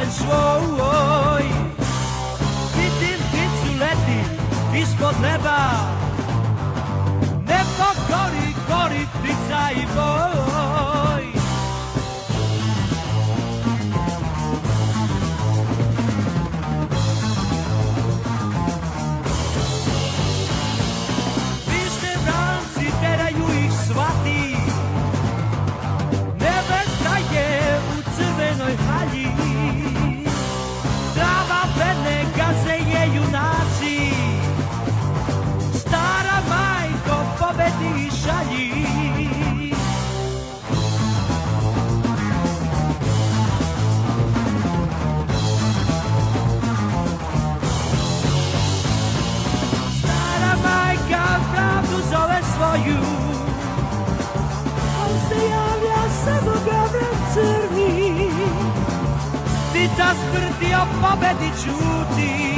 i Vidim pticu leti ispod neba Nebo gori, gori ptica i boj o pobedi ćuti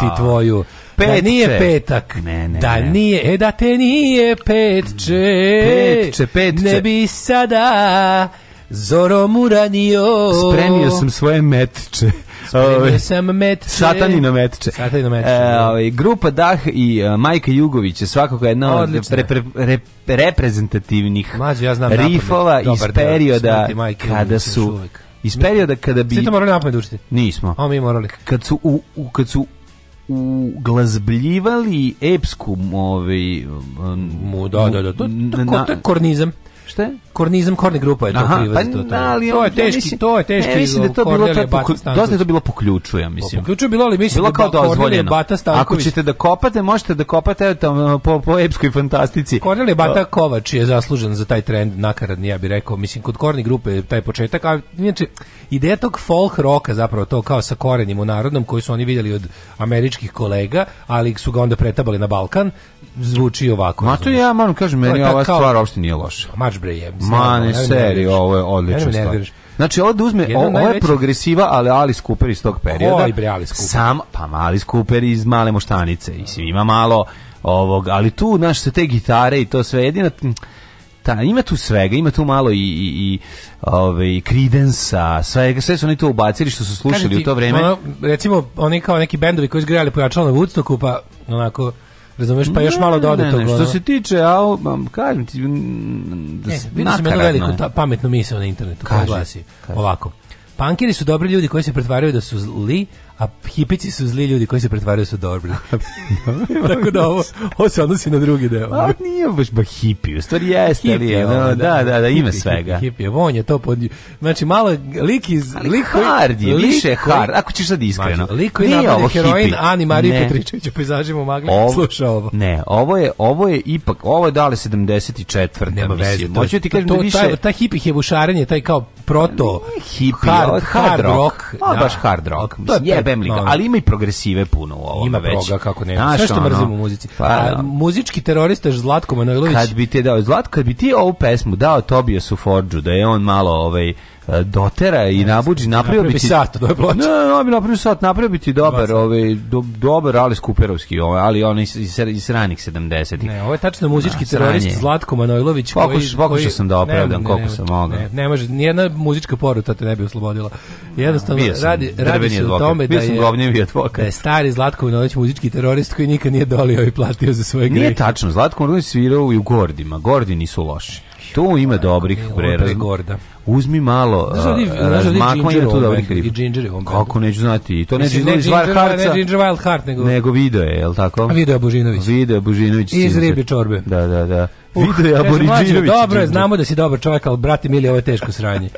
ti tvoju da nije petak. Ne, ne, da ne. nije, e da te nije petče. Petče, petče. Ne bi sada zoro muranio. Spremio sam svoje metče. Spremio sam metče. Satanino metče. Satanino metče. E, da. ovaj, grupa Dah i uh, Majka Jugović je svakako jedna od reprezentativnih Mađu, ja znam rifova iz perioda deo, kada su... Iz perioda kada bi... Svi to morali napamet da učiti? Nismo. A mi morali. Kad su, u, u kad su uglazbljivali epsku ovaj, um, da, da, da, to, to, to, to je kornizam. Šta Kornizam Korni grupa je to Aha, pa, to. to. Da. Ali, to je teški, mislim, to je teški. Ne, mislim da to bilo tako, dosta je to bilo po ja mislim. Po ključu bilo, ali mislim bilo da kao da dozvoljeno. Bata Ako ćete da kopate, možete da kopate evo tamo po, po epskoj fantastici. Kornelije Bata Kovač je zaslužen za taj trend nakaradni, ja bih rekao. Mislim, kod Korni grupe je taj početak, a znači, ideja tog folk roka zapravo to kao sa korenjem u narodnom koji su oni vidjeli od američkih kolega, ali su ga onda pretabali na Balkan, zvuči ovako. Ma to ja moram kažem, meni ova stvar uopšte nije loša. Mač bre, jebim. Ma, ne, seri, ovo je odlično stvar. Znači, ovo da uzme, o, ovo je progresiva, ali Alice Cooper iz tog perioda. Koji bre Alice Cooper? Sam, pa Alice Cooper iz Male Moštanice. Mislim, ima malo ovog, ali tu, znaš, se te gitare i to sve, jedina ta, ima tu svega, ima tu malo i, i, i ove, ovaj, Creedence-a, sve, sve su oni to ubacili što su slušali ti, u to vreme. Ono, recimo, oni kao neki bendovi koji su grejali pojačalo na Woodstocku, pa onako Razumeš, pa još malo da to ne, Što se tiče, al, kažem ti, da e, se, vidio sam jednu veliku ta, pametnu misao na internetu koja glasi ovako. Pankiri su dobri ljudi koji se pretvaraju da su zli, A hipici su zli ljudi koji se pretvaraju su dobri. Tako da ovo, ovo se odnosi na drugi deo. A nije baš ba hipi, u stvari jeste. Hipi, je, da, no, da, da, da, ime da, ima svega. Hipi, on je to pod... Znači, malo lik iz... Ali lik hard je, više hard, ako ćeš sad iskreno. Mači, lik koji napade heroin, hipi. Ani Marije Petričević u pejzažima u magli, ovo, sluša ovo. Ne, ovo je, ovo je ipak, ovo je dale 74. Nema veze. Moću ti kažem da više... Taj, taj hipi je bušarenje, taj kao proto... Hipi, hard, hard, rock. Da. baš hard rock. Mislim, jebe pemlika, no, ali ima i progresive puno u ovome Ima već. kako ne. Znaš, Sve što ono, mrzim u muzici. Pa, A, muzički terorista Zlatko Manojlović. Kad bi ti dao, Zlatko, kad bi ti ovu pesmu dao Tobiasu Forđu, da je on malo ovaj, E, dotera i nabuđi, napravio bi ti... sat od ove ploče. Ne, ne, bi sat, napravio bi ti dobar, ovaj, do, dobar ali skuperovski, ovaj, ali on iz, iz, iz ranih 70-ih. Ne, ovo je tačno muzički Na, da, terorist Zlatko Manojlović. Pokuš, koji, pokušao koji... sam da opravdam koliko sam mogao. Ne, ne može, nijedna muzička poruta te ne bi oslobodila. Jednostavno, sam, radi, radi se o tome da je, da je stari Zlatko Manojlović muzički terorist koji nikad nije dolio i platio za svoje grehe. Nije tačno, Zlatko Manojlović svirao i u Gordima, Gordi nisu loši. Tu ima dobrih bre. Uzmi malo razmakma tu dobrih riba. I ginger je Kako neću znati. I to neću znati iz Harca. Ne ginger wild heart nego. Nego video je, jel tako? Video Božinović. Video Božinović. Iz ribe čorbe. Da, da, da. Uh, video je Dobro znamo da si dobar čovjek, ali brate mili, ovo je teško sranje.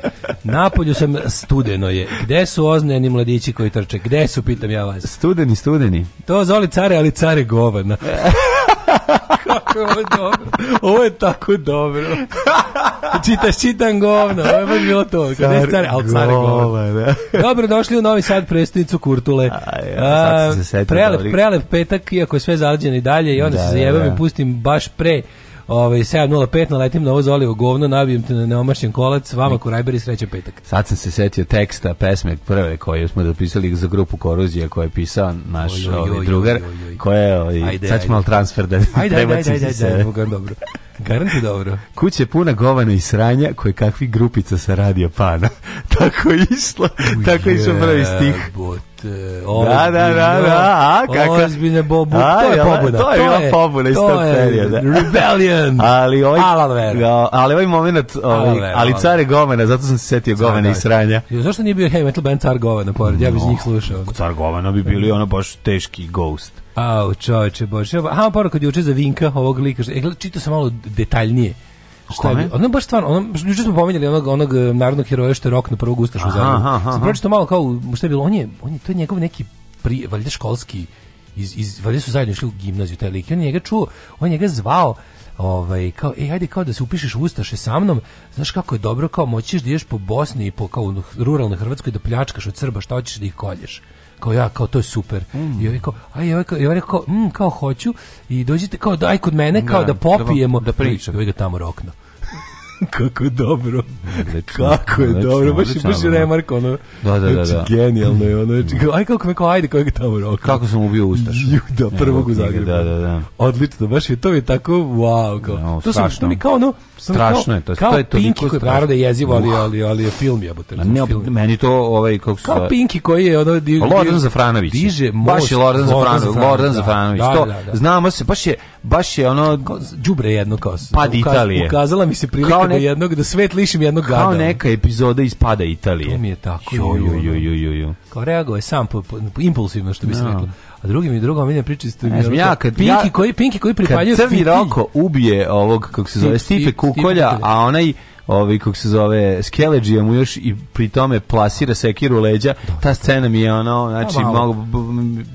Napolju sam studeno je. Gde su ozneni mladići koji trče? Gde su, pitam ja vas. Studeni, studeni. To zoli care, ali care govana. kako ovo dobro. Ovo je tako dobro. Čitaš, čitan govno. Ovo je baš bilo to. Kada je stare, ali care govno. Da. Dobro, došli u Novi Sad prestonicu Kurtule. A, ja, se prelep, prelep petak, iako je sve zalađeno i dalje i onda da, se zajebam da, da. i pustim baš pre Ovaj 705 naletim na ovo zolivo govno, nabijem te na neomašen kolac, vama kurajberi sreće petak. Sad sam se setio teksta pesme prve koju smo dopisali za grupu Koruzija koju je pisao naš oj, oj, ovaj drugar, koja je ovaj, sad ćemo malo transfer da ajde, ajde, ajde, ajde, ajde, dobro. Garanti dobro. Kuće puna govana i sranja koje kakvi grupica sa radio pana. tako je išlo, tako je išlo prvi stih. E, da, da, da, da, a kakav... Ozbiljne bobu, a, to je pobuna. To je bila pobuna iz tog perioda. Rebellion! Ali ovaj, da, ali ovaj moment, ovaj, ali car je govena, zato sam se setio govena da. i sranja. Zašto nije bio heavy metal band car govena, pored, ja bih njih slušao. Car govena bi bili ono baš teški ghost. Au, čoveče, bože. Aha, poruka od juče za Vinka, ovog lika. E, čitao sam malo detaljnije Šta je? Ono baš stvarno, ono juče smo pominjali onog onog e, narodnog heroja što je rok na prvog ustaša u Zagrebu. Sam pročitao malo kao šta je bilo, on je on je to je njegov neki pri, valjda školski iz iz valjda su zajedno išli u gimnaziju taj lik. On njega čuo, on njega zvao ovaj kao ej ajde kao da se upišeš u ustaše sa mnom znaš kako je dobro kao moćiš da ideš po Bosni i po kao ruralnoj Hrvatskoj da pljačkaš od Srba šta hoćeš da ih kolješ kao ja, kao to je super. Mm. I je ovaj kao, aj, ovaj kao, i ovaj kao, mm, kao hoću i dođite kao aj kod mene da, kao da, da popijemo. Da, da pričam. I ovaj ga tamo rokno. kako dobro. Odlično, kako je odlično, dobro, baš je baš remark ono. Da, da, da, znači, da. Genijalno je ono. Znači, mm. aj kako me kao ajde kako tamo rok. Kako sam ubio ustaš. da, prvog u Zagrebu. Da, da, da. Odlično, baš je to je tako wow kao. No, to sam što mi kao ono strašno je to. Kao, to je Pinki koji narode jezivo, ali, ali, ali je film jebote. Ne, film. meni to ovaj kako se Kao Pinki koji je ono di, Lordan Zafranović. Diže most, baš je Lordan Zafranović, Lordan da, Zafranović. Da, da, da, da. znamo se, baš je baš je ono đubre jedno kao. Pad Italije. Ukazala mi se prilika ne, da jednog da svet lišim jednog gada. Kao neka epizoda iz Pada Italije. To mi je tako. Jo jo jo jo jo. Kao reagovao sam po, po, impulsivno što bi se da. reklo. A drugi mi drugom ide priči što isto. Ja kad Pinki ja, koji Pinki koji pripaljuje crni roko ubije ovog kako se zove Stipe Kukolja, a onaj ovaj kako se zove Skeleđija mu još i pri tome plasira sekiru leđa ta scena mi je ono znači a, pa mogu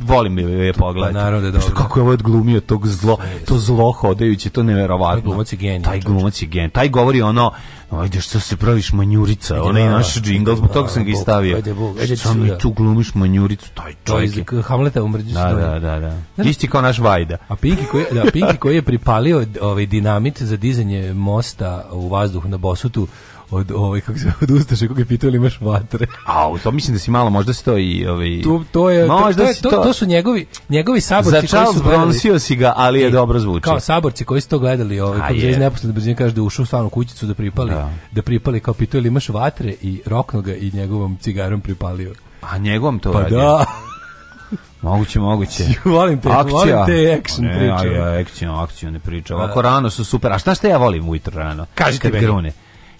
volim je pa pogledati. naravno da kako je ovaj odglumio tog zlo to zlo hodajući to neverovatno glumac je taj glumac je genij taj govori ono ajde što se praviš manjurica, ona onaj da, da. naš džingl, zbog toga sam ga stavio. Ajde, Bog, ajde, što mi da. tu glumiš manjuricu, taj čovjek. To je Hamleta umrđu da, da, da, da. Znači, Isti kao naš Vajda. A Pinki koji, da, Pinki koji je pripalio ovaj dinamit za dizanje mosta u vazduhu na Bosutu, od ovaj kako se od ustaše koga je pitao imaš vatre. A u to mislim da si malo možda sto i ovaj To to je možda to, je, to, to, su njegovi njegovi saborci Za su Bronsio si ga, ali je i, e, dobro zvuči. Kao saborci koji su to gledali, ovaj kako je iz neposredne brzine kaže da ušao u stanu kućicu da pripali, da, da pripali kao pitao imaš vatre i roknoga i njegovom cigarom pripalio. A njegovom to pa radi. Da. Moguće, moguće. volim te, akcija. volim te action ne, priče. Ne, action, action ne priča. Da. Ovako rano su super. A šta šta ja volim ujutro rano? Kažite Kad meni. Grune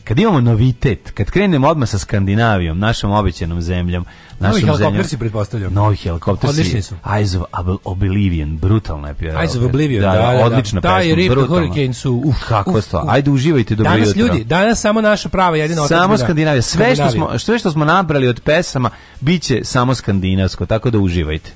kad imamo novitet, kad krenemo odmah sa Skandinavijom, našom obećanom zemljom, našom Novi helikopter si pretpostavljam. Novi helikopter si. Eyes of Oblivion, brutalna je pjeva. Eyes of Oblivion, da, da, da, odlična da, pesma, Rip brutalna. Hurricane su, uf, kako uf, stvar. Ajde uživajte dobro danas, jutro. Danas ljudi, danas samo naša prava jedina otačbina. Samo Skandinavija. Sve što smo, sve što smo nabrali od pesama biće samo skandinavsko, tako da uživajte.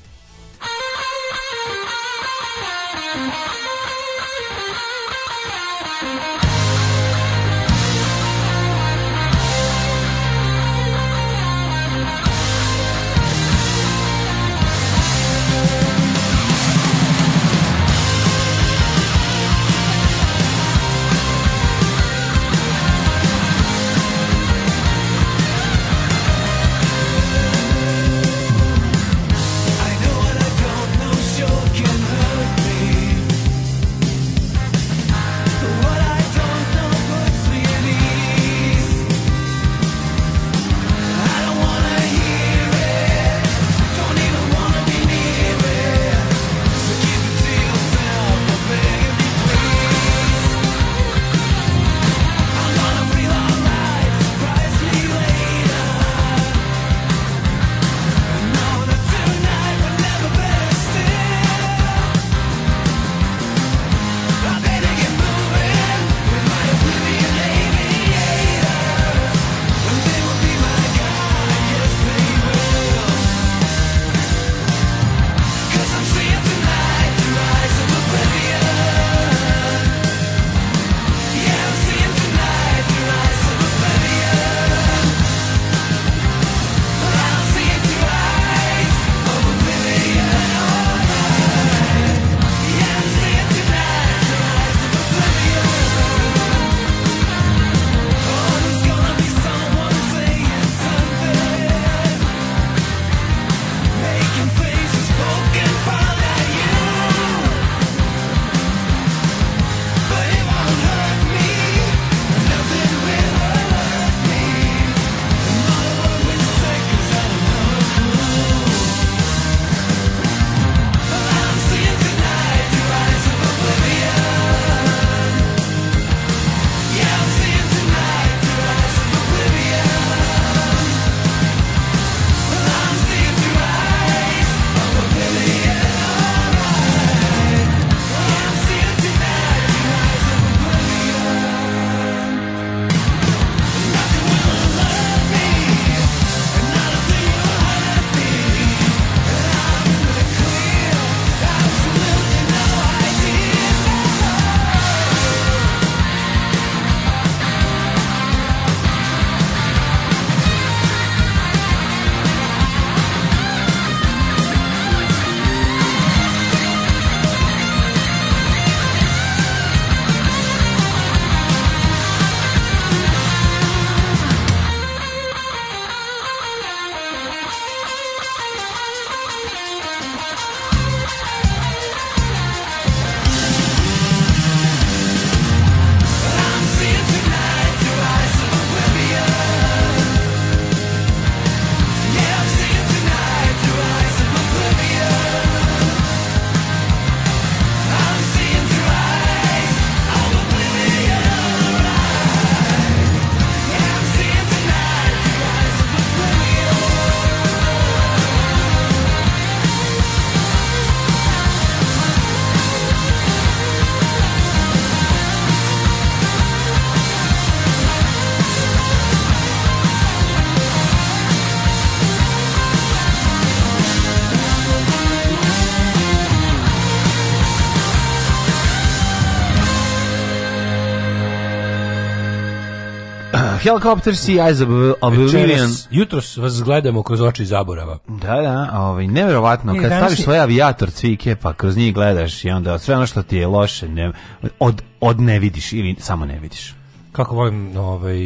Helicopters i Eyes of Oblivion. Jutros vas gledamo kroz oči zaborava. Da, da, ovaj, nevjerovatno, e, kad staviš svoj avijator cvike, pa kroz njih gledaš i onda sve ono što ti je loše, ne, od, od ne vidiš ili samo ne vidiš kako volim ovaj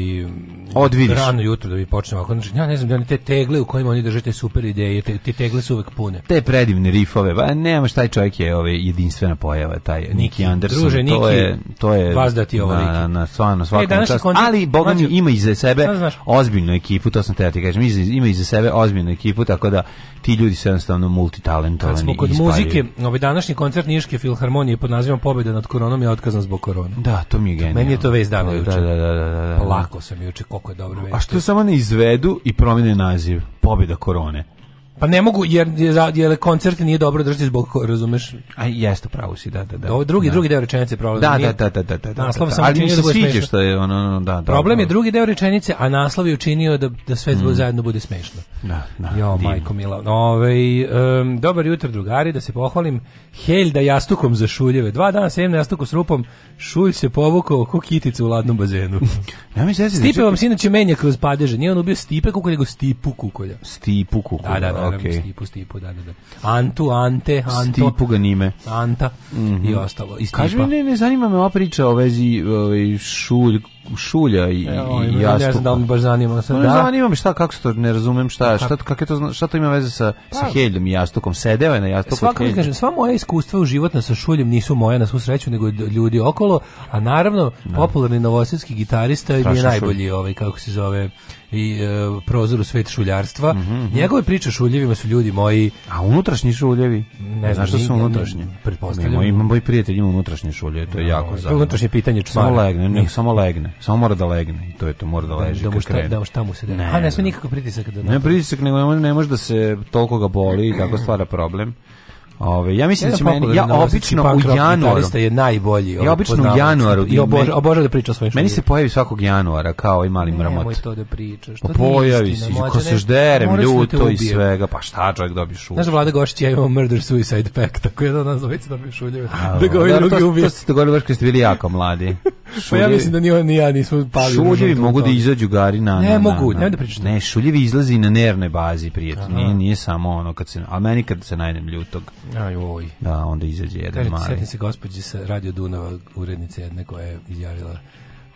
Odvidiš. Da rano jutro da mi počnem ako znači ja ne znam da li te tegle u kojima oni drže te super ideje te, te tegle su uvek pune te predivne rifove pa nema šta taj čovjek je ovaj jedinstvena pojava taj Niki, Niki Anderson druže, to Niki, je to je vas da ti ovo na, na, na stvarno e, svakom e, čast koncept, ali Boga mi znači, ima iza sebe znači, ozbiljnu ekipu to sam te ja ti kažem ima iza sebe ozbiljnu ekipu tako da ti ljudi su jednostavno multitalentovani kad smo kod ispavaju. muzike ovaj današnji koncert Niške filharmonije pod nazivom Pobeda nad koronom je otkazan zbog korone da to mi je genijalno meni je to vez dana da, juče. Da, da, da, da. da, da. Lako sam juče, koliko je dobro. A što samo ne izvedu i promene naziv? Pobjeda korone. Pa ne mogu jer jer koncert nije dobro držati zbog razumeš. A jeste pravo si da da da. Ovo drugi da. drugi deo rečenice problem. Da, da, da da da da da. Naslov da. sam ali mi se da sviđa što je ono no, da, da Problem da, je drugi deo rečenice, a naslov je učinio da da sve mm. zajedno bude smešno. Da, da. Jo, divno. majko mila. Ovaj um, dobar jutro drugari, da se pohvalim. Helj da jastukom za šuljeve. Dva dana sedim na jastuku s rupom, šulj se povukao ko kitica u ladnom bazenu. ja mi se Stipe vam sinoć menja kroz padeže. Nije on ubio Stipe kukolja, nego Stipu kukolja. Stipu kukolja. Da, da, da naravno, okay. Stipu, Stipu, da, da, da. Antu, Ante, Anto. Stipu ga nime. Anta mm -hmm. i mhm. ostalo. I Kaži mi, ne, ne zanima me ova priča o vezi ovaj, šulj, šulja i, e, o, i jastuka. Ne znam da li baš zanima se. No, pa da? Zanima me šta, kako se to, ne razumem šta, pa šta, kak je to, šta to ima veze sa, pa, sa heljom i jastukom, sedeva je na jastuku. Svako mi kažem, sva moja iskustva u životna sa šuljem nisu moja na svu sreću, nego ljudi okolo, a naravno, da. popularni novosvetski gitarista je najbolji, šulj. ovaj, kako se zove, i e, prozor u svet šuljarstva. Mm -hmm. Njegove priče o šuljevima su ljudi moji... A unutrašnji šuljevi? Ne znaš što da su unutrašnje? Pretpostavljam. Moj, imam moj prijatelj ima unutrašnje šulje, to je no, da, jako zanimljivo. Unutrašnje pitanje čvara. Samo legne, ne, samo legne. Samo mora da legne i to je to, mora da, da leži da, da mu šta, Da mu šta mu se da... Ne, A ne, ne, ne, pritisak da... ne, ne, ne, ne, ne, ne, ne, ne, ne, ne, ne, ne, ne, ne, ne, ne, Ove, ja mislim da će meni, da ja obično u januaru je najbolji. Ja ovaj, obično u januaru i obožavam da pričam svoje. Meni se pojavi svakog januara kao i mali mramot. Nemoj to da pričaš. To pa pojavi se ko se žderem, da ljuto i svega. Pa šta čovjek dobiš u. Znaš Vlada Gošić ja imam murder suicide pact, tako je da nas dvojica dobiješ u ljubi. Da ga ovaj drugi ubije. To ste govorili baš kad ste bili jako mladi. Pa ja mislim da ni on ni ja nismo pali. Šuljevi mogu da izađu gari na. Ne mogu, nemoj da pričaš. Ne, šuljevi izlazi na nervnoj bazi, prijatno. Nije samo ono kad se, a meni kad se najdem ljutog. Ajoj. Da, onda izađe jedan Kaže, mali. Sjetim se gospođe sa Radio Dunava, urednice jedne koja je izjavila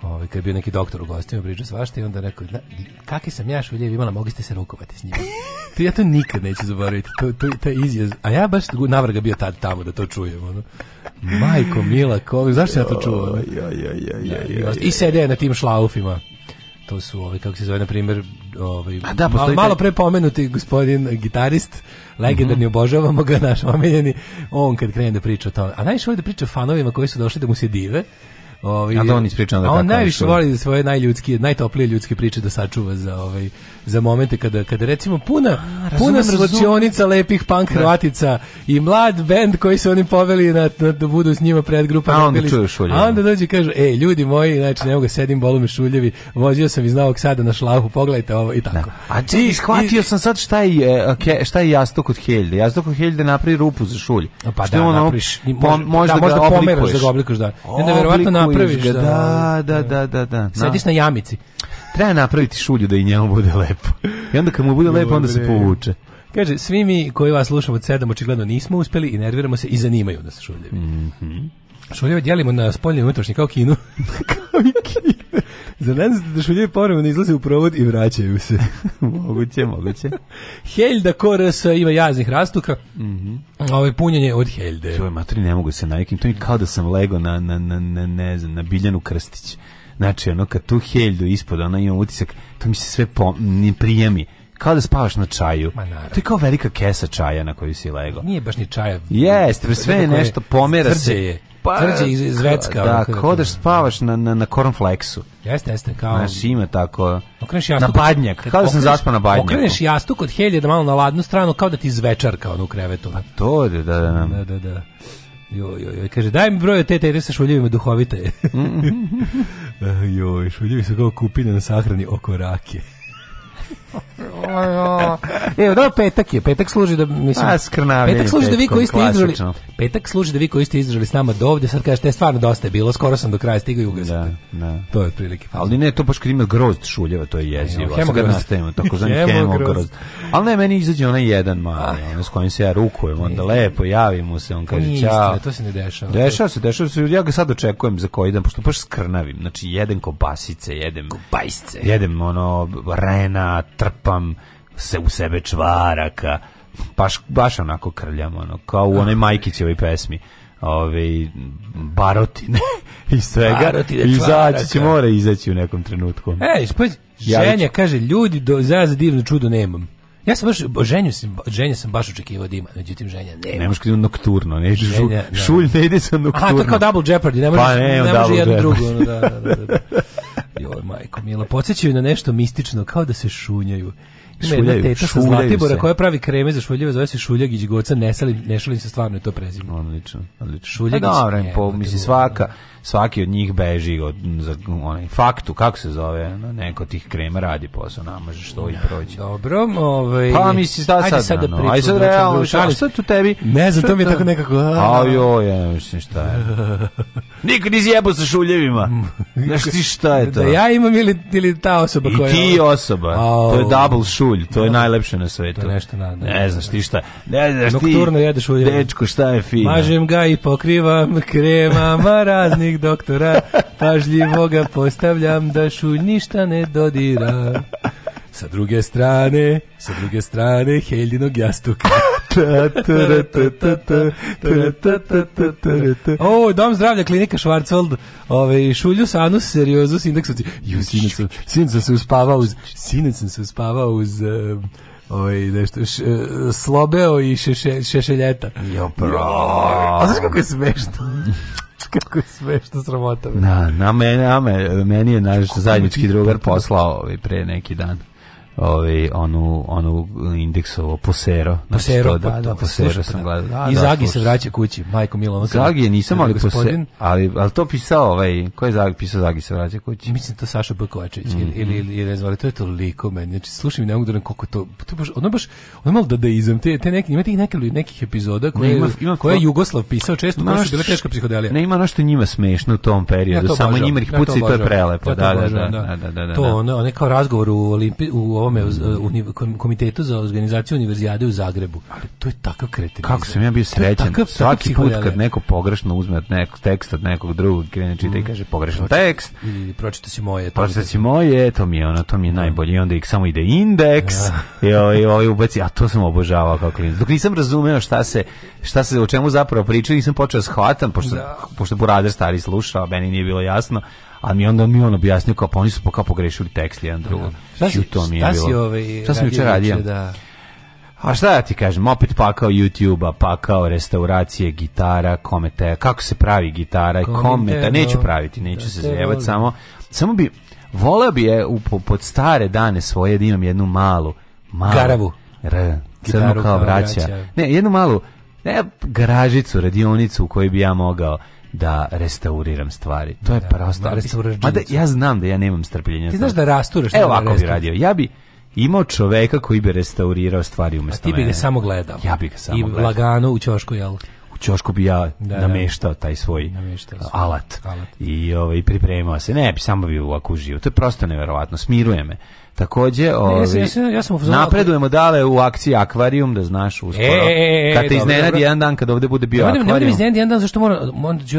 Ovaj kad bio neki doktor u gostima pričao svašta i onda rekao kakvi sam ja šuljevi imala mogli ste se rukovati s njima. to ja to nikad neću zaboraviti. To to taj izjaz. A ja baš navrga bio tad tamo da to čujem ono. Majko mila, ko zašto ja to čuo? Ja ja ja ja. I sede na tim šlaufima to su ovaj kako se zove na primjer ovaj da, malo, malo pre pomenuti gospodin gitarist legendarni mm -hmm. obožavamo ga naš omiljeni on kad krene da priča o tome a najviše voli da priča fanovima koji su došli da mu se dive ovaj a da on ispriča onda on najviše voli da svoje najljudski, najtoplije ljudske priče da sačuva za ovaj za momente kada kada recimo puna A, puna svlačionica lepih punk da. hrvatica i mlad bend koji su oni poveli na, na da budu s njima pred grupa A onda bili, A onda dođe kaže ej, ljudi moji, znači, ne mogu sedim bolu mi šuljevi, vozio sam iz Novog Sada na šlahu, pogledajte ovo i tako. Da. A ti shvatio sam sad šta je, e, šta je jastok od Heljde. Jastok kod Helde napravi rupu za šulj. Pa da, ono, napraviš, može, možda, da, možda ga pomeraš da ga oblikuješ, da. Onda verovatno napraviš. Ga, da, da, da, da, da, da. Sediš na jamici. Treba napraviti šulju da i njemu bude lepo. I onda kad mu bude lepo, onda se povuče. Kaže, svi mi koji vas slušamo od sedam očigledno nismo uspeli i nerviramo se i zanimaju nas šuljevi. Mm -hmm. Šuljeve dijelimo na spoljne i unutrašnje, kao kinu. kao i kinu. Za ne da šuljevi povremeno izlaze u provod i vraćaju se. moguće, moguće. Heljda Koras ima jaznih rastuka. Mm -hmm. Ovo je punjenje od Heljde. Čujem, matri, ne mogu se navikim. To je kao da sam lego na, na, na, na, ne znam, na Biljanu Krstić. Znači, ono, kad tu helju ispod, ona ima utisak, to mi se sve po, ne prijemi kao da spavaš na čaju. Ma to je kao velika kesa čaja na koju si lego. Nije baš ni čaja. Jeste, sve je nešto pomera se. Je. Pa, tvrđe iz, iz Vecka. Da, da kao da, spavaš na, na, na cornflakesu. Jeste, jeste. Kao... Znaš, ima tako... Okreneš jastuk. Na badnjak. Kao da sam zaspao na badnjaku. Okreneš jastuk kod helje da malo na ladnu stranu, kao da ti izvečar kao ono u krevetu. Pa to, da, da, da. Da, da, da. Joj, joj, joj. Kaže, daj mi broj te tete sa šuljevima duhovite. Mm-hmm. Eh, joj, šuljevi su kao kupine na sahrani oko rake. Evo, da, petak je, petak služi da, mislim, A, petak služi da vi koji ste izdrali, petak služi da vi koji ste izdrali s nama do ovdje, sad kažete, je stvarno dosta je bilo, skoro sam do kraja stigao i ugasite. Da, da. To je otprilike. Ali ne, to baš kad ima grozd šuljeva, to je jezivo. Hemogrozd. Tako znam, hemogrozd. Ali ne, meni izađe onaj jedan mali, ono s kojim se ja rukujem, onda lepo javim mu se, on kaže, čao. to se ne dešava. Dešava se, dešava se, ja ga sad očekujem za koji dan, pošto baš skrnavim, znači, jedem kobasice, jedem, jedem, ono, renat, trpam se u sebe čvaraka baš, baš onako krljam ono, kao u onoj Majkićevoj pesmi ove, barotine i svega, barotine, izaći će, mora izaći u nekom trenutku. E, špoj, ženja kaže, ljudi, do, za, za divno čudo nemam. Ja sam baš, ženju, ženju sam baš očekivao da ima, međutim ženja nema. Ne možeš kada nokturno, ne, ženja, žu, da. šulj ne ide sa nokturno. A, to kao Double Jeopardy, ne možeš, pa ne, ne može jedno drugo. Ono, da, da, da. da. Joj, majko mila, podsjećaju na nešto mistično, kao da se šunjaju. Šuljaju, jedna teta sa Zlatibora koja pravi kreme za šuljeve, zove se Šuljagić Goca, ne, salim, ne šalim se stvarno je to prezime. Odlično, odlično. Šuljagić. Pa da, dobro, po, mislim, svaka, svaki od njih beži od za, onaj, faktu, kako se zove, no, neko tih krema radi posao, namaže što i da, prođe. Dobro, ovaj... Pa mislim, sad, ajde sad, da ajde sad realno, šta, šta tu tebi? Ne znam, to mi je tako nekako... A joj, ja mislim šta je. Niko nisi jebao sa šuljevima. Znaš ti šta je da to? Da ja imam ili, ili ta osoba koja... I ti osoba, to je double shoe ulj, to je da. najlepše na svetu. To da, je nešto nadam. Ne znaš ti šta. Ne znaš ti. Nokturno jedeš ulje. Dečko, šta je fino. Mažem ga i pokrivam kremama raznih doktora. Pažljivo ga postavljam da šu ništa ne dodira. Sa druge strane, sa druge strane Heljinog jastuka. o, dom zdravlja, klinika Schwarzwald, ove, šulju sanus, seriozu, sindeksuci. Ju, sinac sam, sam se uspavao uz, sinac sam se uspavao uz, Oj, ovaj, nešto š, e, slobeo i šeše, šešeljeta. Jo, bro. A znaš kako je smešno? kako je smešno sramota. Na, na meni, na meni je naš zajednički drugar poslao ovaj pre neki dan ovaj onu onu indeksovo posero znači, posero znači, to, pa, da, posero sam gledao da, i da, Zagi slušaj. se vraća kući majko Milo ono Zagi je nisam da ali posero ali al to pisao ovaj ko je Zagi pisao Zagi se vraća kući mislim to Saša Bkovačević mm -hmm. ili ili ili zvali to je toliko meni znači slušaj ne mogu da koliko to to baš ono baš ono malo dadaizam te te neki ima tih neki nekih epizoda koje ne, ima, ima koje je Jugoslav pisao često baš bila teška psihodelija ne ima ništa njima smešno u tom periodu ja to samo njima ih puci to je prelepo da da da da da to ono kao razgovor u Olimpi u ovome uh, komitetu za organizaciju univerzijade u Zagrebu. Ali to je takav kretenizam. Kako sam ja bio srećan. Takav, Svaki put kad neko pogrešno uzme od nekog teksta od nekog drugog krene čita mm. i kaže pogrešan Pročit, tekst. I pročita si moje. Pročita si moje, to mi je ono, to mi je da. najbolje. I onda ih samo ide indeks ja. Da. i ovaj, ovaj ubaci, a to sam obožavao kao klinac. Dok nisam razumeo šta se, šta se, o čemu zapravo pričaju, nisam počeo da shvatan, pošto, da. pošto burader stari slušao, meni nije bilo jasno, a mi onda mi on objasnio kao pa oni su kao pogrešili tekst jedan drugom. Da, da. Šta si, to mi je šta bilo. Si ovaj šta sam juče radio? Da. A šta ja ti kažem, opet pakao YouTube-a, pakao restauracije, gitara, komete, kako se pravi gitara, kometa, kometa neću praviti, neću da, se zajevati, samo, samo bi, voleo bi je u, pod stare dane svoje da imam jednu malu, malu, garavu, r, crnu kao vraća, ne, jednu malu, ne, garažicu, radionicu u kojoj bi ja mogao da restauriram stvari. To je da, prosto. Ma da ja znam da ja nemam strpljenja. Ti znaš da rasturaš. Evo ovako bi radio. Ja bi imao čoveka koji bi restaurirao stvari umesto mene. A ti bi ga samo gledao. Ja bih ga samo gledao. I lagano u ćošku, jel? U ćošku bi ja da, da, nameštao taj svoj, nameštao svoj alat. alat. I ovaj, pripremao se. Ne, bi samo bio ovako uživao. To je prosto neverovatno. Smiruje me. Takođe, ovi, ne, ja, sam, ja sam napredujemo dale u akciji akvarijum, da znaš uskoro. E, e, e, e kad te iznenadi jedan dan, kad ovde bude bio akvarijum. Ne, ne, iznenadi jedan dan, zašto moram,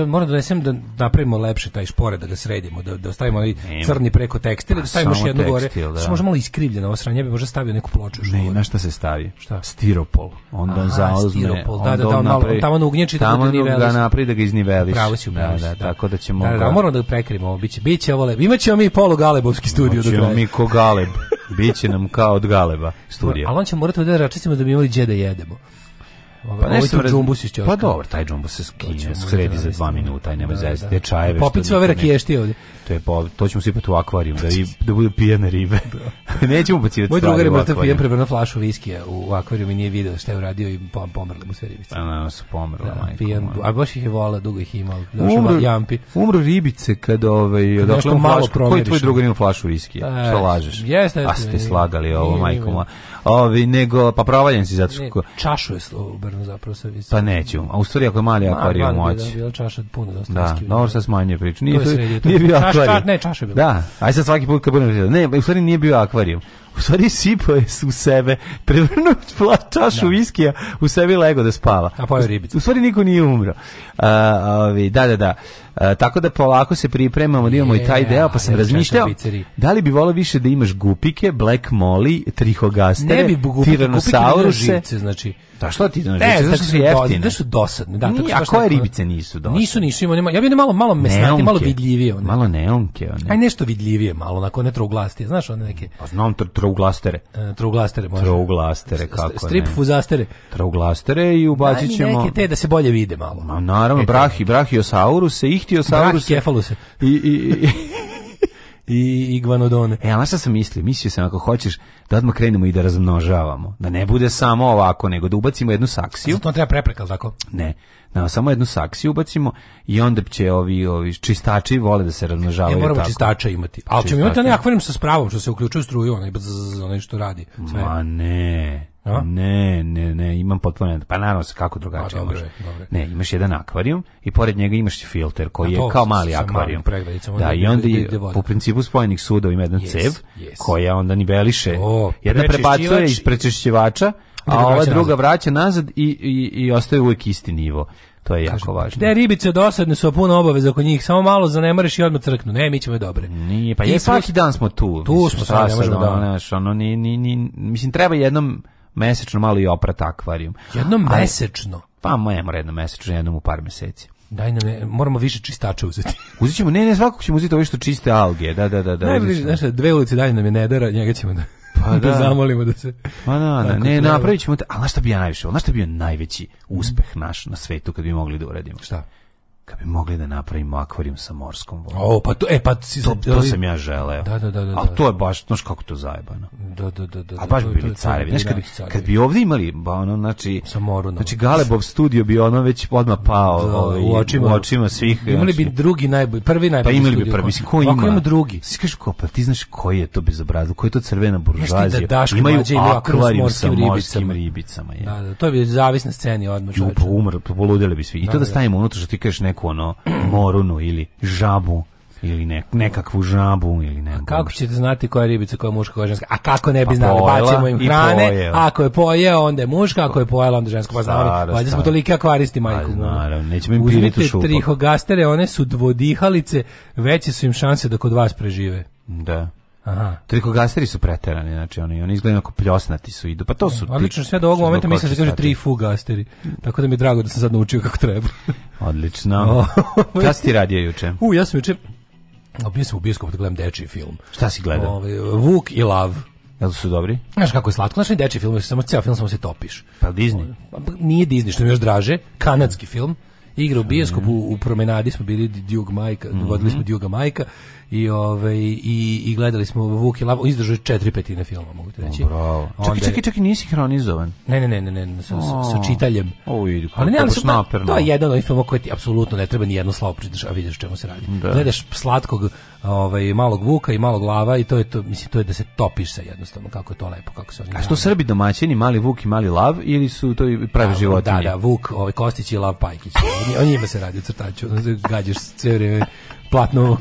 mora da donesem da napravimo lepše taj špore, da ga sredimo, da, da ostavimo onaj crni preko tekstila, da pa stavimo još jednu gore. Da. Što možda malo iskrivljeno ovo sranje, bi možda stavio neku ploču. Ne, na šta se stavi? Šta? Stiropol. Onda Aha, zauzme. Stiropol, da, da, da, da malo, tamo na da ugnječi da ga da niveliš. Tamo ga napravi da ga izniveliš. Pravo si umeliš. Da, da, tako da ćemo... Da, da, moramo da ga prekrimo, biće, biće ovo lepo. Imaćemo mi polu galebovski studio do kraja. mi ko galeb. Biće nam kao od galeba studija. Ali on će morati da račistimo da bi imali gdje da jedemo. Ovaj, pa nešto ovaj džumbus iz Pa dobro, taj džumbus se skine, sredi za da dva minuta i nema da, da. da. čajeve. Popicu ove rakiješte ovdje. To, je po, to ćemo sipati u akvarijum, da, i, da budu pijene ribe. Da. Nećemo pacirati stvari drugar je mrtav pijen prebrano flašu viskija u akvarijum i nije video šta je uradio i pom, pomrle mu sve ribice. A, no, su pomrle, da, majko. Pijen, a baš ih je vola, dugo ih imao. Umru, jampi. umru ribice kad ovaj, odakle mu flašu. Koji tvoj drugar ima flašu viskija? Šta e, lažeš? Jeste, jeste. A ste slagali ovo, majko ovi, nego, pa provaljen si zato što... Ne, čašu je Bernu zapravo sve Pa neću, a u stvari ako je mali akvarijum moći. Da, bila čaša puno dosta. Da, dobro sad smanjuje priču. Nije, to je sredi, nije bio akvarijum. ne, čaša je bila. Da, aj sad svaki put kad budem... Ne, u stvari nije bio akvarijum u stvari sipao je u sebe, prevrnuo čašu da. viskija, u sebi lego da spava. A pa je ribica. U stvari niko nije umro. Uh, ovi, da, da, da. E, tako da polako se pripremamo da imamo je, i taj deo, pa sam razmišljao da li bi volao više da imaš gupike, black molly, trihogastere, ne bi gupike, tiranosauruse. znači. Da što ti ne, zašto su da jeftine? Da su dosadne, da, tako A koje ribice nisu dosadne? Nisu, nisu, ima, ja bih malo, malo mesnati, malo vidljivije. One. Malo neonke. One. Aj nešto vidljivije, malo, onako ne trouglastije, znaš one neke. Pa znam tr trouglastere. E, trouglastere može. Trouglastere, kako ne. Strip fuzastere. Trouglastere i ubacit ćemo... neke te da se bolje vide malo. Ma, naravno, brahi, e, brahiosauruse i ihtiosauruse. Kefaluse. I, i, i i iguanodone. E, ali šta sam mislio? Mislio sam ako hoćeš da odmah krenemo i da razmnožavamo. Da ne bude samo ovako, nego da ubacimo jednu saksiju. Zato treba prepreka, tako? Ne. Da, samo jednu saksiju ubacimo i onda će ovi, ovi čistači vole da se razmnožavaju. E, moramo tako. čistača imati. Ali ćemo imati onaj akvarijum sa spravom što se uključuje struju, onaj, onaj što radi. Sve. Ma ne. A? Ne, ne, ne, imam potpuno, pa naravno se kako drugačije A, dobre, Ne, imaš jedan akvarijum i pored njega imaš filter koji je kao mali akvarijum. Da, da, i onda je po principu spojenih sudova ima jedna yes, cev yes. koja onda niveliše. O, jedna prebacuje iz prečišćivača, a ova druga vraća nazad i, i, i ostaje uvijek isti nivo. To je Kažu, jako važno. Da ribice dosadne su puno obaveza oko njih, samo malo zanemariš i odmah crknu. Ne, mi ćemo je dobre. Nije, pa je svaki dan smo tu. Tu mislim, smo, sad ne možemo da. Ono, ono, ni, ni, ni, mislim, treba jednom mesečno malo i oprata akvarijum. Jednom Ali, Pa mojemo jednom mesečno, jednom u par meseci. Daj nam, moramo više čistača uzeti. Uzet ćemo, ne, ne, svakog ćemo uzeti ove što čiste alge, da, da, da. da ne, znaš, dve ulice dalje nam je Nedara, njega ćemo da, pa da. da zamolimo da se... Pa na, da, na, ne, napravit ćemo, te, ali znaš šta bi ja najviše, znaš šta bi bio najveći uspeh naš na svetu kad bi mogli da uradimo? Šta? kad bi mogli da napravimo akvarijum sa morskom vodom. O, pa to, e, pa... To, to sam ja želeo. Da, da, da, da. A da. to je baš, znaš kako to zajebano. Da, da, da. da A da, baš bi bili carevi. Znaš, kad, bi, kad bi ovdje imali, ba, ono, znači... Sa moru. Znači, Galebov studio bi ono već odmah pao da, ovaj, u, očima, u očima svih. Imali znači- bi drugi najbolji, prvi najbolji studio. Pa imali bi prvi, mislim, ko ima? Ako ima drugi. Svi kažu, ko, pa ti znaš koji je to bezobrazno, koji je to crvena buržuazija. Da Imaju akvarijum sa morskim ribicama. Da, da, to bi zavisna sceni odmah. Pa Umr, pa poludeli bi svi. I to da, da stavimo unutra što ti kažeš neku neku ono morunu ili žabu ili ne, nekakvu žabu ili ne. A kako ćete znati koja je ribica, koja je muška, koja je ženska? A kako ne bi pa znali? Bacimo im hrane. Ako je pojeo, onda je muška, ako je pojela, onda je ženska. Pa znamo, valjda smo toliki akvaristi, majku. Pa naravno, nećemo im piriti šupak. trihogastere, one su dvodihalice, veće su im šanse da kod vas prežive. Da. Aha. Trikogasteri su preterani, znači oni oni izgledaju kao pljosnati su idu. Pa to su. Odlično, sve do ovog momenta mislim da kaže tri fugasteri. Tako da mi je drago da sam sad naučio kako treba. Odlično. Šta si radio juče? U, ja sam juče bio sam u bioskopu da gledam dečiji film. Šta si gledao? Ovaj Vuk i Lav. Jel su dobri? Znaš kako je slatko, znaš dečji film, samo ceo film samo se topiš. Pa Disney? Pa, nije Disney, što mi još draže, kanadski film igra u bioskopu, u, u promenadi smo bili Djug Majka, mm -hmm. vodili smo Djuga Majka i ovaj i, i gledali smo Vuk i Lav izdržao četiri petine filma mogu ti reći. Bravo. Onda... Čekaj, čekaj, čekaj, nisi hronizovan. Ne, ne, ne, ne, ne, sa, sa, sa čitaljem. O, vidi, ali ne, ali da, to je jedan od filmova koji ti apsolutno ne treba ni jedno slavo pročitaš, a vidiš čemu se radi. Da. Gledaš slatkog, ovaj malog Vuka i malog Lava i to je to, mislim to je da se topiš sa jednostavno kako je to lepo, kako se oni. A što radi. Srbi domaćini, mali Vuk i mali Lav ili su to i pravi da, životinje? Da, da, Vuk, ovaj Kostić i Lav Pajkić. o njima se radi u crtaću, gađaš sve vrijeme platno ovog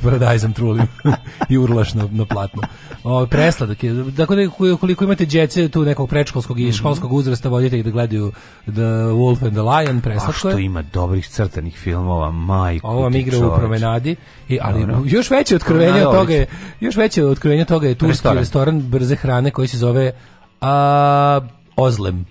trulim i urlaš na, na platno. O, presladak je. Dakle, da, koliko imate djece tu nekog predškolskog i mhm. školskog uzrasta, vodite ih da gledaju The Wolf and the Lion, presladak. A što ima dobrih crtanih filmova, majko Ovo vam igra u promenadi. I, ali Dobro. još veće otkrovenje od toga je, još veće otkrovenje toga je turski restoran. restoran brze hrane koji se zove a, Ozlem.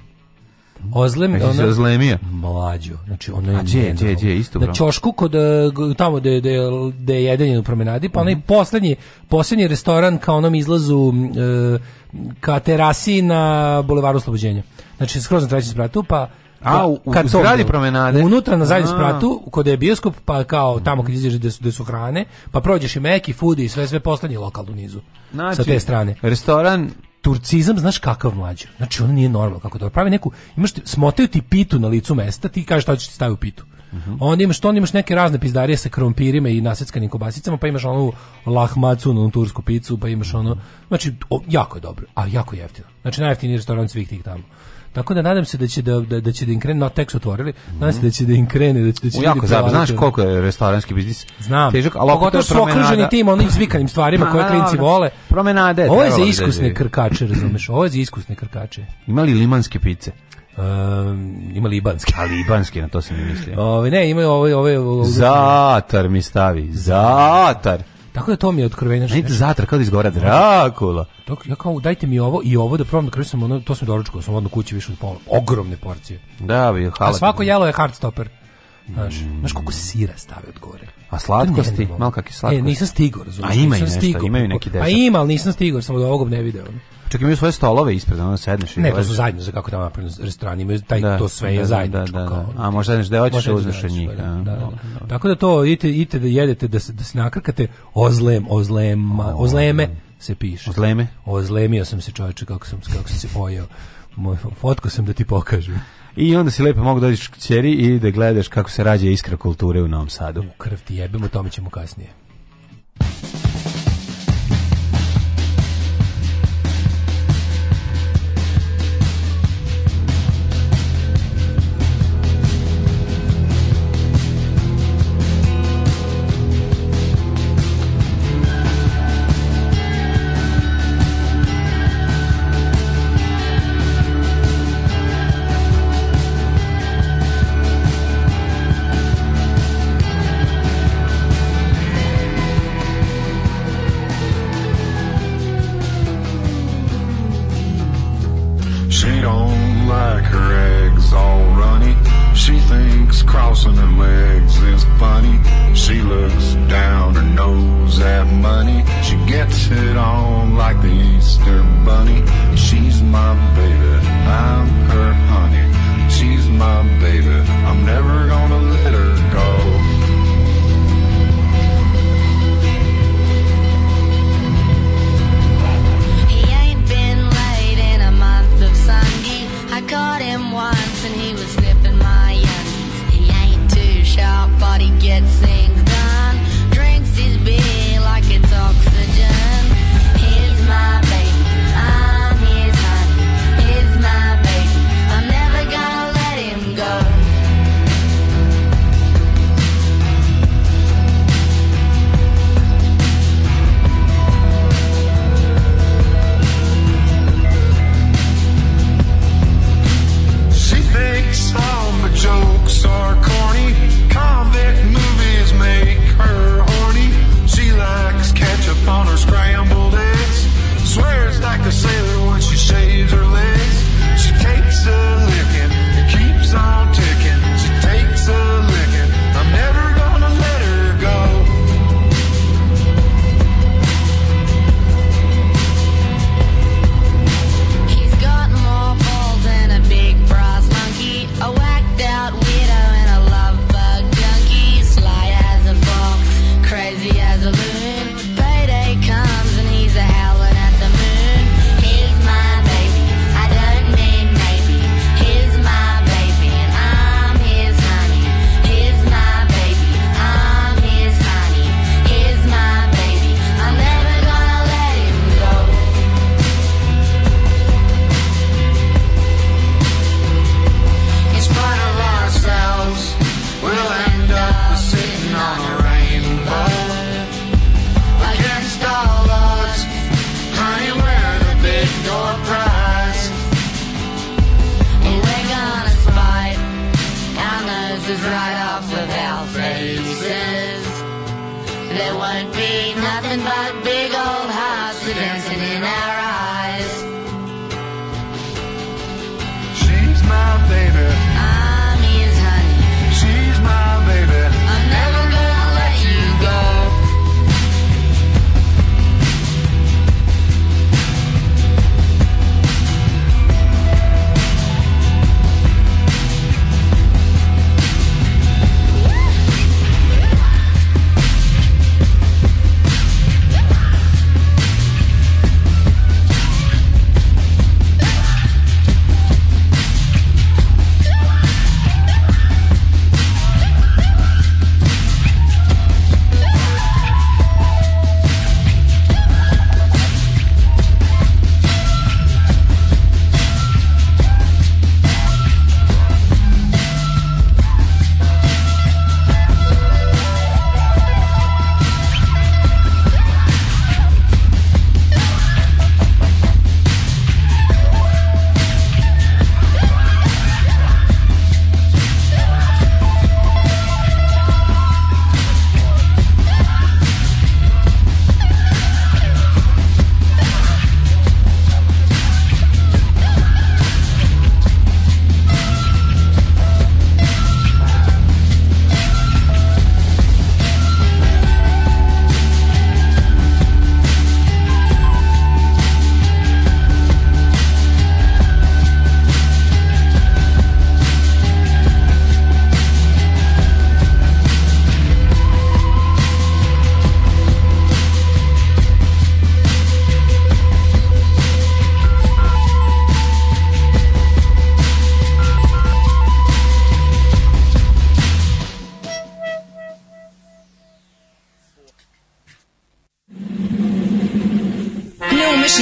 Ozlem, ona, se ozlemija. Mlađo. Znači ona je gdje, gdje, gdje, isto Na čošku, kod e, tamo gde gde gde je jedenje u promenadi, pa onaj mm -hmm. poslednji poslednji restoran kao onom izlazu e, ka terasi na Bulevaru Oslobođenja. Znači skroz na trećem spratu, pa a, u, u kad zgradi promenade? Unutra na zadnjem spratu, kod je bioskop, pa kao tamo kad izližeš gde su, gde su hrane, pa prođeš i meki, food i sve, sve poslednji lokal u nizu. Znači, sa te strane. restoran turcizam znaš kakav mlađi. Znači on nije normalno kako to pravi neku imaš ti, smotaju ti pitu na licu mesta, ti kažeš da ćeš ti staviti u pitu. Uh mhm. -huh. Onda imaš to, imaš neke razne pizdarije sa krompirima i naseckanim kobasicama, pa imaš onu lahmacu, onu tursku picu, pa imaš ono, znači o, jako je dobro, a jako jeftino. Znači najjeftiniji restoran svih tih tamo. Tako da nadam se da će da, da, da će da im krene, no tek su otvorili, nadam se da će da im krene, da će, da će jako zab, znaš koliko je restoranski biznis Znam. težak, ali Pogotovo promena. okruženi tim onim zvikanim stvarima koje klinci vole. Promenade. Ovo je za da iskusne krkače, razumeš, ovo je za iskusne krkače. Imali limanske pice? Um, ima libanske. A libanske, na to sam mislio. Ove, ne, imaju ove... ove, ove, ove zatar mi stavi, zatar. Tako da to mi je otkriveno. Ne, zatra kao da izgora Drakula. Dok ja kao dajte mi ovo i ovo da probam da krećem, ono to sam doručkao, sam odno kući više od pola. Ogromne porcije. Da, bi A svako jelo je stopper. Znaš, mm. znaš koliko sira stave od gore. A slatkosti, malo kakve slatkosti. E, nisam stigao, razumiješ. A ima i nešto, stigao. imaju neki pa deset. A ima, ali nisam stigao, sam od ovog ne video. Čak imaju svoje stolove ispred, onda sedneš i Ne, to su zajedno za kako tamo napravljeno restoran, imaju taj da, to sve je da, da, zajedno. Da, da, da. A možda nešto, da hoćeš uzmeš od njih. Tako da to idite idite da jedete da se da se nakrkate ozlem, ozlem, ozleme se piše. Ozleme. Ozlemio sam se čoveče kako sam kako sam se pojeo. Moj fotko sam da ti pokažem. I onda si lepo mogu dođeš k ćeri i da gledaš kako se rađa iskra kulture u Novom Sadu. U krv ti jebemo, tome ćemo kasnije.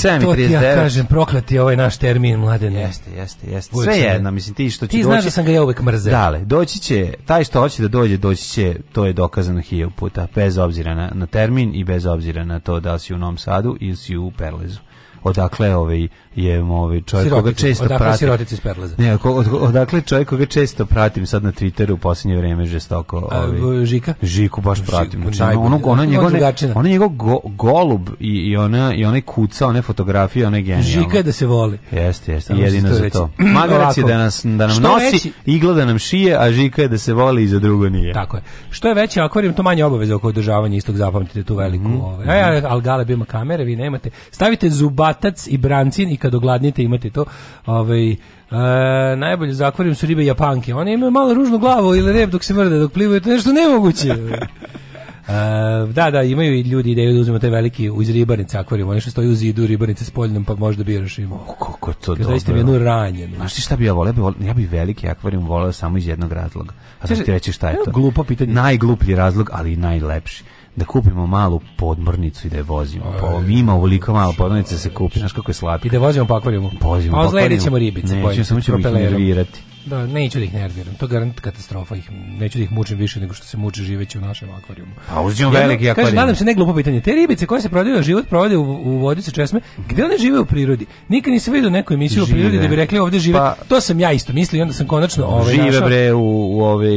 7 to 39. ti ja kažem, prokleti ovaj naš termin, mladen. Jeste, jeste, jeste. Sve jedno, mislim, ti što će doći... Ti znaš da sam ga ja uvek mrzeo. Dale, doći će, taj što hoće da dođe, doći će, to je dokazano hiljadu puta, bez obzira na, na termin i bez obzira na to da li si u Novom Sadu ili si u Perlezu odakle ovaj je ovaj čovjek Sirotici, koga često odakle pratim. Sirotici iz Perleze. Ne, odakle čovjek koga često pratim sad na Twitteru u posljednje vrijeme žestoko. Ovaj, Žika? Žiku baš pratim. Žiku, znači, ono, ono, njegov, ono njegov go, golub i, i, ona, i onaj kuca, one fotografije, one genijalne. Žika da se voli. Jeste, jeste, jedino za to. Magarac je da, nas, da nam nosi, veći... igla da nam šije, a Žika je da se voli i za drugo nije. Tako je. Što je veći akvarijum, to manje obaveza oko održavanja istog, zapamtite tu veliku. Mm. Ovaj. ja, Al gale bima kamere, vi nemate. Stavite zuba dvatac i brancin i kad ogladnite imate to. Ovaj, E, najbolje zakvarim akvarijum su ribe japanke. One imaju malo ružnu glavu ili rep dok se mrde, dok plivaju, to je nešto nemoguće. Uh, da, da, imaju i ljudi ideju da uzmemo te veliki iz ribarnice akvarijum, oni što stoju u zidu ribarnice s poljnom, pa možda biraš im. Oh, kako to Kada dobro. Kada jednu ranjenu. Znaš ti šta bi ja volio? Ja bi, ja bi veliki akvarijum volio samo iz jednog razloga. A sad da ti reći šta je to? Glupo pitanje. Najgluplji razlog, ali i najlepši da kupimo malu podmornicu i da je vozimo. Pa ima ovoliko malo podmornice da se kupi, znaš kako je slatko. I da vozimo pa akvarijum. Vozimo pa akvarijum. ćemo ribice. Ne, ćemo, samo ćemo ih nervirati. Da, neću da ih nerviram. To garant katastrofa ih. Neću da ih mučim više nego što se muče živeći u našem akvarijumu. A pa, uzđem veliki akvarijum. nadam se ne glupo pitanje. Te ribice koje se prodaju na život provode u, u vodi sa česme, gde one žive u prirodi? Nikad nisam vidio neku emisiju žive. o prirodi da bi rekli ovde žive. Pa, to sam ja isto mislio i onda sam konačno ovaj Žive našao. bre u u, ove,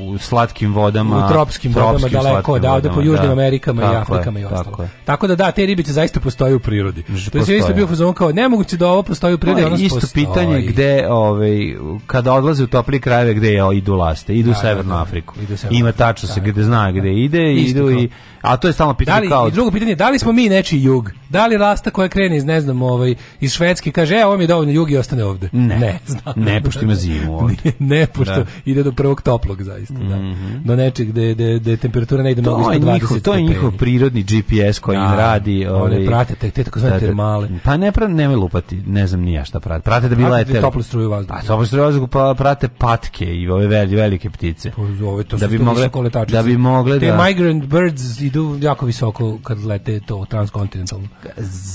u, u slatkim vodama, u tropskim, tropskim vodama daleko, da, ovde po južnim da. Amerikama i Afrikama je, i ostalo. Tako, tako, da da, te ribice zaista postoje u prirodi. Znači, to je isto bio fazon kao nemoguće da ovo postoji u prirodi, pa, ono isto pitanje gde ovaj kada odlaze u topli krajeve gde je, idu laste, idu da, u Severnu da, da. Afriku. Idu Severnu Ima tačno se gde zna gde ide, idu i A to je stalno pitanje da li, kao... I drugo pitanje, da li smo mi nečiji jug? Da li rasta koja krene iz, ne znam, ovaj, iz Švedske, kaže, e, ovo mi je dovoljno jug i ostane ovde? Ne, ne, znam. ne pošto ima zimu ovde. ne, ne, pošto da. ide do prvog toplog, zaista, mm -hmm. da. Mhm. Do nečeg gde, gde, gde temperatura ne ide mnogo 120 njihov, To je njihov prirodni GPS koji im da. radi... Ovaj, one prate te, te tako zvane da, da. termale. Pa ne, pra, nemoj lupati, ne znam ni ja šta prate. Prate da bi lete... Toplu struju vazduha. Pa toplu struju vazduha pa prate patke i ove velike ptice. Pa, ove, to da bi mogle, da bi mogle da... Te migrant birds idu jako visoko kad lete to transkontinentalno.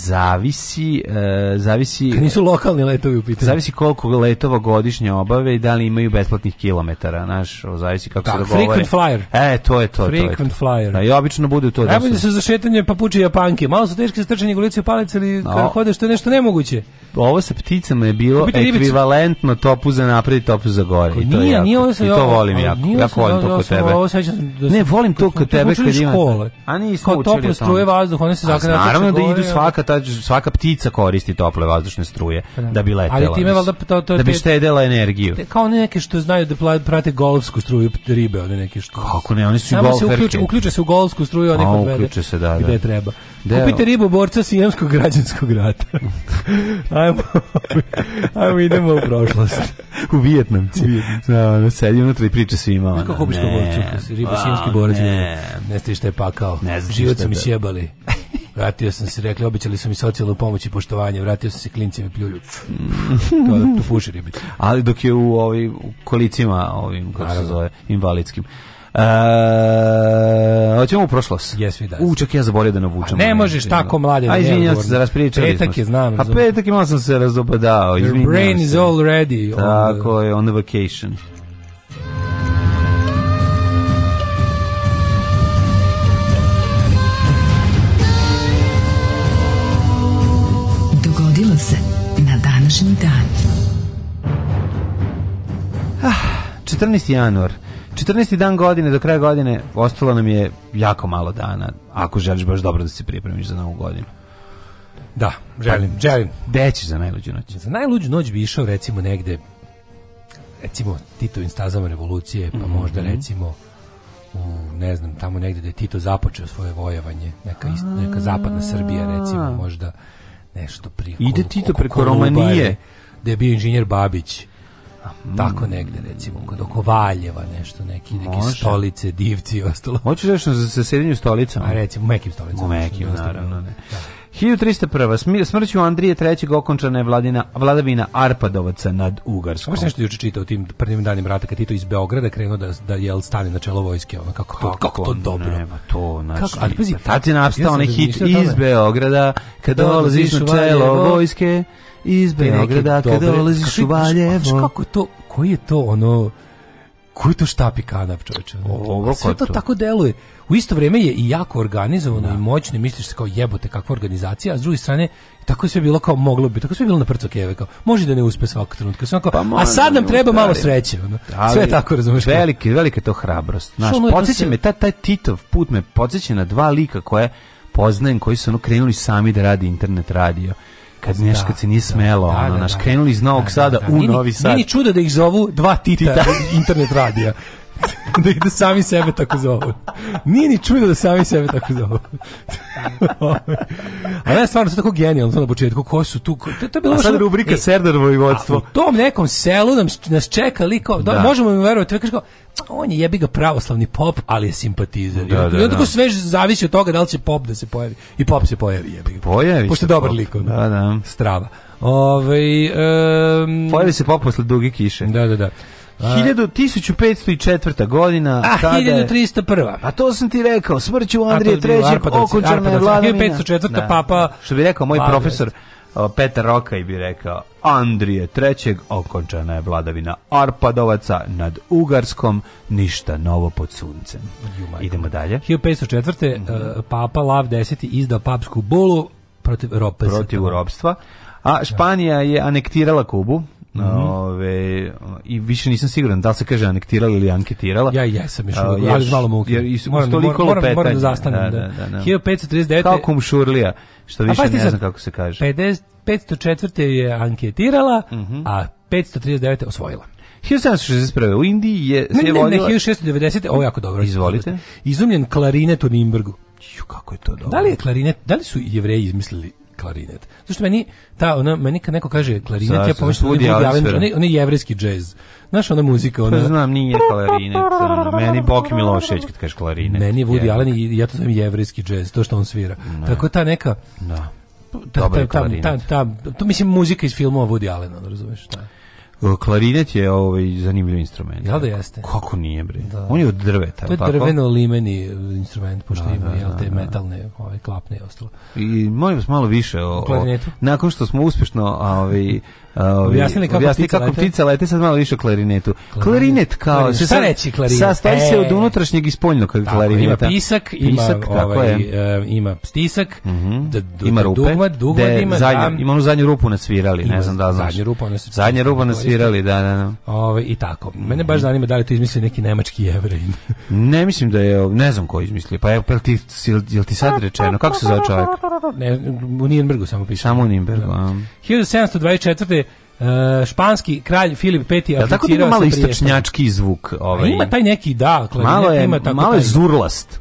Zavisi, e, zavisi... Kad nisu lokalni letovi u pitanju. Zavisi koliko letova godišnje obave i da li imaju besplatnih kilometara, znaš, zavisi kako tak, da, se dogovore. Frequent flyer. E, to je to. Frequent to je to. flyer. Da, I obično bude to. Najbolje da, da su za šetanje papuče i japanke. Malo su teške za trčanje gulice palice ili no. hodeš, to je nešto nemoguće. Ovo sa pticama je bilo ekvivalentno topu za napred i topu za gore. I to, nije, jako, nije ovo, i to volim jako. Jako volim to kod tebe. Da ne, volim to kod tebe kad ima krenulo je. A nismo Kao tople struje vazduh, one se zakrene. Naravno da idu svaka, ta, svaka ptica koristi tople vazdušne struje pa da, bi letela. Ali time valjda to, to, da bi štedela energiju. kao neke što znaju da prate golfsku struju ribe, one neke što. Kako ne, oni su golferke. Uključe, uključe se u golfsku struju, one kod pa, vede. Uključe se, da. Gde da. treba. Deo. Kupite ribu borca Sijemskog građanskog rata. ajmo, ajmo idemo u prošlost. u Vijetnamci. Da, sedi unutra i priča svima. Ona. Kako kupiš borcu? Pa, ribu Sijemski borac. Ne, ne ste šta je pakao. Ne Život su mi sjebali. Vratio sam se, rekli, obećali su mi socijalnu pomoć i poštovanje, vratio sam se klincima i pljuju. Mm. to da tu puši ribicu. Ali dok je u ovim kolicima, ovim, kako se zove, invalidskim. E, hoćemo u prošlost. Yes, we U, čak ja zaboravio da navučem. Ne možeš tako mlade. Aj, da izvinjam se, raspričali Petak je, znam. A petak je malo sam se razobadao. Your brain is already Tako je, on the vacation. Dogodilo se na današnji dan. Ah, 14. januar 14. dan godine, do kraja godine, ostalo nam je jako malo dana, ako želiš baš dobro da se pripremiš za novu godinu. Da, želim, pa, želim. Gde ćeš za najluđu noć? Za najluđu noć bi išao recimo negde, recimo Titovim stazama revolucije, pa mm -hmm. možda recimo u, ne znam, tamo negde da je Tito započeo svoje vojevanje, neka, ist, neka zapadna Srbija recimo, možda nešto prije. Ide Tito preko Romanije. Da je bio inženjer Babić Mm. Tako negde, recimo, kod oko Valjeva, nešto, neki, neki Može. stolice, divci i ostalo. Hoćeš nešto za zasedenju stolicama? A recimo, u mekim stolicama. U mekim, nešto, naravno, ne. Da. 1301. Smrću Andrije III. okončana je vladina, vladavina Arpadovaca nad Ugarskom. Možeš nešto juče čitao tim prvim danim rata kad Tito iz Beograda krenuo da, da jel stane na čelo vojske. Ono, kako, to, kako, kako to dobro. Nema to, znači, kako, ali pazi, pa tad je napstao ja onaj hit iz Beograda kad dolaziš na čelo vojske iz Beograda kada dolaziš u Valjevo. Kako to, koji je to ono koji to štapi kanap, čoveče. Sve to tako deluje. U isto vrijeme je i jako organizovano da. i moćno, i misliš se kao jebote kakva organizacija, a s druge strane tako je sve bilo kao moglo bi, tako sve bilo na prco keve kao. Može da ne uspe svakog trenutka. Sve kao, pa a sad da nam treba malo sreće, ono. Da, ali, sve tako razumeš. Veliki, velika to hrabrost. Znaš, podseća me taj taj Titov put me podseća na dva lika koje poznajem koji su ono krenuli sami da radi internet radio kad nešto da, kad se nije da. smelo, da, ono, da, naš, krenuli iz Novog Sada u nini, Novi Sad. Nije čudo da ih zovu dva tita, tita. internet radija. da ih da sami sebe tako zovu. Nije ni čudo da sami sebe tako zovu. A ne, stvarno, to tako genijalno na početku. Ko su tu? To, to je bilo A sad rubrika e, Serdar Vojvodstvo. u tom nekom selu nam, nas čeka liko, da. možemo im verovati, kaže kao, on je jebi ga pravoslavni pop, ali je simpatizer. Da, da, I on tako da. svež zavisi od toga da li će pop da se pojavi. I pop se pojavi, jebi ga. Pojavi Pošto je dobar lik. Da, da. Strava. Ove, um, pojavi se pop posle duge kiše. Da, da, da. 1504. godina. A, 1301. A to sam ti rekao, smrću Andrije III. okončana je vladavina. 1504. Da. papa... Što bi rekao moj Vladec. profesor, Petar Rokaj bi rekao Andrije III. okončana je vladavina Arpadovaca nad Ugarskom, ništa novo pod suncem. Jumajko. Idemo dalje. 1504. Mm -hmm. Papa Lav X izdao papsku bulu protiv ropstva. Protiv ropstva. A da. Španija je anektirala Kubu Mm -hmm. ove, i više nisam siguran da li se kaže anektirala ili anketirala. Ja jesam još uvijek, ali malo mogu. Jer su moram, moram, moram, moram da, da zastanem. Da, da, da, da. 1539. Kao kumšurlija, što više ne znam kako se kaže. 50, 504. je anketirala, mm -hmm. a 539. osvojila. 1761. U Indiji je... Ne, ne, ne, 1690. Ovo je jako dobro. Izvolite. Izumljen klarinet u Nimbrgu. Ju, kako je to dobro. Da li je klarinet, da li su jevreji izmislili klarinet. Zašto meni ta ona meni kad neko kaže klarinet ja pomislim Woody Allen, on je, on je jevrejski džez. Znaš ona muzika, pa ona... Ne znam, nije klarinet. Um, meni Boki Milošević kad kažeš klarinet. Meni je Woody Allen i ja to zovem jevrejski džez, to što on svira. Ne. Tako ta neka... Da. Ta, ta, ta, ta, ta, to mislim muzika iz filmova Woody Allena, razumeš? Da klarinet je ovaj zanimljiv instrument. Jel da jeste? Kako nije bre? Da. On je od drveta, To je drveno limeni instrument pošto da, ima da, jel, te da, da. metalne, ove ovaj, klapne i ostalo. I molim vas malo više o, o nakon što smo uspešno ovaj Ovi, ovaj, objasnili kako, objasnili ptica, kako ptica lete, sad malo više o klarinetu. Klarinet, klarinet kao... Klarinet. Šta reći klarinet? Sastoji se od e. unutrašnjeg i spoljnog klarineta. Ima pisak, ima, pisak, ovaj, je. E, ima stisak, uh mhm. -huh. ima rupe, dugmad, dugmad, ima, zadnju, ima onu zadnju rupu na svirali ne znam da znaš. Zadnja rupa nasvirali. Zadnja rupa Finansirali, da, da, da. Ove, I tako. Mene baš mhm. zanima da li to izmislio neki nemački jevrein. ne mislim da je, ne znam ko izmislio. Pa je, pa ti, jel ti sad rečeno? Kako se zove čovjek? Ne, u Nijenbergu samo piše. Samo u Nijenbergu, da. 1724. Uh, španski kralj Filip V aplicirao tako da ima malo istočnjački zvuk ovaj. ima taj neki da klavinet malo je, ima tako malo je zurlast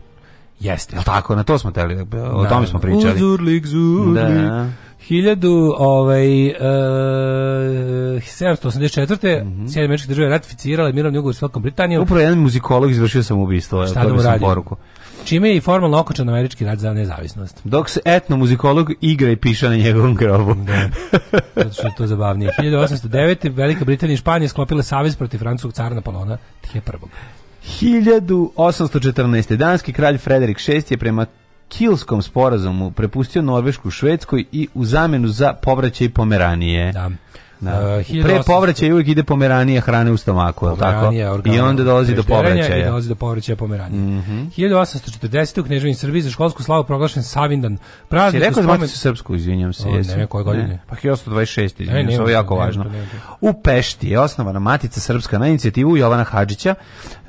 jeste tako na to smo teli o da. tome smo pričali uzurlik da. zurlik da 1000 ovaj uh, 784. Mm -hmm. Američke države ratificirale mirovni ugovor s Velikom Britanijom. Upravo jedan muzikolog izvršio sam ubistvo, Šta da, da mu radi? Poruku. Čime je i formalno okončan američki rad za nezavisnost. Dok se etnomuzikolog igra i piše na njegovom grobu. da, zato što je to zabavnije. 1809. Velika Britanija i Španija sklopile savez protiv francuskog cara Napoleona tih je prvog. 1814. Danski kralj Frederik VI je prema Kilskom sporazumu prepustio Norvešku Švedskoj i u zamenu za povraćaj Pomeranije. Da. Da. Uh, pre povraćaja uvijek ide pomeranija hrane u stomaku, je tako? I onda dolazi do povraćaja. I dolazi do povraćaja pomeranija. Mm -hmm. 1840. u Kneževini Srbiji za školsku slavu proglašen Savindan. Praznik si rekao da spomen... Maticu Srpsku, izvinjam se. O, jesu. ne, koje godine? Ne. Pa 1826, izvinjam se, ovo je jako ne, važno. Ne, u Pešti je osnovana Matica Srpska na inicijativu Jovana Hadžića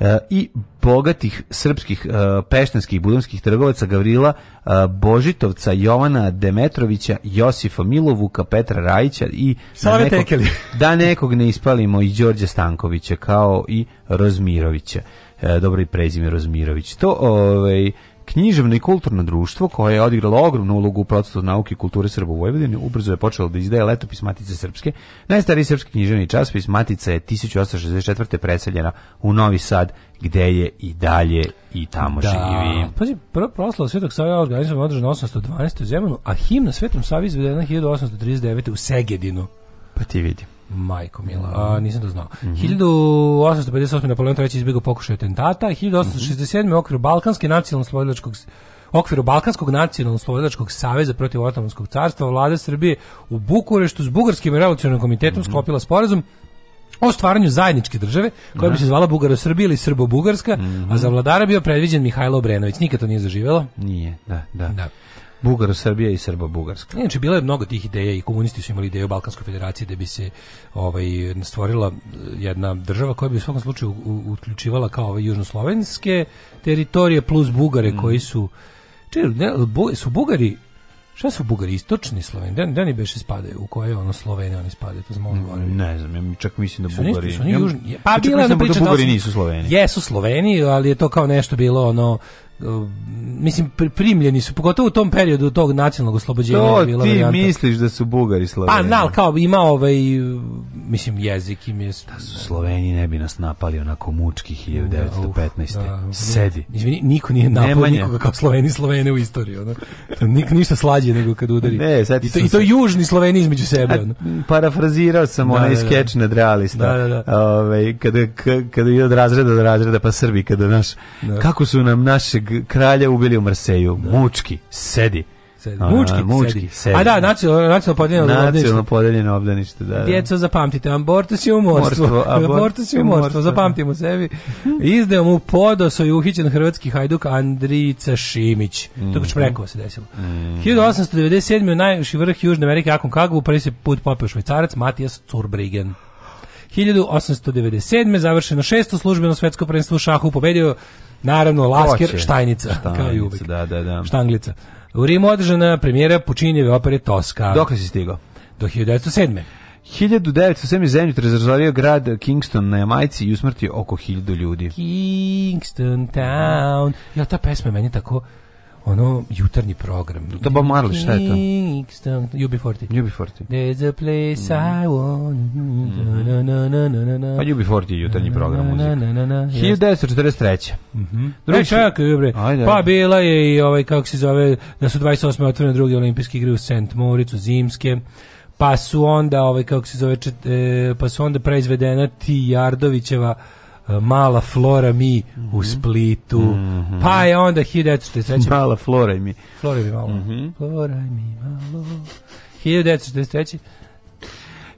uh, i bogatih srpskih uh, peštanskih budomskih trgovaca Gavrila uh, Božitovca, Jovana Demetrovića, Josifa Milovuka, Petra Rajića i Savete Merkeli. da nekog ne ispalimo i Đorđa Stankovića kao i Rozmirovića. E, dobro i prezime Rozmirović. To ovaj književno i kulturno društvo koje je odigralo ogromnu ulogu u procesu nauke i kulture Srba u Vojvodini, ubrzo je počelo da izdaje letopis Matice Srpske. Najstariji srpski književni časopis Matica je 1864. preseljena u Novi Sad, gde je i dalje i tamo da. živi. Pazi, prvo proslava Svetog Save organizovana održana 812. u Zemunu, a himna Svetom Savi izvedena 1839. u Segedinu. Pa ti vidi. Majko mila, a, nisam to znao. Mm -hmm. 1858. Napoleon treći izbjegao pokušaj atentata, 1867. Mm -hmm. okviru Balkanske nacionalno-slobodilačkog okviru Balkanskog nacionalno-slobodilačkog saveza protiv Otomanskog carstva vlada Srbije u Bukureštu s Bugarskim revolucionarnim komitetom mm -hmm. sklopila sporazum o stvaranju zajedničke države koja bi da. se zvala Bugaro Srbija ili Srbo Bugarska, mm -hmm. a za mhm. vladara bio predviđen Mihajlo Obrenović. Nikad to nije zaživelo? Nije, da, da. da. Bugaro Srbija i Srba Bugarska. Inače bilo je mnogo tih ideja i komunisti su imali ideju Balkanske federacije da bi se ovaj stvorila eh, jedna država koja bi u svakom slučaju uključivala kao ove ovaj, južnoslovenske teritorije plus Bugare mm. koji su če, ne, bu, su Bugari Šta su Bugari istočni Sloveni? da dani beše spadaju u koje ono Sloveni oni spadaju, to znamo govoriti. Ne znam, ja čak mislim da Bugari. Nisu, su oni južni. pa bila je da priča da Bugari nisu Sloveni. Jesu Sloveni, ali je to kao nešto bilo ono Eh, mislim primljeni su pogotovo u tom periodu tog nacionalnog oslobođenja to bila ti varianta. misliš da su Bugari Sloveni pa nal kao ima ovaj mislim jezik im je da su Sloveni ne bi nas napali onako mučki 1915. Da, uh, sedi izvini niko nije napao nikoga kao Sloveni Slovene u istoriji ono nik ništa slađe nego kad udari ne, I, to, i to južni Sloveni između sebe ono. parafrazirao sam da, onaj da, da. skeč nad realista da, da, da. Ove, ovaj, kada, kada ide od razreda do razreda pa Srbi kada naš kako su nam našeg kralja ubili u Marseju. Da. Mučki, sedi. Sedi. Mučki, a, mučki sedi. sedi. A da, nacionalno, nacionalno podeljeno obdanište. Nacionalno podeljeno obdanište, da, da. Djeco, zapamtite, abortus je umorstvo. Morstvo, abort, abortus je umorstvo, zapamtimo sebi. Izdeo mu podoso i uhićen hrvatski hajduk Andrijica Šimić. To -hmm. Tako čprekova se desilo. Mm 1897. u najviši vrh Južne Amerike, Akon Kagu, prvi se put popio švajcarac Matijas Curbrigen. 1897. završeno šesto službeno svetsko prvenstvo u šahu, pobedio Naravno, Lasker, Štajnica, štajnica Da, da, da. Štanglica. U Rimu održana premijera Pučinjeve opere Toska. Dok si stigao? Do 1907. 1907. zemlju razrazorio grad Kingston na Jamajci i usmrtio oko 1000 ljudi. Kingston Town. Ja, ta pesma meni tako ono jutarnji program. Da Bob Marley, šta je to? UB40. UB40. There's a place I mhm. want. Mhm. Na, na, na, na, na, Pa UB40 je jutarnji program muzike. 1943. Mhm. Drugi e, čak, bre. Pa bila je i ovaj kako se zove da su 28. otvorene druge olimpijske igre u St. Moricu zimske pa su onda ovaj kako se zove e, pa su onda preizvedena Tijardovićeva Jardovićeva E, mala Flora mi u mhm. Splitu. Mm -hmm. Pa je onda 1943. Mala Flora mi. Flora mi malo. Mm -hmm. Flora mi malo. 1943.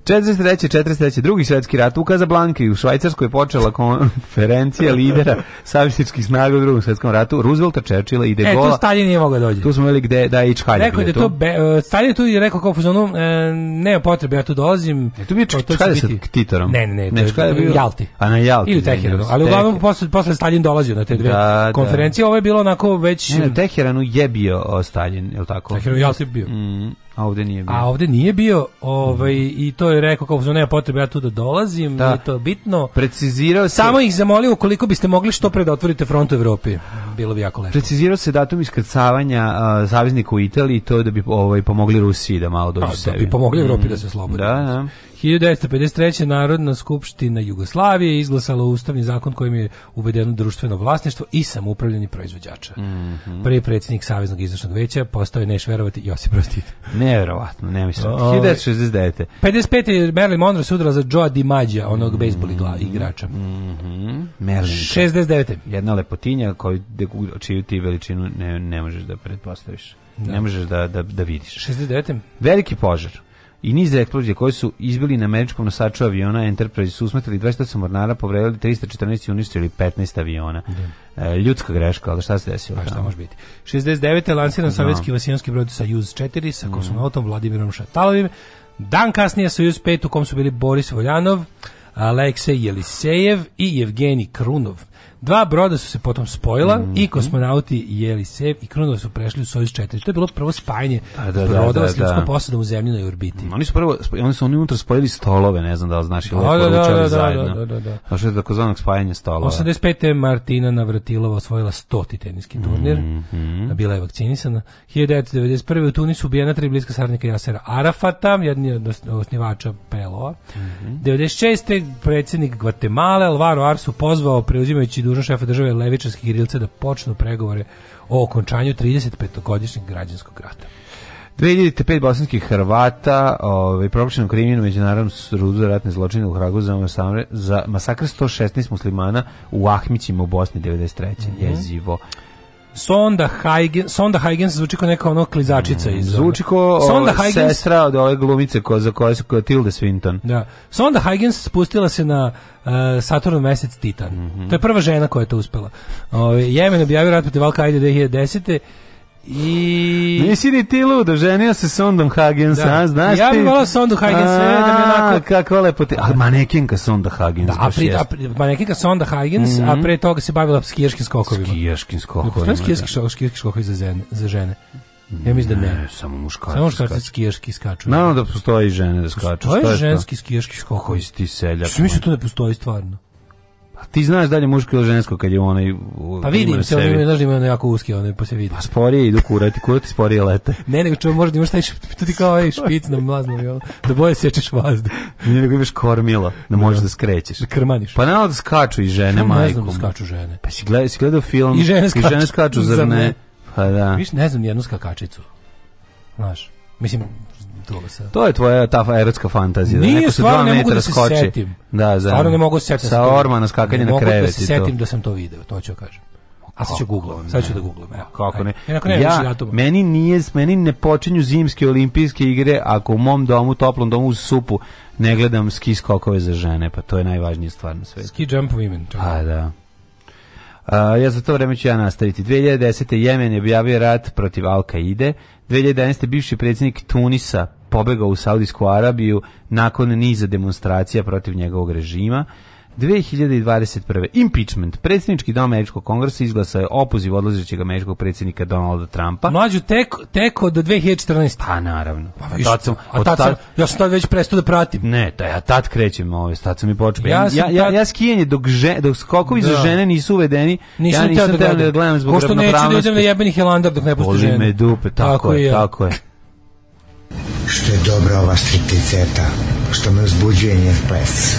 43. 43. drugi svjetski rat u Kazablanki u Švajcarskoj počela konferencija lidera savjetičkih snaga u drugom svjetskom ratu Roosevelta, Churchilla i De Gaulle. E, tu Stalin nije mogao da dođe. Tu smo imali gde da je Čkaljev. Rekao je da to, be, uh, Stalin je tu i rekao kao fuzonu, uh, e, nema potrebe, ja tu dolazim. E, tu bi je Čkaljev sa ktitorom. Ne, ne, ne, ne to je bio Jalti. A na Jalti. Ili da, Teheranu, ali uglavnom posle, posle Stalin dolazio na te dve da, konferencije, da. ovo je bilo onako već... Ne, na Teheranu je bio Stalin, je li tako? Teheranu Jalti bio. Mm. A ovde nije bio. A ovde nije bio, ovaj, mm. i to je rekao kao nema potrebe ja tu da dolazim, da. to je bitno. Precizirao se... Samo ih zamolio koliko biste mogli što pre da otvorite front u Evropi. Bilo bi jako lepo. Precizirao se datum iskrcavanja uh, saveznika u Italiji, to da bi ovaj pomogli Rusiji da malo dođe pa, da sebi. Da bi pomogli Evropi mm. da se mm, slobodi. Da, da. 1953. Narodna skupština Jugoslavije izglasala ustavni zakon kojim je uvedeno društveno vlasništvo i samoupravljanje proizvođača. Mm -hmm. Prvi predsjednik Saveznog izvršnog veća postao je neš verovati Josip Rostito. Neverovatno, ne mislim. 1969. 55. je Marilyn Monroe sudala za Joe DiMaggio, onog mm -hmm. bejsbol igrača. Mm -hmm. Merlin. 69. Jedna lepotinja koju, čiju ti veličinu ne, ne možeš da pretpostaviš. Da. Ne možeš da, da, da vidiš. 69. Veliki požar i niz eksplozije koje su izbili na američkom nosaču aviona Enterprise su usmetili 208 mornara, povredili 314 i uništili 15 aviona. Da. E, ljudska greška, ali šta se desilo? Pa šta može biti? 69. je lansiran no. Da. sovjetski vasijanski brod Sajuz 4 sa mhm. kosmonautom mm. Vladimirom Šatalovim. Dan kasnije Sajuz 5 u kom su bili Boris Voljanov, Aleksej Jelisejev i Evgenij Krunov. Dva broda su se potom spojila mm -hmm. i kosmonauti Jelisev i Kronos su prešli u Sojuz 4. To je bilo prvo spajanje da, da, broda da, s ljudskom da. posadom u zemljenoj orbiti. Oni su prvo oni su oni unutra spojili stolove, ne znam da li znaš ili da, da, da, da zajedno. Da, da, da, Došlo je takozvanog spajanje stolova. 85. Martina Navratilova osvojila 100. teniski turnir. Mm -hmm. Bila je vakcinisana. 1991. u Tunisu ubijena tri bliska sarnika Jasera Arafata, jedni od osnivača PLO-a. Mm -hmm. 96. predsjednik Gvatemala Alvaro Arsu pozvao preuzimajući dužnost šefa države levičarskih Irilce da počnu pregovore o okončanju 35-godišnjeg građanskog rata. 2005 bosanskih Hrvata ovaj, proglašeno krimin u Međunarodnom za ratne zločine u Hragu za, masakre, za masakr 116 muslimana u Ahmićima u Bosni 93. Mm -hmm. Jezivo. Sonda Huygens, Sonda Huygens zvuči kao neka ono klizačica iz... Zvuči kao Sonda Huygens, sestra od ove glumice ko, za koje su Tilda Swinton. Da. Sonda Huygens spustila se na uh, eh, Saturn mesec Titan. Mm -hmm. To je prva žena koja je to uspela. Uh, Jemen objavio rat protiv Al-Qaida 2010. I... Nisi ni ti ludo, ženio se Sondom Hagens, da. a znaš ti? Ja bih volao Sondu Hagens, sve da mi onako... Kako lepo te... A manekinka Sonda Hagens, da, a pri, a manekinka Sonda Hagens, mm -hmm. a mhm. pre toga se bavila skijaškim skokovima. Skijaškim skokovima, Postoji skijaški, da. skijaški skokovi za, zene, za žene? Ja mislim da ne. ne samo muškarci. Samo muškarci skijaški skaču. Naravno da postoji žene da skaču. je ženski skijaški skokovi. Koji si ti seljak? Što mislim da to da postoji stvarno? Ti znaš dalje muško ili žensko kad je onaj Pa vidim se, oni znaš da imaju jako uski, onaj pa se vidi. Pa sporije idu kurati, kurati sporije lete. ne, nego čuo možda imaš taj to ti kao ej ovaj špic na mlaznom, jel? Da boje sečeš vazduh. Nije nego imaš kormilo, da možeš da. da skrećeš. Da krmaniš. Pa naravno da skaču i žene, majkom. Ne znam da skaču žene. Pa si gledao, si gledao film i žene skaču, i žene skaču zar ne? Pa da. Viš ne znam jednu skakačicu. Znaš, mislim, Tulsa. To je tvoja ta erotska fantazija. Da nije, da neko se dva ne metra da se skoči. Setim. Da, da. Stvarno ne mogu da se setim. Sa ormana na skakanje na krevet. Ne mogu da se setim da sam to video, to ću da kažem. A sad ću googlam, sad ću da googlam. Evo, kako ne? ne ja, meni, nije, meni ne počinju zimske olimpijske igre ako u mom domu, toplom domu uz supu ne gledam ski skokove za žene, pa to je najvažnija stvar na svetu. Ski jump women. A, da. A, ja za to vreme ću ja nastaviti. 2010. Jemen je objavio rat protiv al qaide 2011. bivši predsjednik Tunisa pobegao u Saudijsku Arabiju nakon niza demonstracija protiv njegovog režima. 2021. Impeachment. Predsjednički dom Američkog kongresa izglasao je opoziv odlazećeg američkog predsjednika Donalda Trumpa. Mlađu tek, tek od 2014. Pa naravno. Pa, viš, tad sam, a tad, sam, ja sam tad već prestao da pratim. Ne, taj, a tad krećem ove, ovaj, tad sam i počeo. Ja, ja, ja, ja skijenje dok, žen, dok skokovi da. za žene nisu uvedeni, nisam ja nisam teo da, da gledam zbog Pošto neću da idem na jebeni Helandar dok ne pusti žene. me dupe, tako, tako je, je, tako je. Što je dobra ova stripticeta, što me uzbuđuje njen ples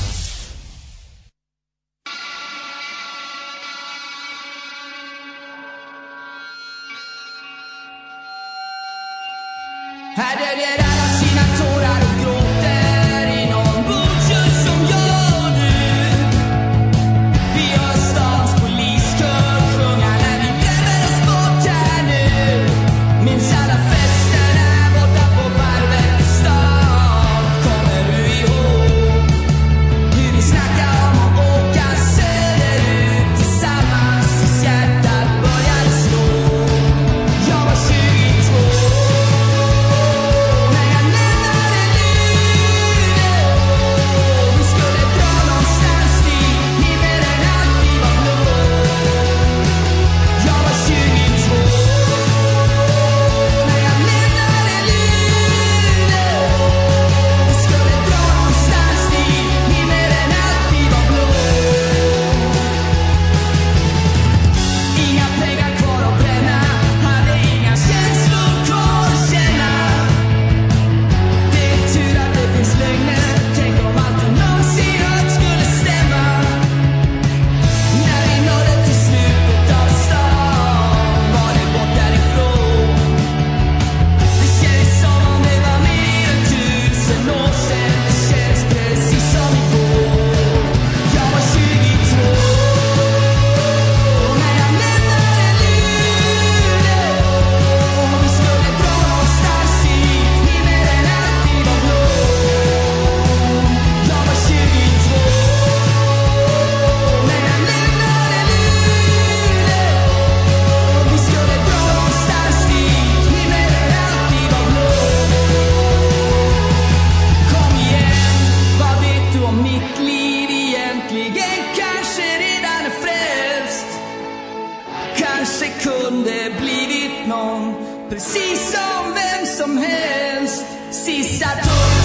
kanske kunde blivit någon precis som vem som helst. Sista tåget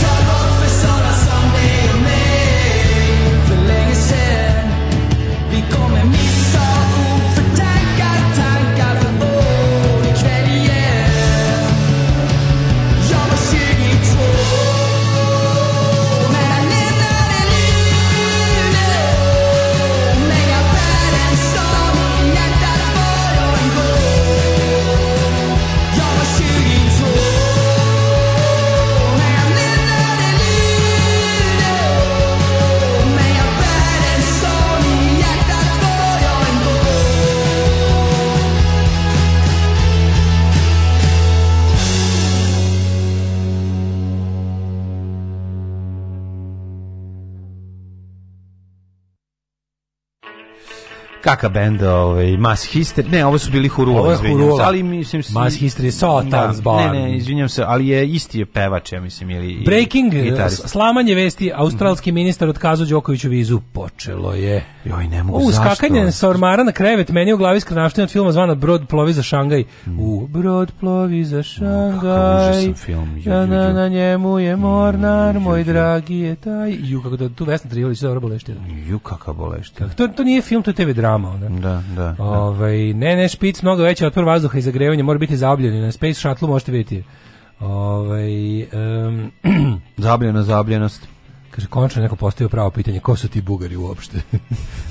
kakav bend, ovaj Mass Hysteria. Ne, ovo su bili Hurula, izvinjavam se, ali mislim se Mass Hysteria Sotans Bar. Da. Ne, ne, izvinjavam se, ali je isti je pevač, ja mislim, ili Breaking eh, gitarist. slamanje vesti, australski mhm. ministar otkazao Đokoviću vizu. Počelo je. Joj, ne mogu, o, zašto? Uskakanje sa ormara na krevet, meni u glavi skrnaština od filma zvana Brod plovi za Šangaj. Mm. U Brod plovi za Šangaj. Mm, film. jo, ju, Na, na njemu je mornar, mm, moj dragi je taj. Ju, kako da tu Vesna Trivolić dobro boleština. Ju, kakav boleština. To, to nije film, to je TV drama jama. Ona. Da, da, da, da. Ove, ovaj, ne, ne, špic mnogo veći otpor vazduha i zagrevanja mora biti zaobljen. Na Space Shuttle možete vidjeti. Ove, ovaj, um, Zabljena zabljenost. Kaže, končno neko postavio pravo pitanje, ko su ti bugari uopšte?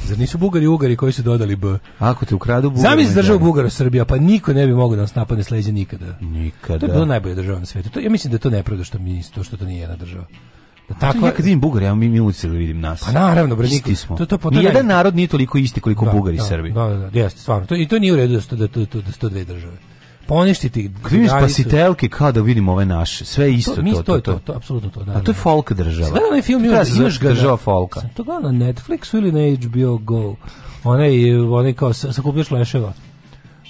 Zar nisu bugari ugari koji su dodali B? Ako te ukradu bugari... Zamisli državu Bugara Srbija, pa niko ne bi mogao da nas napadne sleđe nikada. Nikada. To je bilo najbolje država na svijetu. To, ja mislim da to ne proda što mi to što to nije jedna država. Da tako ja kad vidim Bugari, ja mi mi Srbi vidim nas. Pa naravno, bre, isti smo. To to po Ni jedan narod nije toliko isti koliko da, Bugari i da, Srbi. Da, da, da, jeste, stvarno. To i to nije u redu da sto da to da sto dve države. Poništiti Krim spasitelke kao da vidimo ove naše. Sve isto to. Mi to to, to, to, apsolutno to, da. A to je da. folk država. Sve onaj film je znaš država folka. To gledao na Netflixu ili na HBO Go. Onaj, onaj kao sakuplješ leševa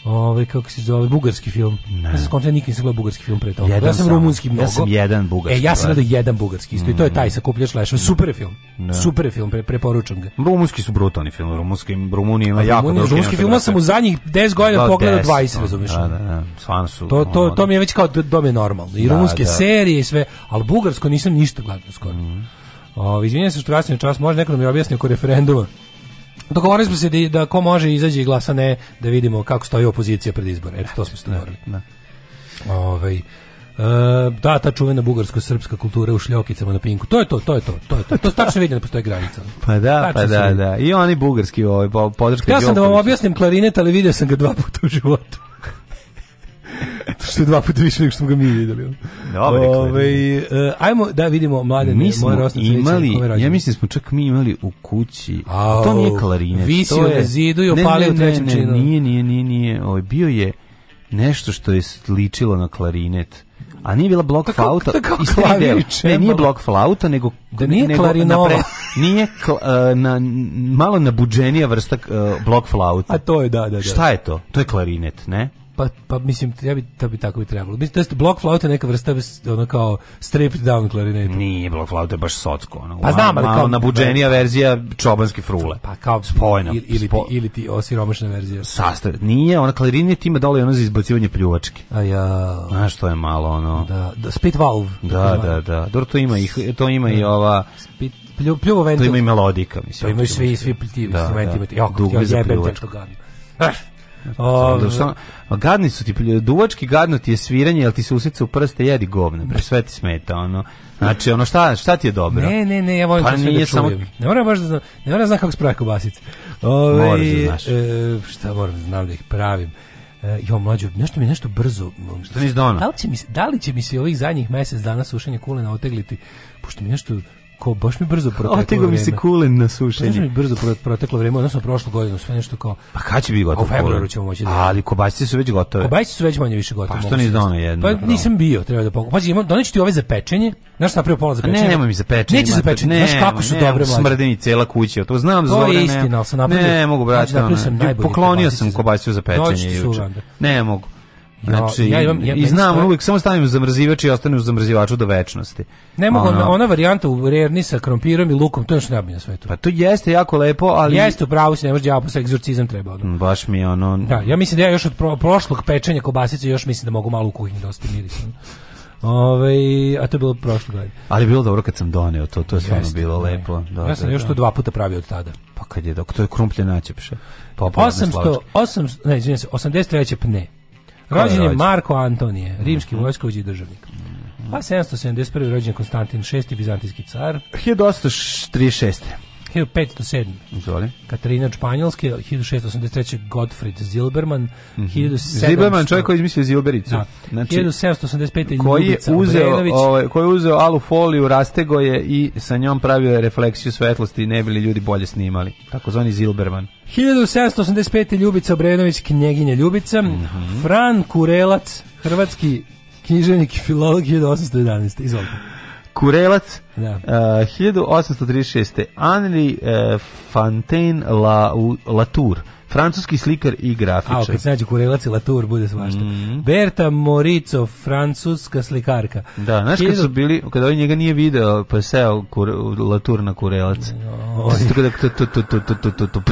ovaj kako se zove bugarski film. Ne. Ja sam skontra nikad nisam gledao bugarski film pre toga. Jedan ja sam rumunski mnogo. Ja sam jedan bugarski. E ja sam gledao jedan bugarski isto mm. i to je taj sa kupljaš leševa. Super film. Ne. Super film, pre, preporučam ga. Rumunski su brutalni film, rumunski Rumunija ima jako dobro. Rumunski film sam u zadnjih 10 godina da, pogledao 20, da, razumeš? Da, da, da. Stvarno su. To to to mi je već kao do me normalno. I da, rumunske serije i sve, al bugarsko nisam ništa gledao skoro. Mm. Ovaj izvinjavam se što kasnim čas, može neko da mi objasni oko referenduma. Dogovorili smo se da, da ko može izađe i glasa ne, da vidimo kako stoji opozicija pred izbore. Eto, to smo se da, dogovorili. Da. Ove, Uh, e, da, ta čuvena bugarsko-srpska kultura u šljokicama na pinku. To je to, to je to. To je to. To tačno vidim da postoji granica. Pa da, pa da, da. I oni bugarski ovaj podrška. Ja sam da vam objasnim klarinet, ali video sam ga dva puta u životu što je dva puta više nego što smo ga mi videli. Dobar je Ove, uh, ajmo da vidimo mlade mi smo imali, ja mislim da smo čak mi imali u kući. A to nije klarinet. Visio to je, na zidu i opalio ne, ne, ne, ne, činu. Nije, nije, nije, nije. Ovo, ovaj, bio je nešto što je sličilo na klarinet. A nije bila blok tako, flauta tako, iz Ne, nije blok flauta, nego da nije nego klarinova. Napre, nije kla, e, na, malo nabuđenija vrsta uh, blok flauta. A to je, da, da, da. Šta je to? To je klarinet, ne? Pa, pa mislim, ja bi, da bi tako bi trebalo. Mislim, to je blok flauta neka vrsta ono kao stripped down klarineta. Nije blok flauta, baš socko. Ono, pa znam, ali kao... Nabuđenija verzija čobanske frule. Pa kao... Spojena. Ili, ili, spo... ili ti osiromašna verzija. Sastav. Nije, ona klarinet ima dole ono za izbacivanje pljuvačke. A ja... Znaš, to je malo ono... Da, da spit valve. Da, da, da. Dobro, to ima i, to ima i da. ova... Spit plju, pljuvo To ima i melodika, mislim. To imaju svi, svi ti da, instrumenti. Da. Jako, ja jebem teško gavim. Ove, ovaj, šta, da gadni su ti, duvački gadno ti je sviranje, jel ti se usica u prste, jedi govne, bre, sve ti smeta, ono. Znači, ono, šta, šta ti je dobro? Ne, ne, ne, ja volim pa to sve da samo... Ne moram baš da znam, ne moram da znam kako se pravi kobasice. Ove, ovaj, moram da znaš. E, šta moram da znam da ih pravim? E, jo, mlađo, nešto mi nešto brzo... Šta nisi Da li, će mi, da li će mi se ovih zadnjih mesec dana sušenja kulena otegliti, pošto mi nešto ko baš mi brzo proteklo Otego mi se kulen na sušenje. Baš mi brzo proteklo vreme, odnosno prošlu godinu, sve nešto kao... Pa kad će biti gotovo? U februaru ćemo moći da... Ali kobasice su već gotove. Kobasice su već manje više gotove. Pa što ni donio jedno? Pa pravo. nisam bio, treba da pokupim. Pazi, doneću ti ove za pečenje. Znaš šta prvo polaz za pečenje? Ne, nemoj mi za pečenje. Neće za pečenje, ne, znaš kako su dobre mlađe. Smrde cela kuća, to znam za vreme. To je istina, ali sam napravio. Ne, mogu brati. Znači, Poklonio sam kobasicu za pečenje juče. Ne mogu. Znači, znači, ja, imam, ja, i znam, uvijek samo stavim u zamrzivač i ostane u zamrzivaču do večnosti. Ne mogu, ono, ona varijanta u rerni sa krompirom i lukom, to je što najbolje na svetu. Pa to jeste jako lepo, ali... Jeste, u pravu se ne može djavo, posle egzorcizam treba. Ono. Mm, baš mi je ono... Da, ja mislim da ja još od pro, prošlog pečenja kobasice još mislim da mogu malo u kuhinji dosta da mirisati. Ove, a to je bilo prošle godine. Ali bilo dobro kad sam doneo to, to je stvarno bilo ne. Da lepo. Da, ja sam da, još da. to dva puta pravio od tada. Pa kad je dok to je krumplje načepše. Pa 800, 800, ne, izvinjam se, 83. pne. Rođen je Marko Antonije, mhm. rimski mm -hmm. vojskovođi državnik. Mhm. A pa 771. rođen Konstantin VI, bizantijski car. 1836. 1507. Izvoli. Katarina Španjolske, 1683. Gottfried Zilberman, mm -hmm. 1700... Zilberman, čovjek koji izmislio Zilbericu. Da. Znači, 1785. Koji je, ovaj, koji je uzeo alu foliju, rastego je i sa njom pravio refleksiju svetlosti i ne bili ljudi bolje snimali. Tako Takozvani Zilberman. 1785. Ljubica Obrenović, knjeginja Ljubica. Mm -hmm. Fran Kurelac, hrvatski književnik i filolog 1811. Izvolite. Kurelac, da. Uh, eh, 1836. Henri uh, Fontaine La, Latour, francuski slikar i grafičar. A, kad se nađe Kurelac i Latour, bude svašta. Mm. Berta Morico, francuska slikarka. Da, znaš kad su bili, kad ovaj njega nije video, pa je seo kur, Latour na Kurelac. Da to, to, to, to, to, to, to, kada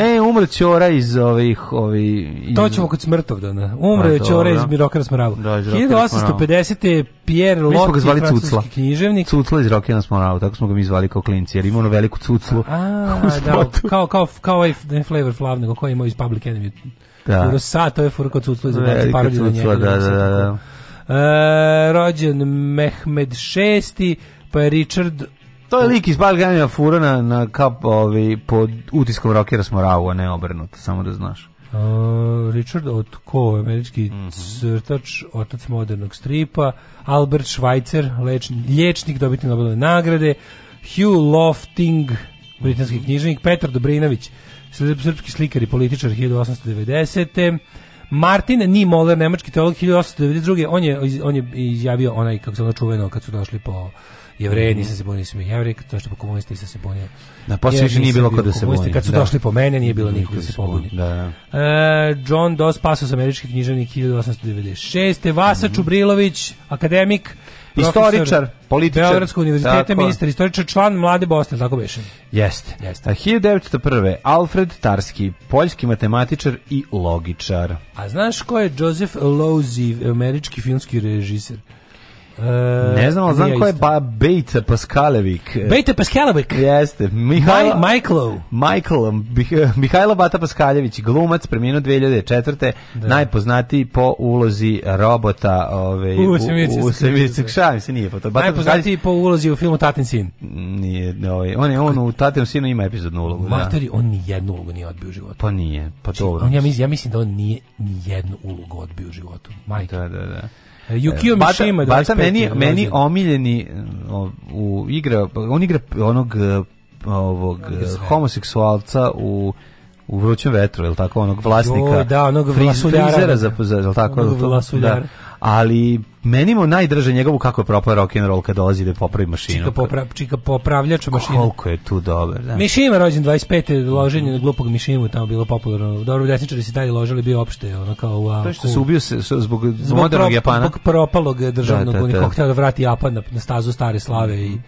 E, umre Ćora iz ovih... Ovi, iz... To ćemo kod smrtovdana. Umre A, Ćora iz Mirokara Smravu. Da, 1850. Pierre Loti, mi smo ga zvali Cucla. književnik. Cucla iz Rokena Smorava, tako smo ga mi zvali kao klinci, jer ima ono veliku cuclu. A, da, kao, kao, kao ovaj Flavor Flav, nego koji ima iz Public Enemy. Da. Furo sa, to je furo kao Cucla iz Rokena Smorava. Cucla, da, da, da. da. da. E, rođen Mehmed VI, pa je Richard to je lik iz Balganija Furana na, na kap, ovi, pod utiskom rokera Smoravu, a ne obrnuto, samo da znaš. Uh, Richard Otko, američki mm -hmm. crtač, otac modernog stripa, Albert Schweitzer, lječnik, dobiti Nobelove nagrade, Hugh Lofting, britanski mhm. knjižnik, Petar Dobrinović, srpski slikar i političar 1890. Martin Niemöller, nemački teolog 1892. On je, on je izjavio onaj, kako se ono čuveno, kad su došli po jevreji mhm. nisam se bunio, nisam jevrik, to što po komunisti nisam se bunio. Na posle više nije bilo ko da se bunio. Kad su da. došli po mene, nije bilo nikog da se pobuni. Da, da. E, John Dos Passos, američki književnik 1896. Vasa mhm. Čubrilović, akademik, Istoričar, političar. Beogradskog univerziteta, ministar, istoričar, član Mlade Bosne, tako beše. Jeste. Jeste. A 1901. Alfred Tarski, poljski matematičar i logičar. A znaš ko je Joseph Losey, američki filmski režiser? E, ne znam, ali znam ko je ba, Bejta Paskalevik. E, Bejta Paskalevik? Jeste. Mihajlo, Maj, Michaelo. Michael, Bih, Mihajlo Bata Paskaljević, glumac, preminuo 2004. Da. Najpoznatiji po ulozi robota ove, u, u, u Semirci. Šta se nije? Pa najpoznatiji po ulozi u filmu Tatin sin. Nije, ovaj, on, je, on u Tatinu sinu ima epizodnu ulogu. Da. Matori, on ni jednu ulogu nije odbio u životu. Pa nije, pa dobro. Znači, ja mislim, ja mislim da on nije ni jednu ulogu odbio u životu. Majke. Da, da, da. Yukio Mishima, da Bata meni, meni omiljeni u igra, on igra onog e, ovog e, homoseksualca u u vrućem vetru, je li tako, onog vlasnika, Joj, da, onog frizera, za, da. za, je li tako, onog da, ali menimo mu najdrže njegovu kako je propao rock and roll kad dolazi da popravi mašinu. Čika, popra, čika popravljač mašine. Koliko je tu dobar, da. Mišima rođen 25. loženje na glupog Mišimu, tamo bilo popularno. Dobro, desničari se taj ložili, bio opšte, ono kao wow, To što se ubio se, zbog, zbog, modernog pro, Japana. Zbog propalog da, državnog, da, da, da. htio da vrati Japan na, na stazu stare slave i mhm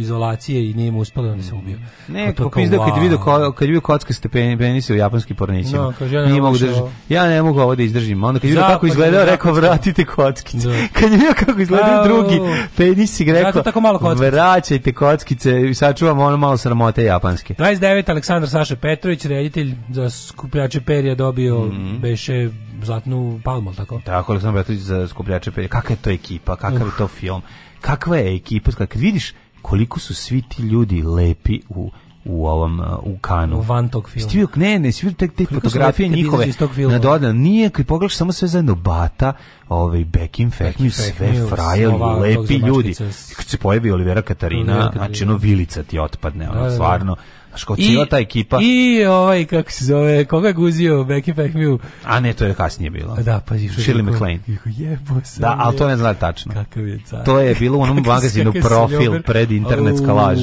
izolacije i nije mu uspelo da se ubio. Ne, pa to pizda wow. kad je vidio ko, kad je bio stepeni penisi u japanski pornićima. No, da, ja ne, mogu da drži, ja ne mogu ovo da izdržim. Onda kad je kako izgledao, rekao vratite kockice. Da. Kad je vidio kako izgledaju drugi penisi, rekao Vrata tako malo kockice. Vraćajte kockice i sačuvamo ono malo sramote japanske. 29 Aleksandar Saša Petrović, reditelj za skupljače perja dobio mm -hmm. beše zlatnu palmu, tako? Tako, Aleksandar Petrović za skupljače perja. Kakva je to ekipa, kakav uh. je to film? kakva je ekipa, kad vidiš koliko su svi ti ljudi lepi u u ovom uh, u kanu. U van tog filma. Stivio, ne, ne, svi te, te fotografije njihove na dodan. Nije, kad pogledaš samo sve zajedno Bata, ovaj Back Bekim Fehmi, sve frajer, lepi ljudi. Kad se pojavi Olivera Katarina, znači no vilica ti otpadne, ono, stvarno. Da, da. da. Znaš, kao ta ekipa. I ovaj, kako se zove, koga guzio Becky Pehmiju? A ne, to je kasnije bilo. Da, pa je Shirley MacLaine. Jebo sam. Da, al to ne zna tačno. Kakav je car. To je bilo u onom magazinu Profil pred internetska laž.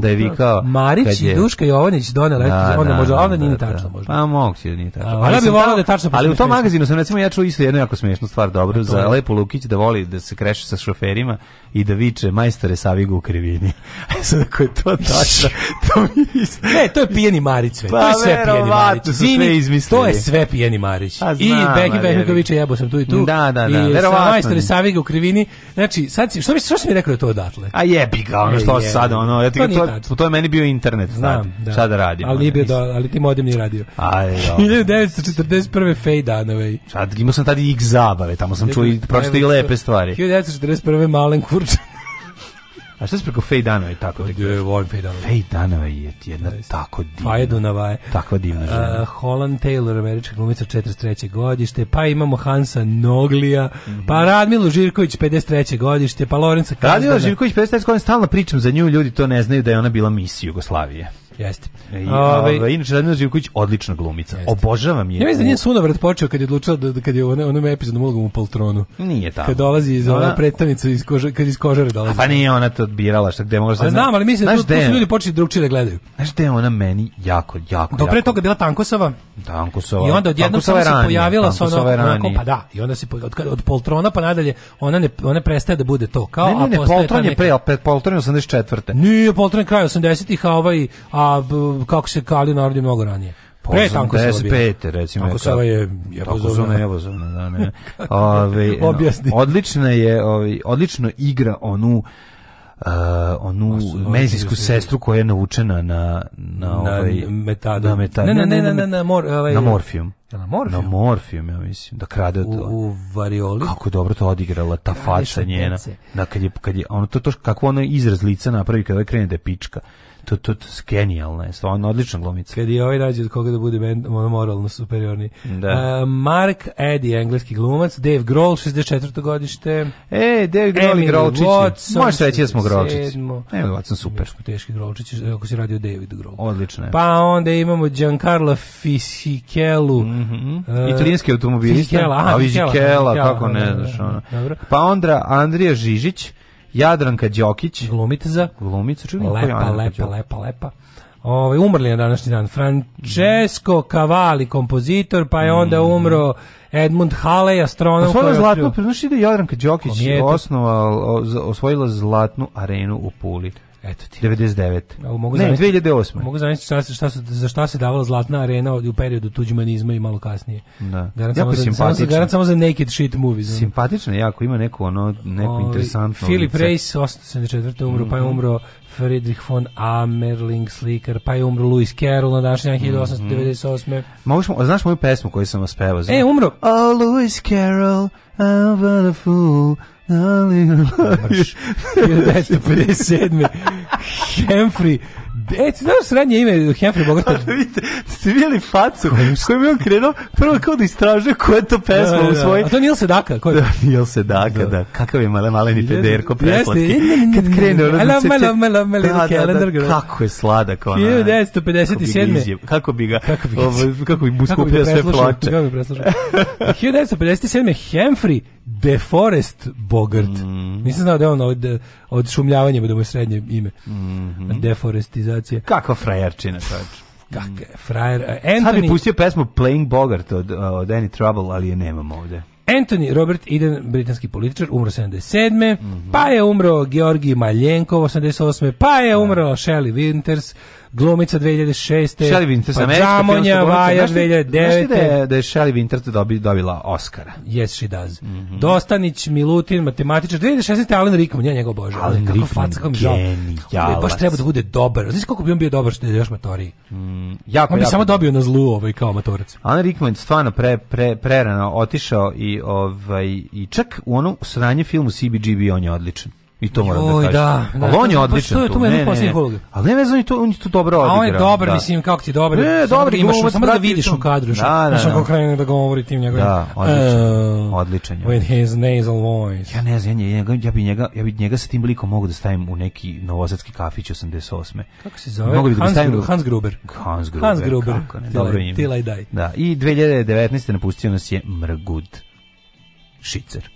Da je vikao... Da. Marić i Duška Jovanić donela, da, onda da, možda, onda da, nije tačno možda. Pa mog da nije tačno. Ali, bi volao da tačno. Ali u tom magazinu sam recimo ja čuo isto jednu jako smiješnu stvar, dobro, za Lepo Lukić da voli da se kreše sa šoferima i da viče majstore Savigu u krivini. E, sad ko je to tačno, to mi ne, to je pijeni Marić sve. Pa, to je sve pijeni Marić. Zini, sve to je sve pijeni Marić. Pa, znam, I Beki Behmekovića jebo sam tu i tu. Da, da, da. I verovatno. Majstor Saviga u krivini. Znači, sad si, što bi što si mi rekao da to odatle? A jebi ga, ono e, što se sad ono, ja ti to, to, to, to je meni bio internet, znam, sad, da. Šta da radim? Ali nije bio da, ali ti modem nije radio. Aj, 1941. Fade Dunaway. Sad imao sam tada i zabave, tamo sam čuo i pročito i lepe stvari. 1941. Malen Kurčan. A šta se preko Fej Danova je tako? Je, volim Fej Danova. Fej Danova je jedna yes. tako divna. Faje pa Dunava je. Takva divna uh, žena. Uh, Holland Taylor, američka glumica 43. godište, pa imamo Hansa Noglija, mm -hmm. pa Radmilo Žirković 53. godište, pa Lorenca Kazdana. Radmilo Žirković 53. godište, stalno pričam za nju, ljudi to ne znaju da je ona bila misi Jugoslavije. Jeste. I, ove, ove, ovaj- inače, Radmila Živković odlična glumica. Jeste. Obožavam je. Ja mislim da nije Sunovrat počeo kad je odlučila da, da kad je ona, onom epizodom ulogom u Poltronu. Nije tamo. Kad dolazi iz ona, ona predstavnica, iz koža, kad iz kožare dolazi. A pa nije ona to odbirala, šta gde može... Zna... Znam, ali mislim da tu, tu su ljudi počeli drugčije da gledaju. Znaš gde je ona meni jako, jako, Do pre toga bila Tankosava. Tankosova. I onda odjednom se pojavila sa onom, pa da, i onda se od, od Poltrona pa nadalje ona ne ona prestaje da bude to kao ne, ne, ne, a Poltron je pre Poltron 84. Nije Poltron kraj 80-ih, a ovaj a a kako se kali narod je mnogo ranije. Pa Pre tanko se obje. recimo. Tanko se ovaj je jebozona. jebozona, da ne. Ove, ovaj, Objasni. No, odlična je, ove, ovaj, odlično igra onu uh, onu pa medicinsku sestru koja je naučena na na ovaj metadu. Na metadu. Ne, ne, ne, ne, ne, na mor, ovaj na morfijum. Na morfijum. Na morfijum, ja mislim, da krađe to. U, varioli. Kako dobro to odigrala ta faca njena. Da kad je kad je ono to to kako ono izraz lica napravi kada krene da pička to, to, to genijalno je, stvarno odlična glumica. Kad je ovaj nađe od koga da bude moralno superiorni. Da. Uh, Mark Eddie engleski glumac, Dave Grohl, 64. godište. E, Dave Grohl i Grolčići. Možeš reći da smo Grolčići. Emil Watson, super. Teško, teški Grolčići, e, ako se radi o David Grohl. Odlično je. Pa onda imamo Giancarlo Fisichelu. Mm -hmm. uh, Italijanski automobilista. Fisichella, a Fisichella, kako da, ne, ne, da, ne znaš. Da, ono. Dobro. Pa onda Andrija Žižić, Jadranka Đokić, glumica, glumica, čujem lepa, lepa, lepa, lepa, Ovaj umrli je na današnji dan Francesco Cavalli, kompozitor, pa je onda mhm. umro Edmund Halley, astronom. Pa osvojila zlatnu, pa znaš da Jadranka Đokić osnoval, osvojila zlatnu arenu u Puli. Eto ti. 99. mogu ne, 2008. Mogu zamisliti šta, šta su, za šta se davala Zlatna arena u periodu tuđmanizma i malo kasnije. Da. Garant jako samo, samo, garant samo za naked shit movies. Ono. Simpatično jako, ima neko ono, neko Ovi, interesantno. Philip Reis, 874. umro, mm -hmm. pa je mhm. umro Friedrich von Amerling slikar, pa je umro Lewis Carroll na današnji dan 1898. Mhm. Ma ušmo, znaš moju pesmu koju sam vas pevao? E, umro. Oh, Lewis Carroll, I'm a fool. Ali... 1957. Hemfrey E, ti znaš srednje ime Humphrey Bogart? Da, da, vidite, ste vidjeli facu s kojom je on krenuo, prvo kao da istražuje koja je to pesma da, da, u da. svoj... A to je Nil Sedaka, ko je? Da, Nil Sedaka, da. da. Kakav je male, maleni pederko preslatki. Kad krene, ono da se... Malo, malo, malo, da, da, da, kako je sladak, ono. 1957. Kako bi ga... Kako bi, ovo, ovaj, kako mu skupio sve ploče. Kako bi preslušao. 1957. Humphrey Forest Bogart. Mm. Nisam znao da je on od, od šumljavanja bude mu srednje ime. Mm -hmm. DeForestiza civilizacije. Kakva frajerčina, čovječ. Kakve, frajer. Anthony... E, Sad bi pustio pesmu Playing Bogart od, e, od Any Trouble, ali je nemam ovde. Anthony Robert Eden, britanski političar, umro 77. Mm -hmm. Pa je umro Georgi Maljenkov 88. Pa je da. umro Shelley Winters Glumica 2006. Shelley Winters, pa Žamonja, Vaja 2009. da je, da je Shelley Winters dobila Oscara? Yes, she does. Mm -hmm. Dostanić, Milutin, matematičar, 2016. Alan Rickman, ja njega obožavam. Alan Rickman, faca, kako mi Baš treba da bude dobar. Znaš koliko bi on bio dobar što je još matoriji? Mm, jako, on bi jako, samo dobio na zlu ovaj, kao matorac. Alan Rickman stvarno pre, pre, prerano otišao i, ovaj, i čak u onom sranje filmu CBGB on je odličan. I to moram da Joj, da kažem. Da, da, on je odličan pa tu. Ne, ne, ne. Ali ne vezano, to, on je to dobro odigrao. A on je dobar, da. mislim, kako ti dobar. Ne, dobro. da imaš, samo da vidiš u kadru. Da, da, da. Znaš, krenu da govori tim njegovim. Da, odličan. Uh, odličan je. With his nasal voice. Ja ne znam, ja, njega, ja, bi njega, ja bi njega sa tim likom mogu da stavim u neki novosadski kafić 88. Kako se zove? Mogu bi Hans, da stavim Hans Gruber. Hans Gruber. Hans Gruber. Kako ne, dobro ime. Till Tilaj die. Da, i 2019. napustio nas je Mrgud Šicer.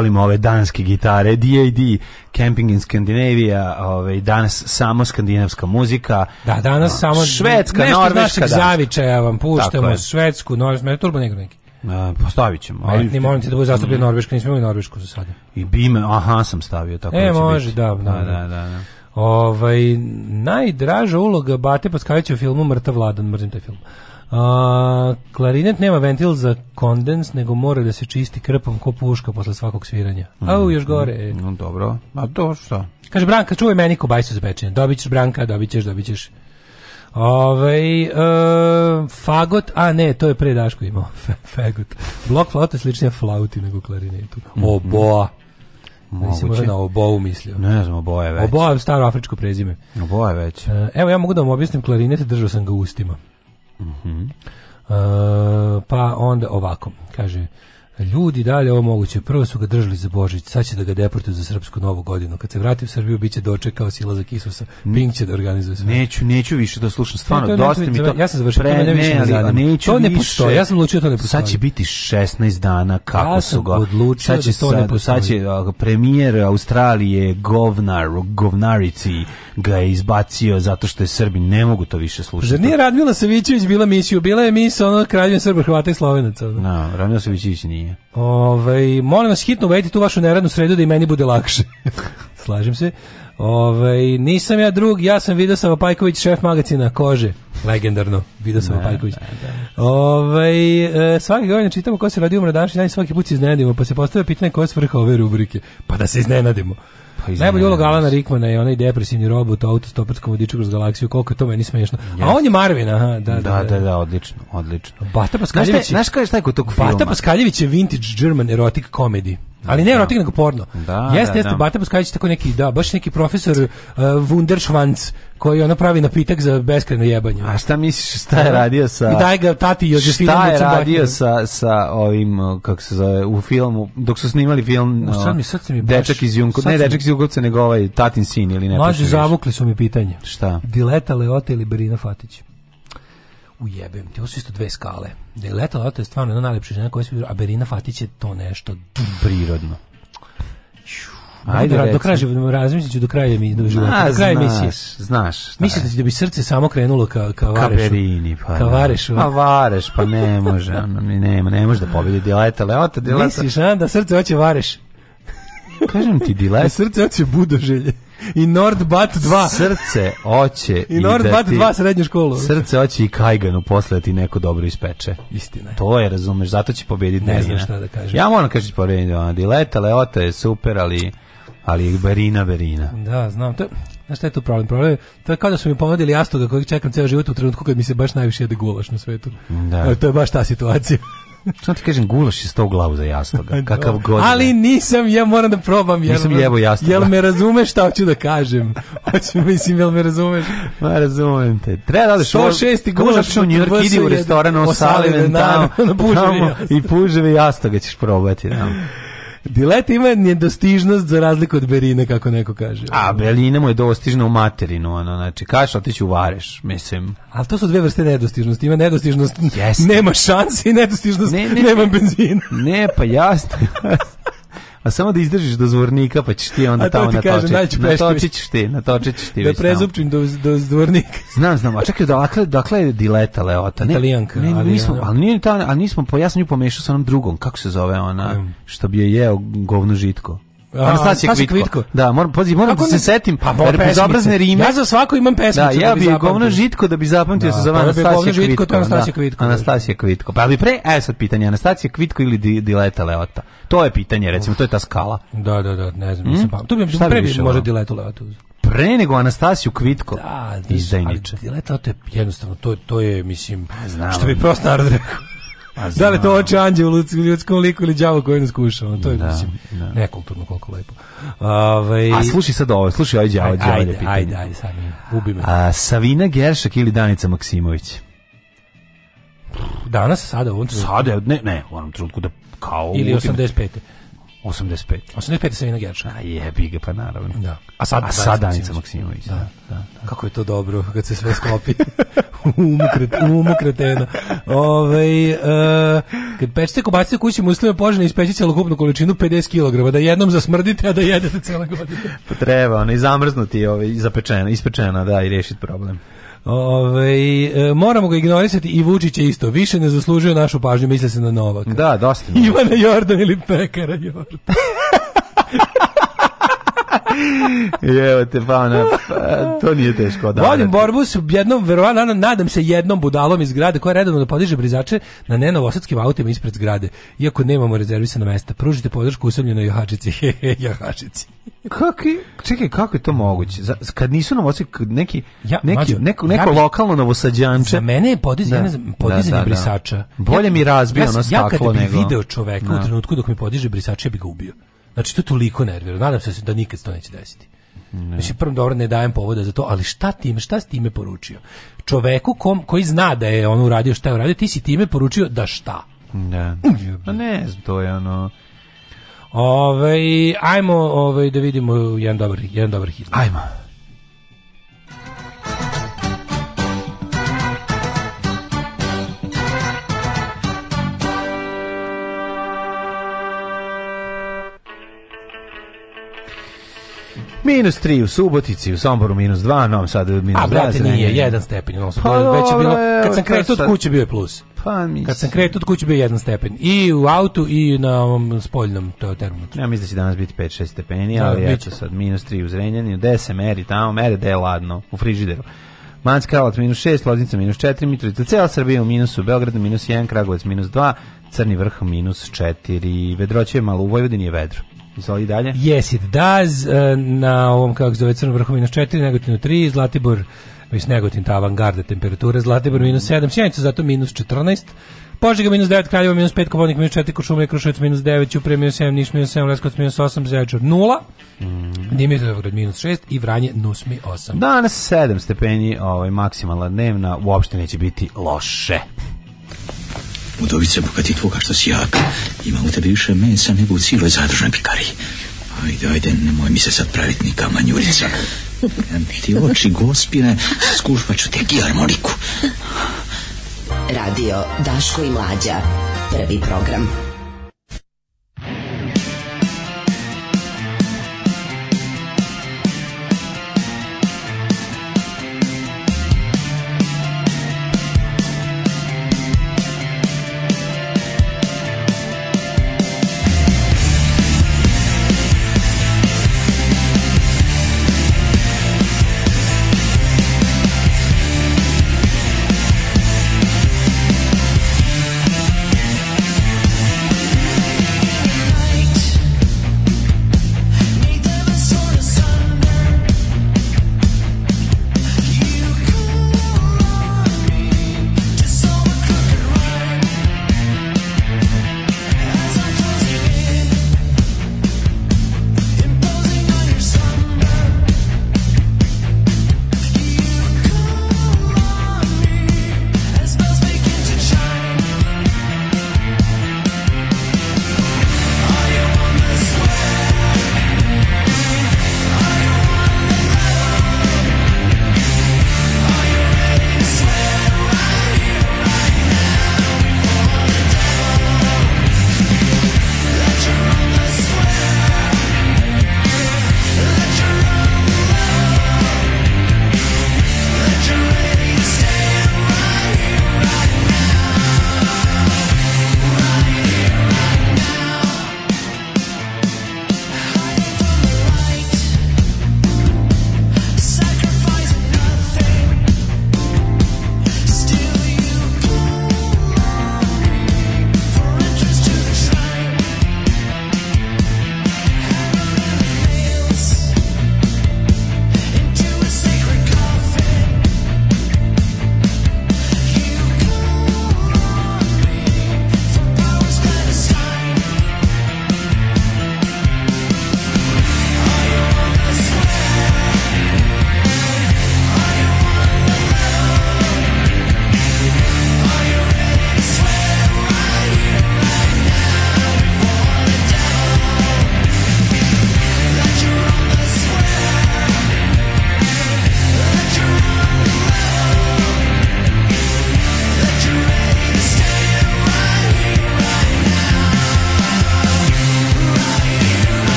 volim ove danske gitare, D.A.D., Camping in Scandinavia, ove, ovaj, danas samo skandinavska muzika. Da, danas no, samo švedska, nešto norveška. Nešto zavičaja vam puštamo, švedsku, norvešku, ne turbo nego neki. Uh, postavit pa ćemo. Ali, ne, molim te da bude zastupljen mm. Norveška, nismo imali Norvešku za sada. I bime, aha, sam stavio. Tako e, da će može, biti. Da, da, da, da. da, da, da. Ovaj, najdraža uloga Bate Paskavića u filmu Mrtav Vladan, mrzim taj film. A, klarinet nema ventil za kondens, nego mora da se čisti krpom ko puška posle svakog sviranja. Mm. Au, još gore. No, mm, mm, mm, dobro. A to što? Kaže, Branka, čuvaj meni kobajsu za pečenje. Dobit ćeš, Branka, dobićeš, dobićeš. dobit ćeš. e, fagot, a ne, to je pre Daško imao, fagot. Blok flauta je sličnija flauti nego klarinetu. Mhm. Oboa. Moguće. Mislim, na obovu mislio. Ne znam, oboje već. Oboje staro afričko prezime. Oboje već. E, evo, ja mogu da vam objasnim klarinet, držao sam ga ustima. Mm -hmm. uh, pa onda ovako, kaže Ljudi dalje ovo moguće. Prvo su ga držali za Božić, sad će da ga deportuju za srpsku novu godinu. Kad se vrati u Srbiju biće dočekao silazak Isusa. Pink će da organizuje sve. Neću, neću više da slušam stvarno. To, dosta mi to. Ja sam završio, pre, to ne, više ne, ali, ne neću To ne više. postoji. Ja sam odlučio da to ne postoji. Sad će biti 16 dana kako ja su ga. Odlučio sad da će da to sad, ne postoji. Sad će premijer Australije govnar, govnarici ga je izbacio zato što je Srbin. Ne mogu to više slušati. Zar nije Radmila Savićević bila misiju? Bila je misija ono kraljevina Srba, Hrvata i Slovenaca. No, Radmila Savićević nije nije. Ove, ovaj, molim vas hitno uvedite tu vašu neradnu sredu da i meni bude lakše. Slažem se. Ove, ovaj, nisam ja drug, ja sam Vidosav Pajković, šef magazina Kože. Legendarno, Vidosav ne, Pajković. Ove, ovaj, e, svake godine čitamo ko se radi umre današnji dan i svaki put se iznenadimo, pa se postavlja pitanje koja je svrha ove rubrike. Pa da se iznenadimo. Pa Najbolji ulog Alana Rikmana je onaj depresivni robot auto stoperskom vodiču kroz galaksiju, koliko je to meni smiješno. Yes. A on je Marvin, aha, da, da, da. Da, da, da odlično, odlično. Bata Paskaljević. Znaš šta je, znaš šta je kod tog filma? Bata Paskaljević je vintage German erotic comedy. Ali ne erotika, nego porno. Da, jeste, da, jeste, da. Bata Baskajić tako neki, da, baš neki profesor uh, Wunderschwanz koji ona pravi napitak za beskreno jebanje. A šta misliš, šta je da. radio sa... I daj ga tati Jožefinom. Šta je radio sa, sa ovim, uh, kako se zove, u filmu, dok su snimali film o, sad uh, mi, sad mi baš, Dečak iz Junkovca, ne Dečak iz Junkovca, nego ovaj Tatin sin ili ne. Maže, zavukli su mi pitanje. Šta? Dileta Leota ili Berina Fatić? ujebem ti, ovo su isto dve skale. Da je Leta Lota je stvarno jedna najlepša žena koja se vidio, a Berina Fatić je to nešto prirodno. Ajde, do, do kraja razmislit ću do kraja mi do života. do kraja znaš, emisije. Znaš. Mislite da bi srce samo krenulo ka ka Varešu. Kaperini, pa. Ka da. Varešu. Pa Vareš, pa ne može, ne, ne, ne može da pobedi Dileta Leota, Dileta. Misliš, a, da srce hoće Vareš? Kažem ti, Dilep... E, srce oće budoželje. I Nord Bat 2. Srce hoće I, Nord Nordbat da 2 srednju školu. Srce hoće i Kajganu posle da ti neko dobro ispeče. Istina je. To je, razumeš, zato će pobediti. Ne, znam šta da kažem. Ja moram kažem da pobediti. Dileta, Leota je super, ali ali je Berina, Berina. Da, znam. To, znaš šta je tu problem? Problem je, to je kao da su mi ponudili jastoga kojeg čekam ceo život u trenutku kad mi se baš najviše jede gulaš na svetu. Da. E, to je baš ta situacija. Što ti kažem, gulaš iz tog glavu za jastoga. Kakav god. Ali nisam, ja moram da probam. Jel, nisam jebo jastoga. Jel me razumeš šta hoću da kažem? Hoću, mislim, jel me razumeš? Ma, razumem te. Treba da što... 106. gulaš u New York, idi u restoran, o Saliven, tamo, tamo, i puževe jastoga ćeš probati. Tamo. Da. Dilet ima nedostižnost za razliku od Berine, kako neko kaže. A Berina mu je dostižna u materinu, ono, znači, kaš, ti u uvareš, mislim. Ali to su dve vrste nedostižnosti. Ima nedostižnost, yes. nema šanse i nedostižnost, ne, ne, nemam benzina. Ne, pa jasno. jasno a samo da izdržiš do zvornika, pa ćeš ti onda tamo natočiti. Natočit ćeš ti, natočit ćeš ti. Da prezupčim do, do zvornika. Znam, znam, a čekaj, dakle, dakle je dileta Leota. Ne, Italijanka. Ne, ali, nismo, ali, nije ta, ali nismo, po, ja sam nju pomešao sa onom drugom, kako se zove ona, što bi je jeo govno žitko. Anastasija Kvitko. Kvitko. Da, moram, pazi, moram da se setim pa, bezobrazne rime. Ja za svako imam da, pesmicu. Da, ja bi da govno žitko da bi zapamtio da, se zove Anastasija Kvitko. To Anastasija Kvitko. Da. Da. Anastasija Kvitko. Pa bi pre, e sad pitanje, Anastasija Kvitko ili Dileta Leota? To je pitanje, recimo, to je ta skala. Da, da, da, ne znam, mislim, pa. Tu bi pre bi možda Dileta Leota pre nego Anastasiju Kvitko. Da, izdajniče. Dileta Leota je jednostavno, to, to je, mislim, Znam. što bi prost narod rekao. Pa da li to oče anđe u ljudskom liku ili đavo koji nas kuša? to je, da, mislim, da. nekulturno koliko lepo. Ove, ovaj, A slušaj sad ovo, slušaj ovo ovaj đavo, đavo ajde, ajde, ajde, ajde, sad mi, ubi me. A, Savina Geršak ili Danica Maksimović? Danas, sada, u ovom trenutku. Sada, ne, ne, u onom trenutku da kao... Ili 85. 85. 85 Savina Gerča. A jebi ga, pa naravno. Da. A sad, A sad Danica Maksimović. Da, da. Da, da. Kako je to dobro kad se sve sklopi. umu kretena. Ove, uh, e, kad pečete kobasice kući muslima požene ispeći celokupnu količinu 50 kg, da jednom zasmrdite, a da jedete cele godine. pa treba, ona i zamrznuti ove, ovaj, i zapečena, ispečena, da, i rešiti problem. Ove, ovaj, moramo ga ignorisati i Vučić je isto. Više ne zaslužuje našu pažnju, misle se na Novaka. Da, dosta. Ivana Jordan ili Pekara Jordan. Evo te, pa, ona, pa, to nije teško. Odavljati. Vodim borbu s jednom, verovatno, nadam se jednom budalom iz grada koja redovno podiže brizače na nenovosadskim autima ispred zgrade. Iako nemamo rezervisana mesta, pružite podršku usamljenoj jahačici. jahačici. Kakvi, čekaj, kako je to moguće? kad nisu novosadski, neki, ja, neki, mađu, neko, neko ja, lokalno novosadđanče. Za mene je podizanje, da. da, podizanje da, da, brisača. Bolje mi razbio ja, ono staklo nego... Ja kad bi video čoveka u da. trenutku dok mi podiže brisače, ja bi ga ubio. Znači, to je toliko nervira. Nadam se da nikad to neće desiti. Ne. Znači, prvo dobro ne dajem povoda za to, ali šta time, šta si time poručio? Čoveku kom, koji zna da je on uradio šta je uradio, ti si time poručio da šta? Da. Ne, Pa ne znam, to je ono... Ove, ovaj, ajmo ove, ovaj, da vidimo jedan dobar, jedan dobar hit. Ajmo. Minus 3 u Subotici, u Somboru minus 2, Novom Sadu minus 2. A, brate, nije, jedan stepen. Novom Sadu, pa, već je bilo, kad sam kretao od kuće bio je plus. Pa, mislim. Kad sam kretao od kuće bio je jedan stepen. I u autu i na ovom spoljnom termometru. Ja mislim da će danas biti 5-6 stepeni, ali ja, da, ću sad, minus 3 u Zrenjaninu, gde se meri tamo, mere da je ladno, u frižideru. Manski Karlovac minus 6, Loznica minus 4, Mitrovica cela Srbija u minusu, Beograd minus 1, Kragovac minus 2, Crni vrh minus 4, Vedroće je malo, u Vojvodini je vedro. Izvoli dalje. Yes, it does. E, na ovom, kako se zove, Crnom vrhu minus 4, Negotinu 3, Zlatibor, mislim Negotin, ta avangarda temperature, Zlatibor minus 7, Sjenica zato minus 14, Požega minus 9, Kraljevo minus 5, Koponik minus 4, Kočumlje, Krušovic minus 9, Ćuprije minus 7, Niš minus 7, Leskovac minus 8, Zaječar 0, mm. Dimitrovgrad minus 6 i Vranje Nusmi 8. Danas 7 stepeni, ovaj, maksimalna dnevna, uopšte neće biti loše. Udovice, kad ti tvoga što si jak, ima u tebi više mesa nego u cijeloj zadružnoj pikari. Ajde, ajde, nemoj mi se sad praviti ni kamanjurica. Ti oči gospine, skušpa ću te gijarmoniku. Radio Daško i Mlađa. Prvi program.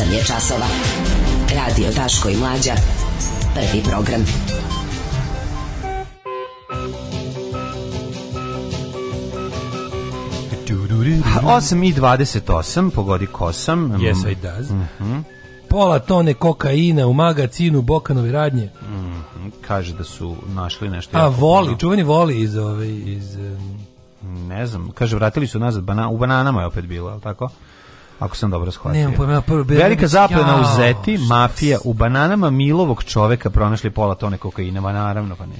Osam je časova. Radio Daško i Mlađa. Prvi program. Osam i dvadeset osam, pogodi kosam. Yes, I does. Mm -hmm. Pola tone kokaina u magacinu Bokanove radnje. Mm, kaže da su našli nešto. A voli, puno. čuveni voli iz ove, iz... Ne znam, kaže, vratili su nazad, bana, u bananama je opet bilo, ali tako? ako sam dobro shvatio. Nemam pojma, prvo bilo Velika zaplena u Zeti, mafija, u bananama Milovog čoveka pronašli pola tone kokaina, ma naravno, pa ne.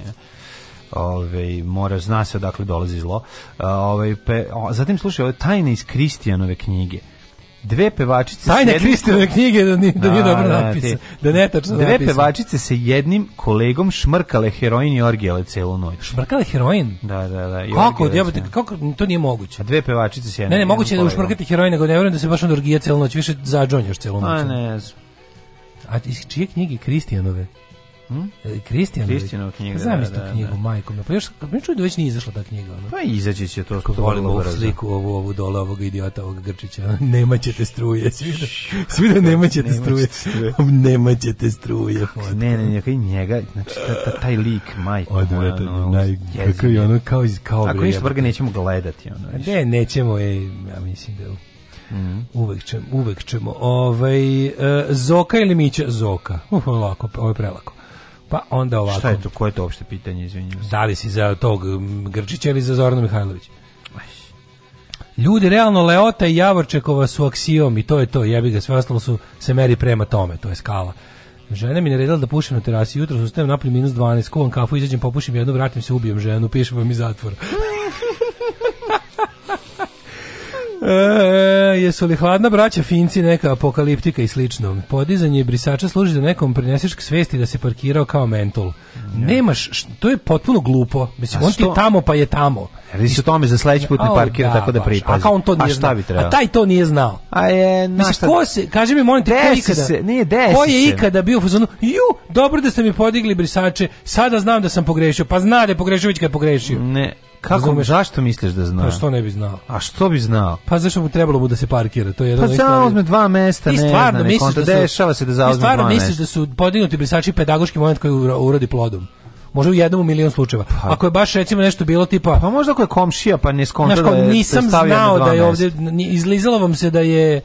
Ove, mora, zna se odakle dolazi zlo. Ove, pe, o, zatim slušaj, ove tajne iz Kristijanove knjige. Dve pevačice... Tajne jednim... Kristove knjige da nije, da nije da, dobro napisa. Da, da netačno Dve napisa. pevačice se jednim kolegom šmrkale heroin i orgijale celu noć. Šmrkale heroin? Da, da, da. kako? Djavate, kako? To nije moguće. A dve pevačice se jednim Ne, ne, moguće da ušmrkati heroin, nego ne vjerujem da se baš onda orgija celu noć. Više za zađonjaš celu noć. A ne znam. A iz čije knjige Kristijanove? Hm? Kristijanović. Kristijanova knjiga. Pa Znam isto da, da, knjigu, da. majko mi. Pa još, mi pa čuo da već nije izašla ta knjiga. Ono. Pa izaći će to. Kako volim ovu sliku, ovu, ovu dole, ovog idiota, ovog Grčića. Nema ćete struje. Svi da, da nema ćete struje. nema ćete struje. Ne, ne, ne, njega, znači, ta, ta, taj lik, majko. Odvratan, ono, naj, kako je ono, kao iz, kao Ako ništa vrga nećemo gledati. Ono, ne, nećemo, ej, ja mislim da Mm. Uvek ćemo, uvek ćemo. Ovaj, e, Zoka ili Mića? Zoka. Uf, lako, ovo je prelako. Pa onda ovako. Šta je to, koje je to opšte pitanje, izvinjujem se. Da li si za tog Grčića ili za Zorana Mihajlovića? Ljudi, realno Leota i Javorčekova su aksijom i to je to, jebi ga, sve ostalo su se meri prema tome, to je skala. Žena mi naredila da pušim na terasi, jutro su stajem napolje minus 12, kuvam kafu, izađem, popušim jednu, vratim se, ubijem ženu, pišem vam i zatvor. E, jesu li hladna braća Finci neka apokaliptika i slično? Podizanje brisača služi da nekom prineseš k svesti da se parkirao kao mentol. Nemaš, to je potpuno glupo. Mislim, on ti je tamo pa je tamo. E, Radi se tome za sledeći put ne parkira da, tako da pripazi. A kao on to nije šta bi znao? A taj to nije znao. A je, na šta... ko da- se, kaže mi, molim te, ko ikada, se, nije, desi ko je ikada bio u fazonu, ju, dobro da ste mi podigli brisače, sada znam da sam pogrešio, pa zna da je pogrešio već kad je pogrešio. Ne, Kako me zašto misliš da zna? Pa što ne bi znao? A što bi znao? Pa zašto mu trebalo mu da se parkira? To je jedan Pa samo uzme dva mesta, ne, I stvarno misliš da su, dešava se da zauzme dva Stvarno misliš da su podignuti brisači pedagoški moment koji urodi plodom? Može u jednom u milion slučajeva. Pa, ako je baš recimo nešto bilo tipa Pa možda ako je komšija pa ne skontra da, da je nisam znao da je ovde izlizalo vam se da je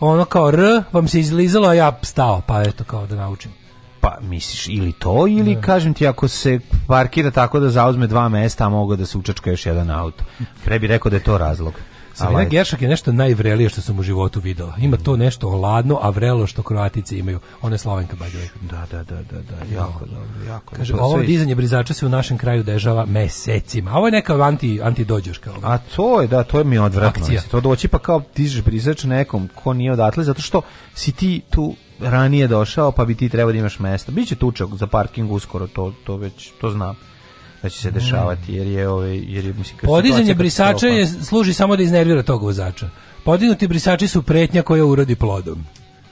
ono kao R vam se izlizalo a ja stao pa eto kao da naučim. Pa misliš ili to ili da. kažem ti ako se parkira tako da zauzme dva mesta, a mogu da se učačka još jedan auto. Pre bi rekao da je to razlog. Sabina Geršak je nešto najvrelije što sam u životu video. Ima to nešto ladno, a vrelo što Kroatice imaju. One Slovenka by Da, da, da, da, da, jako da. dobro, jako. Kaže, ovo dizanje brizača se u našem kraju dežava mesecima. A ovo je neka anti anti dođoška. A to je, da, to je mi odvratno. Akcija. To doći pa kao dižeš brizač nekom ko nije odatle zato što si ti tu ranije došao, pa bi ti trebao da imaš mesto. Biće tučak za parking uskoro, to, to već, to znam da će se mm. dešavati, jer je, ovaj jer je mislim, Podizanje brisača je, služi samo da iznervira tog vozača. Podignuti brisači su pretnja koja urodi plodom.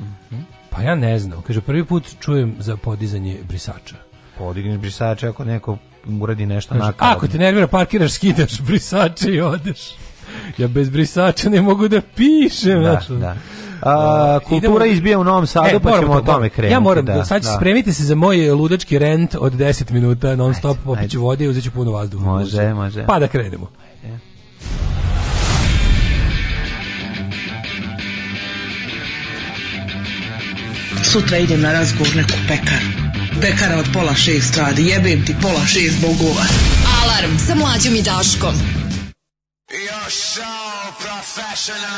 Mhm. Pa ja ne znam, kaže, prvi put čujem za podizanje brisača. Podigneš brisače ako neko uradi nešto na nakaradno. Ako te nervira, parkiraš, skidaš brisače i odeš. Ja bez brisača ne mogu da pišem. Da, znači. da. A, da, da, da. kultura idemo... izbija u Novom Sadu, e, pa ćemo o tome krenuti. Ja moram, da, sad ću da. spremiti se za moj ludački rent od 10 minuta non stop, popit ću vode i uzet ću puno vazduha. Može, može. Pa da krenemo. Sutra idem na razgovor neku pekaru. Pekara od pola šest radi, jebem ti pola šest bogova. Alarm sa mlađom i Daškom. You're so professional.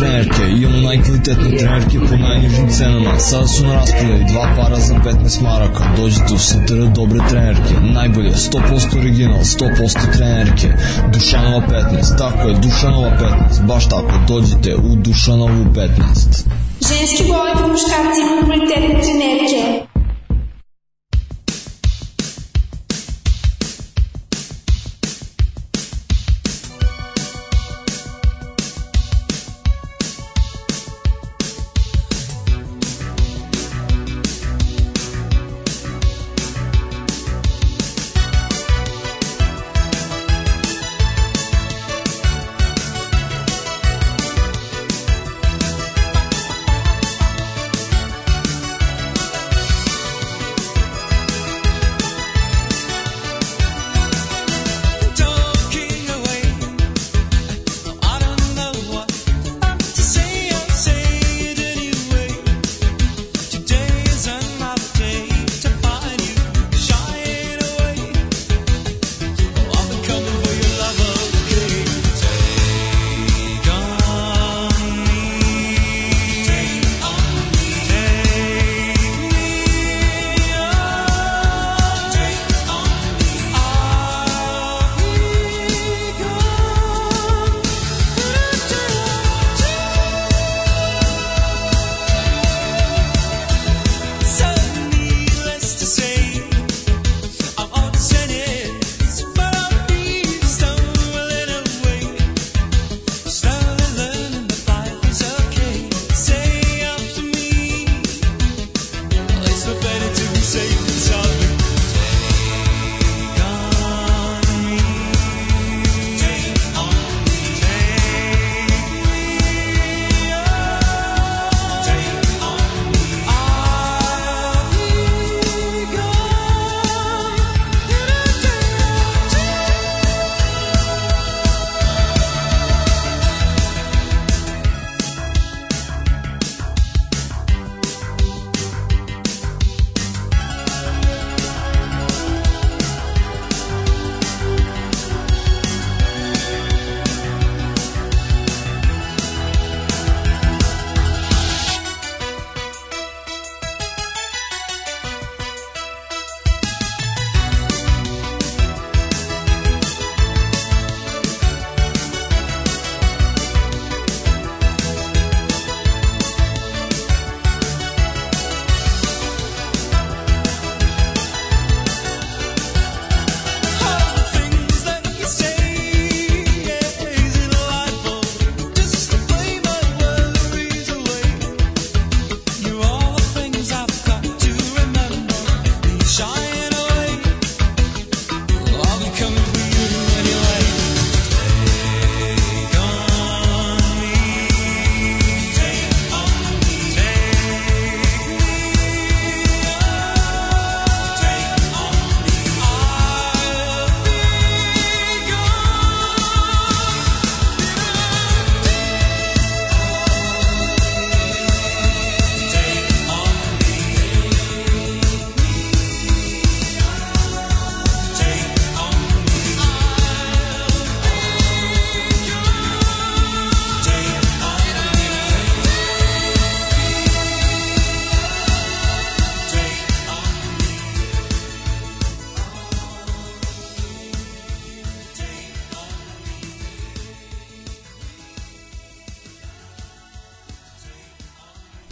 trenerke, imamo najkvalitetne trenerke po najnižim cenama. Sada su na raspodaju dva para za 15 maraka. Dođite u sutra dobre trenerke. Najbolje, 100% original, 100% trenerke. Dušanova 15, tako je, Dušanova 15. Baš tako, dođite u Dušanovu 15. Ženski boli po muškarcima kvalitetne trenerke.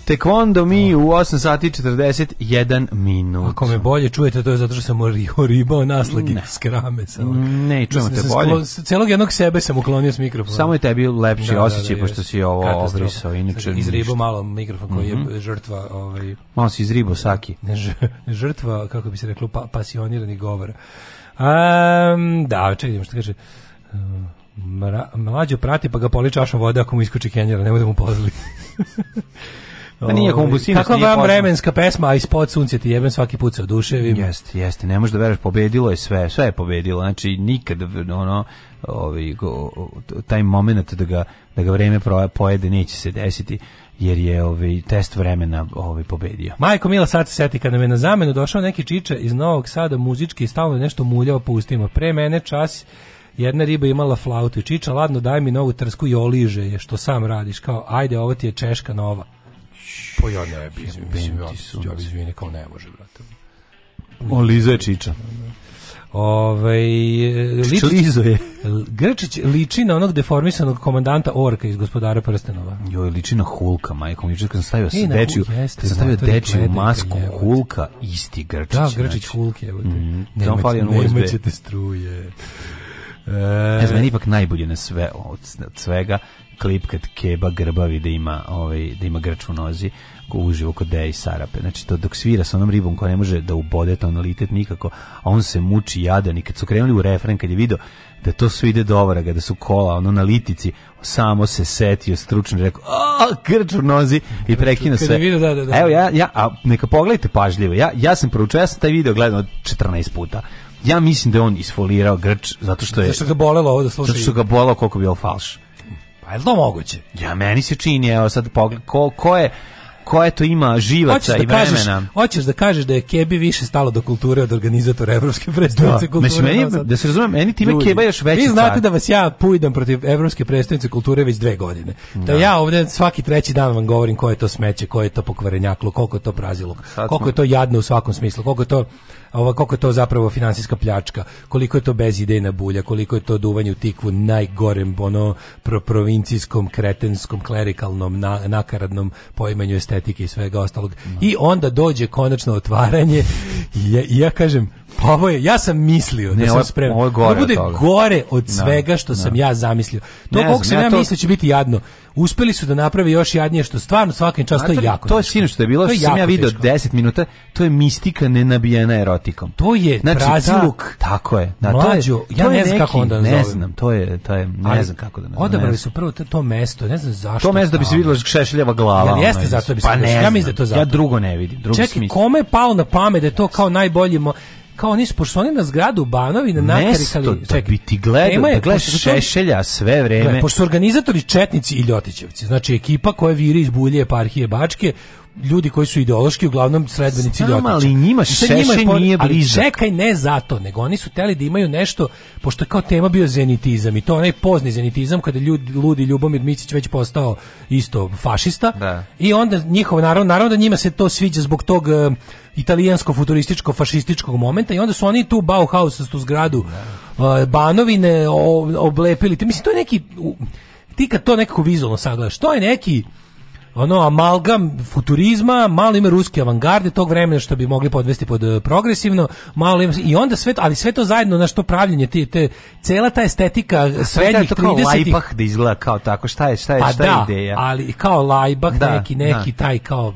Tekvondo mi u 8 sati 41 minut. Ako me bolje čujete, to je zato što sam oribao naslagi ne. skrame. Sam. Ne, čujemo te bolje. Celog jednog sebe sam uklonio s mikrofona. Samo je tebi lepši da, osjećaj, da, da, pošto si ovo obrisao. Inače, izribo malo mikrofon koji mm -hmm. je mhm. žrtva... Ovaj, malo si izribo saki. žrtva, kako bi se reklo, pa, pasionirani govor. Um, da, čekaj, što kaže... mra, mlađo prati pa ga poli čašom vode ako mu iskoči kenjera, nemoj da mu pozli. Da nije ovaj, hombusina. Kakva vam vremenska pesma, a ispod sunce ti jebem svaki put sa oduševim. Jeste, jeste, ne možeš da veruješ, pobedilo je sve, sve je pobedilo. Znači nikad ono ovaj taj momenat da ga da ga vreme pojede neće se desiti jer je ovaj test vremena ovaj pobedio. Majko Mila sad se seti kada me na zamenu došao neki čiče iz Novog Sada muzički i stalno nešto muljao po ustima. Pre mene čas jedna riba imala flautu i čiča, ladno daj mi novu trsku i oliže je što sam radiš. Kao, ajde, ovo ti je češka nova. Po pa joj ne bi, mislim, ja izvini, kao ne može, brate. On Liza je čiča. Ove, ovaj, liči, Člizo je. Grčić liči na onog deformisanog komandanta Orka iz gospodara Prstenova. Jo, liči na Hulka, majko. Mi kad sam stavio e, dečiju, jeste, sam stavio dečiju masku je, Hulka, isti Grčić. Da, znači. Grčić znači. Hulk je. Mm, nema, fali on nema ćete struje. E, ne znam, e. ipak najbolje na sve, od, od svega klip kad Keba grbavi da ima, ovaj, da ima grč u nozi uživo kod Deja i Sarape. Znači, to dok svira sa onom ribom koja ne može da ubode tonalitet nikako, a on se muči jadan i kad su krenuli u refren, kad je video da to sve ide do ovraga, da su kola ono na litici, samo se setio stručno i rekao, a, grč u nozi i prekina sve. Vidio, da, da, da. Evo, ja, ja, a neka pogledajte pažljivo, ja, ja sam proučio, ja sam taj video gledao 14 puta. Ja mislim da je on isfolirao grč zato što je... Zato što ga bolelo ovo da slušaju. Zato što ga bolelo koliko bi ovo falš. Pa je li to moguće? Ja, meni se čini, evo sad pogled, ko, ko je koje to ima živaca da i vremena. Da Kažeš, hoćeš da kažeš da je Kebi više stalo do kulture od organizatora evropske predstavnice da, kulture. Meni, da se razumem, meni time Ljudi, Keba još veći Vi znate car. da vas ja pujdam protiv evropske predstavnice kulture već dve godine. Da, da ja ovde svaki treći dan vam govorim koje je to smeće, koje je to pokvarenjaklo, koliko je to prazilo, koliko je to jadno u svakom smislu, koliko je to ova, koliko je to zapravo finansijska pljačka, koliko je to bezidejna bulja, koliko je to duvanje u tikvu najgorem, ono, pro provincijskom, kretenskom, klerikalnom, na, nakaradnom poimanju estetike i svega ostalog. No. I onda dođe konačno otvaranje i ja, ja kažem, Pa ovo je, ja sam mislio da ne, da sam spreman. Ovo, je gore ovo bude od gore od da, svega što da. sam ja zamislio. To koliko sam ja to... mislio će biti jadno. Uspeli su da naprave još jadnije što stvarno svakim čast to je jako. To je sinoć što je bilo, što sam ja video 10 minuta, to je mistika nenabijena erotikom. To je znači, praziluk. Ta, tako je. Da, mlađo, to je, ja ne znam kako onda nazovem. Ne znam, to je, to je ne Ali, znam kako da nazovem. Odabrali su prvo to, to mesto, ne znam zašto. To mesto da bi se videla šešljeva glava. Ja jeste zato bi se pa ja mislim da to zato. Ja drugo ne vidim, drugo Čekaj, kome je palo na pamet da je to kao najbolji kao oni su, oni na zgradu Banovine nakarikali... Mesto da bi ti gledao, da gledaš šešelja sve vreme. Gleda, pošto su organizatori Četnici i Ljotićevci, znači ekipa koja viri iz bulje eparhije Bačke, ljudi koji su ideološki uglavnom sredbenici Znam, ali njima šešelj nije bližak. Ali čekaj, ne zato, nego oni su teli da imaju nešto, pošto je kao tema bio zenitizam i to onaj pozni zenitizam kada ljudi, ludi Ljubomir Mićić već postao isto fašista da. i onda njihovo, naravno, naravno da njima se to sviđa zbog tog eh, italijansko futurističko fašističkog momenta i onda su oni tu Bauhaus tu zgradu da. uh, Banovine ob, oblepili. Mislim, to je neki... Uh, ti kad to nekako vizualno sagledaš, to je neki ono amalgam futurizma, malo ima ruske avangarde tog vremena što bi mogli podvesti pod eh, progresivno, malo ima, i onda sve ali sve to zajedno na što pravljenje te, te cela ta estetika srednjih 30 da izgleda kao tako, šta je, šta je, šta je, pa šta je da, ideja? ali kao lajbak da, neki neki da. taj kao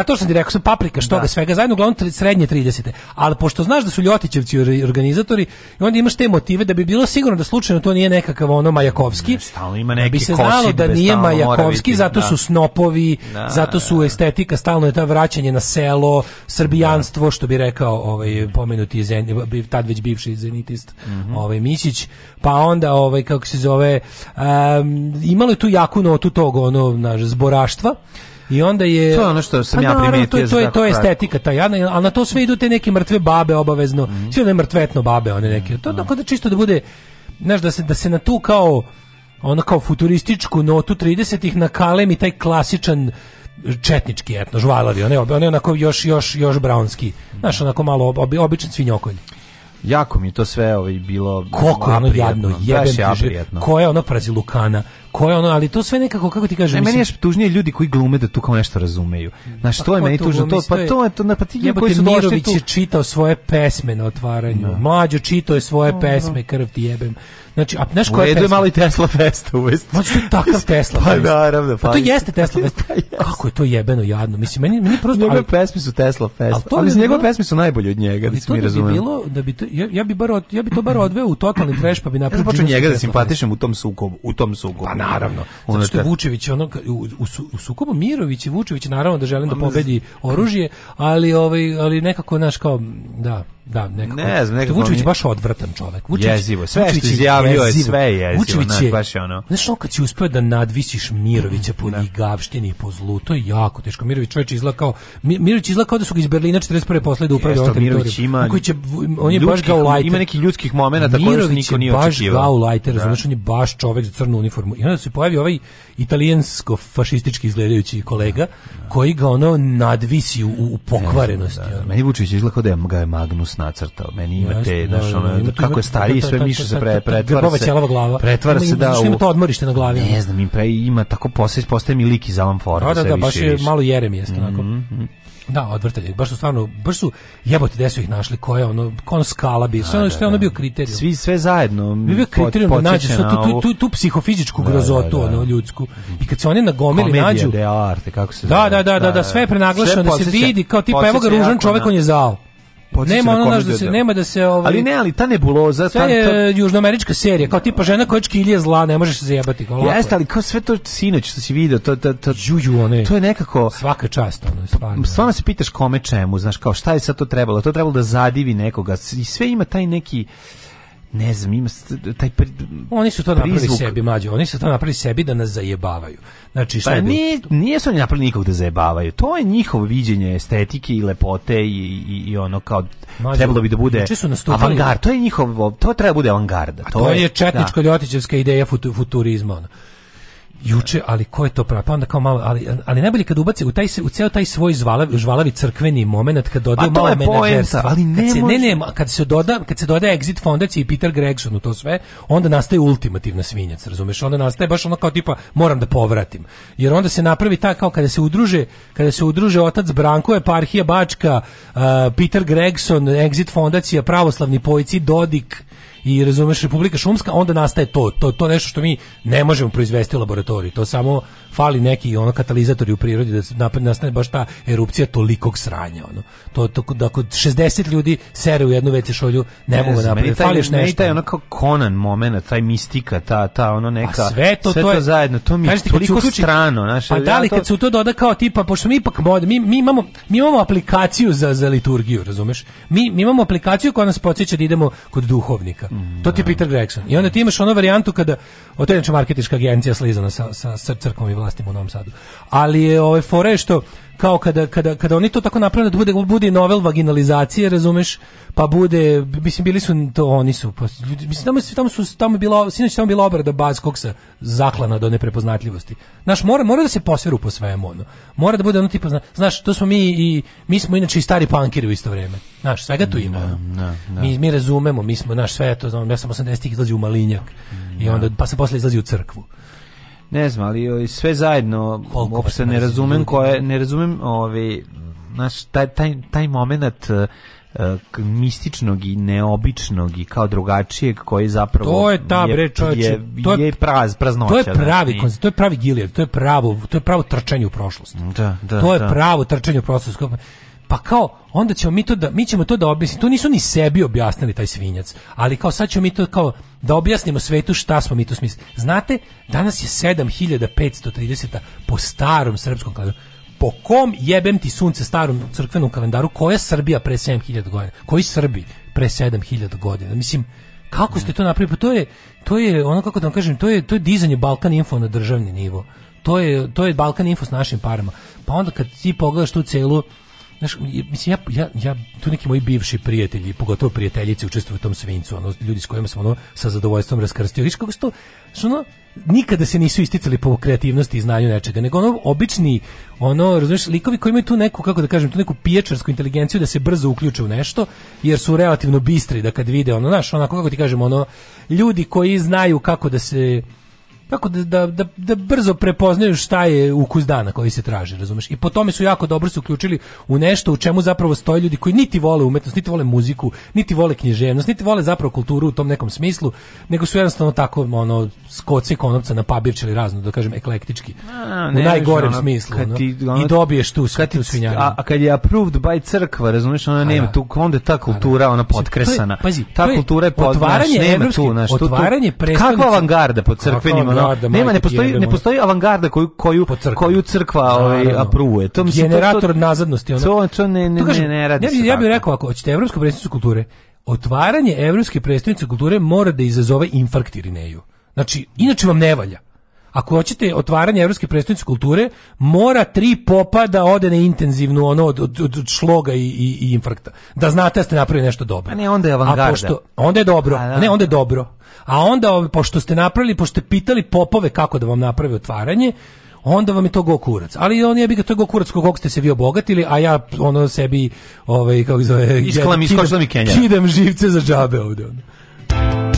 Pa to što sam ti rekao, sam paprika, što da. svega zajedno, uglavnom srednje 30. Ali pošto znaš da su Ljotićevci organizatori, i onda imaš te motive da bi bilo sigurno da slučajno to nije nekakav ono Majakovski. Stalno ima da neki da bi se znalo da nije Majakovski, zato da. su snopovi, da, zato su estetika, stalno je ta vraćanje na selo, srbijanstvo, što bi rekao ovaj pomenuti zen, tad već bivši zenitist, mm -hmm. ovaj Misić, pa onda ovaj kako se zove, um, imalo je tu jaku notu tog ono, naš, zboraštva I onda je To je ono što sam pa ja primetio. To, to je to je estetika ta jadna, al na to sve idu te neke mrtve babe obavezno. Mm -hmm. Sve ne mrtvetno babe, one neke. To tako da čisto da bude znaš da se da se na tu kao ona kao futurističku notu 30-ih na kalem i taj klasičan četnički etno žvalavi, one, one onako još još još brownski Znaš, onako malo obi, običan svinjokolj. Jako mi to sve ovaj bilo Koliko je ono jadno, jebem je Ko je ona prazilukana Ko je ono, ali to sve nekako kako ti kažeš, ne, meni je tužnije ljudi koji glume da tu kao nešto razumeju. Na što pa je meni tužno to, pa to je to na pa ti je koji su došli tu. je čitao svoje pesme na otvaranju. No. Da. Mlađo čitao je svoje no, pesme, krv ti jebem. Znači, a znaš koja je pesma? malo Tesla Fest u uvesti. Ma što je takav Tesla Fest? Pa naravno. Pa, pa to jeste Tesla Fest. Pa kako je to jebeno jadno? Mislim, meni, meni prosto... Njegove ali, pesmi su Tesla Fest, ali, to ali njegove pesmi su najbolje od njega, da se mi razumemo. Bi bilo, da bi to, ja, ja, bi bar ja bi to bar odveo u totalni trash, pa bi napravio... Ja sam počeo njega da simpatišem u tom sukobu. U tom sukobu. Pa naravno. Zato što Vučević ono u, u, u sukobu Mirović i Vučević naravno da želim da pobedi oružje, ali ovaj ali nekako naš kao da Da, nekako. Ne znam, nekako. Vučević je baš odvratan čovjek. Vučević, jezivo, sve Vučević što izjavio je sve je jezivo. Vučević je, baš je ono. Znaš, on kad si uspeo da nadvisiš Mirovića po da. i po zlu, to je jako teško. Mirović čovjek izgleda Mirović izgleda kao da su ga iz Berlina 41. posle da upravlja ovom teritorijom. Ima, koji će, on je baš lajter. Ima neki ljudskih momenta koje se niko nije Mirović je baš gaulajter, da. znači on je baš čovjek za crnu uniformu. I onda se pojavi ovaj italijansko-fašistički izgledajući kolega, da, da. koji ga ono nadvisi u, u pokvarenosti. Da, da. Meni Vučević izgleda kao da je Magnus nacrtao. Meni imate, da, znaš, ono, kako je stariji, sve više se pre, pretvara se. glava. Pretvara se da... Ima to odmorište na glavi. Ne znam, im ima tako postaje, postaje mi lik iz Alan Forda. Da, da, da baš je malo jerem jeste, onako. Mhm, mhm. Da, odvrtali. Baš su stvarno, baš su jebote gde su ih našli, koja ono, kon skala bi. Sve ono da, što je ono bio kriterijum. Svi sve zajedno. Bi bio kriterijum da nađe tu, tu, tu, tu psihofizičku grozotu, ono ljudsku. I kad se oni na gomili nađu, de arte, kako se Da, da, da, da, sve je prenaglašeno da se vidi kao tipa evo ga ružan čovjek on je zao. Nema ona naš da se nema da se ovaj Ali ne, ali ta nebuloza, sve ta je južnoamerička serija, kao tipa žena koja čkilje zla, ne možeš se zajebati kao. Jeste, ali kao sve to sinoć što si video, to to to juju one. To je nekako svaka čast ono, stvarno. Stvarno se pitaš kome čemu, znaš, kao šta je sa to trebalo? To trebalo da zadivi nekoga. I sve ima taj neki ne znam, ima taj pri... oni su to prizvuk. napravili sebi mlađe, oni su to napravili sebi da nas zajebavaju. Znači šta pa, je nije, su oni napravili nikog da zajebavaju. To je njihovo viđenje estetike i lepote i, i, i ono kao mlađe, trebalo bi da bude avangard. To je njihovo, to treba da bude avangarda. To, to je, je četničko da. ideja futu, futurizma. Ono juče, ali ko je to pravo? Pa onda kao malo, ali, ali najbolje kad ubace u, taj, u ceo taj svoj zvalavi, žvalavi crkveni moment kad dodaju malo menadžerstva. Ali ne, kad se, ne, ne, kad se doda, kad se doda Exit fondacija i Peter Gregson u to sve, onda nastaje ultimativna svinjac, razumeš? Onda nastaje baš ono kao tipa moram da povratim. Jer onda se napravi ta kao kada se udruže, kada se udruže otac Branko eparhija Bačka, uh, Peter Gregson, Exit fondacija, pravoslavni pojci Dodik, i razumeš Republika Šumska, onda nastaje to, to, to nešto što mi ne možemo proizvesti u laboratoriji. To samo fali neki ono katalizatori u prirodi da nastane baš ta erupcija tolikog sranja. Ono. To, to, da kod 60 ljudi sere u jednu veći šolju ne, ne mogu napraviti. Fališ nešto. Meni taj ono kao Conan moment, taj mistika, ta, ta ono neka... A sve to, sve to, je, zajedno, to mi je toliko uključi, strano. Naš, pa da li kad se u to doda kao tipa, pošto mi ipak mod, mi, mi, imamo, mi imamo aplikaciju za, za liturgiju, razumeš? Mi, mi imamo aplikaciju koja nas podsjeća da idemo kod duhovnika to ti je Peter Gregson. I onda ti imaš ono varijantu kada, o to je marketička agencija slizana sa, sa, sa crkom i vlastima u Novom Sadu. Ali je ove ovaj, fore što kao kada, kada, kada oni to tako naprave da bude, bude novel vaginalizacije, razumeš, pa bude, mislim, bili su, to oni su, pa, mislim, tamo, tamo su, tamo je bila, sinoć tamo bila obrada Baz Koksa zaklana do neprepoznatljivosti. Znaš, mora, mora da se posveru po svemu, ono. Mora da bude ono tipa, zna, znaš, to smo mi i, mi smo inače i stari pankiri u isto vreme. Znaš, svega tu ima. No, no, no. Mi, mi razumemo, mi smo, naš sve to, znam, ja sam 80-ih izlazi u Malinjak i da. onda, pa se posle izlazi u crkvu. Ne znam, ali ovaj, sve zajedno uopšte ne razumem koje ne razumem ovaj naš taj taj taj momenat uh, eh, eh, mističnog i neobičnog i kao drugačijeg koji zapravo to je ta je, bre čovječe, to je, je praz praznoća to je da, pravi znači. to je pravi gilijad to je pravo to je pravo trčanje u prošlost da, da, to je da. pravo trčanje u prošlost pa kao onda ćemo mi to da mi ćemo to da objasnimo. To nisu ni sebi objasnili taj svinjac, ali kao sad ćemo mi to kao da objasnimo svetu šta smo mi to smislili. Znate, danas je 7530 po starom srpskom kalendaru. Po kom jebem ti sunce starom crkvenom kalendaru koja Srbija pre 7000 godina? Koji Srbi pre 7000 godina? Mislim kako ste to napravili? pa To je to je ono kako da vam kažem, to je to je dizanje Balkan info na državni nivo. To je to je Balkan info s našim parama. Pa onda kad ti pogledaš tu celu znaš, mislim, ja, ja, ja, tu neki moji bivši prijatelji, pogotovo prijateljice učestvuju u tom svincu, ono, ljudi s kojima sam ono, sa zadovoljstvom raskrstio. Viš kako se to, što ono, nikada se nisu isticali po kreativnosti i znanju nečega, nego ono obični, ono, razumiješ, likovi koji imaju tu neku, kako da kažem, tu neku pijačarsku inteligenciju da se brzo uključe u nešto, jer su relativno bistri da kad vide, ono, znaš, onako, kako ti kažem, ono, ljudi koji znaju kako da se tako da, da, da, da, brzo prepoznaju šta je ukus dana koji se traži, razumeš? I po tome su jako dobro se uključili u nešto u čemu zapravo stoje ljudi koji niti vole umetnost, niti vole muziku, niti vole književnost, niti vole zapravo kulturu u tom nekom smislu, nego su jednostavno tako ono skoci konopca na papirčili razno, da kažem eklektički. A, ne, u najgorem ono, smislu. Kad ti, ono, I dobiješ tu kad ti, svinjanju. A, a, kad je approved by crkva, razumeš, ona nema da. tu, onda je ta da. kultura ona potkresana. je, pazi, ta to je, kultura je podnaš, nema tu, naš, tu, tu, kakva avangarda po crkvenim ono, nema, ne postoji, ne postoji avangarda koju, koju, koju crkva ovaj, apruje. To, mislim, Generator to, nazadnosti. Ono. To, to ne, ne, to kažem, ne, ne radi Ne, ja, ja bih rekao, ako hoćete Evropsku prestonicu kulture, otvaranje Evropske predstavnice kulture mora da izazove infarkt Irineju. Znači, inače vam ne valja ako hoćete otvaranje evropske predstavnice kulture, mora tri popa da ode na intenzivnu ono od, od, od šloga i, i, i, infarkta. Da znate da ste napravili nešto dobro. A ne, onda je avangarda. A pošto, onda je dobro. A, da. A ne, onda je dobro. A onda, pošto ste napravili, pošto ste pitali popove kako da vam naprave otvaranje, onda vam je to go kurac. Ali on je bi ga to go kurac kog ste se vi obogatili, a ja ono sebi ovaj kako zove, Isklam, ja, kidam, mi Kenja. Kidam živce za džabe ovde. Ono.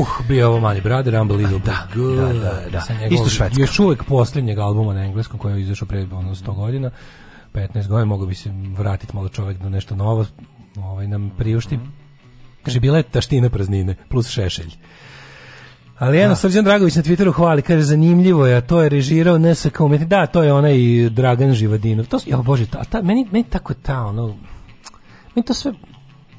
Uh, bio ovo Mali Brother, Unbelievable. Da, da, da, Good. da, da, da. Isto švedska. Još uvek posljednjeg albuma na engleskom koji je izašao pre ono, 100 godina. 15 godina, mogu bi se vratiti malo čovjek do nešto novo, ovaj nam priušti. Mhm. Kaže, bila je taština praznine, plus šešelj. Ali jedno, da. Srđan Dragović na Twitteru hvali, kaže, zanimljivo je, a to je režirao NSK umetnik. Da, to je onaj Dragan Živadinov. To, jel Bože, ta, ta, meni, meni tako ta, ono, meni to sve,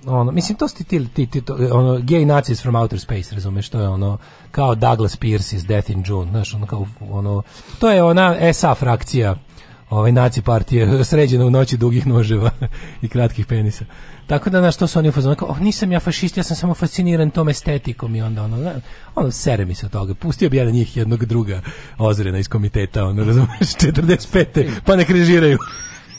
ono, mislim, to sti ti, ti, ti to, ono, gay nazis from outer space, razumeš, to je ono, kao Douglas Pierce iz Death in June, znaš, ono, kao, ono, to je ona SA frakcija, ovaj naci partije sređena u noći dugih noževa i kratkih penisa. Tako da na što su oni u fazonu, oh, nisam ja fašist, ja sam samo fasciniran tom estetikom i onda ono, ono sere mi se od toga. Pustio bi ja njih jednog druga ozrena iz komiteta, ono, razumeš, 45. pa nek režiraju.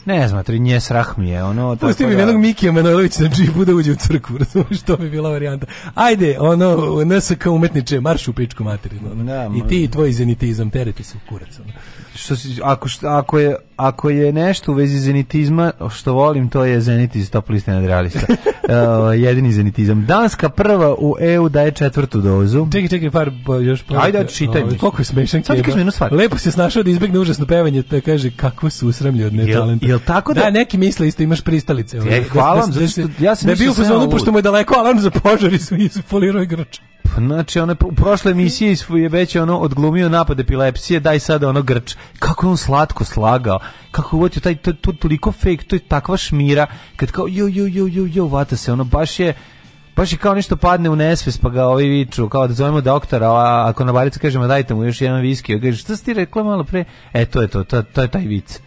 Ne znam, tri nje srah mi je, ono... Pusti mi pa da. jednog Mikija Manojlovića na džipu da uđe u crkvu, razumiješ, to bi bila varijanta. Ajde, ono, NSK umetniče, marš u pičku materinu. Ono. Da, I ti i tvoj zenitizam, tereti se u kurac. Ono što si, ako, što, ako, je, ako je nešto u vezi zenitizma, što volim, to je zenitiz, top liste nadrealista. uh, jedini zenitizam. Danska prva u EU daje četvrtu dozu. Čekaj, čekaj, par bo, pa, još par. Ajde, da čitaj. Ovaj, koliko je smešan Sad kažem jednu stvar. Lepo se snašao da izbegne užasno pevanje, te da kaže kako su usramlje od netalenta. Jel, jel tako da... Da, neki misle isto imaš pristalice. Ovaj, e, hvala, da, da, da, ja sam da bio u fazonu pošto mu je daleko, ali on za požari su ispolirao igrača. Znači, ono, u prošloj znači- emisiji je već ono odglumio napad epilepsije, daj sada ono grč. Kako je on slatko slagao, kako je uvatio taj, to, to, toliko fake, to je takva šmira, kad kao jo, jo, jo, jo, jo, vata se, ono, baš je, baš je kao nešto padne u nesves, pa ga ovi viču, kao da zovemo doktora, a ako na baricu kažemo dajte mu još jedan viski, kaže, šta si ti rekla malo pre? E, to je to, to, to je taj vic.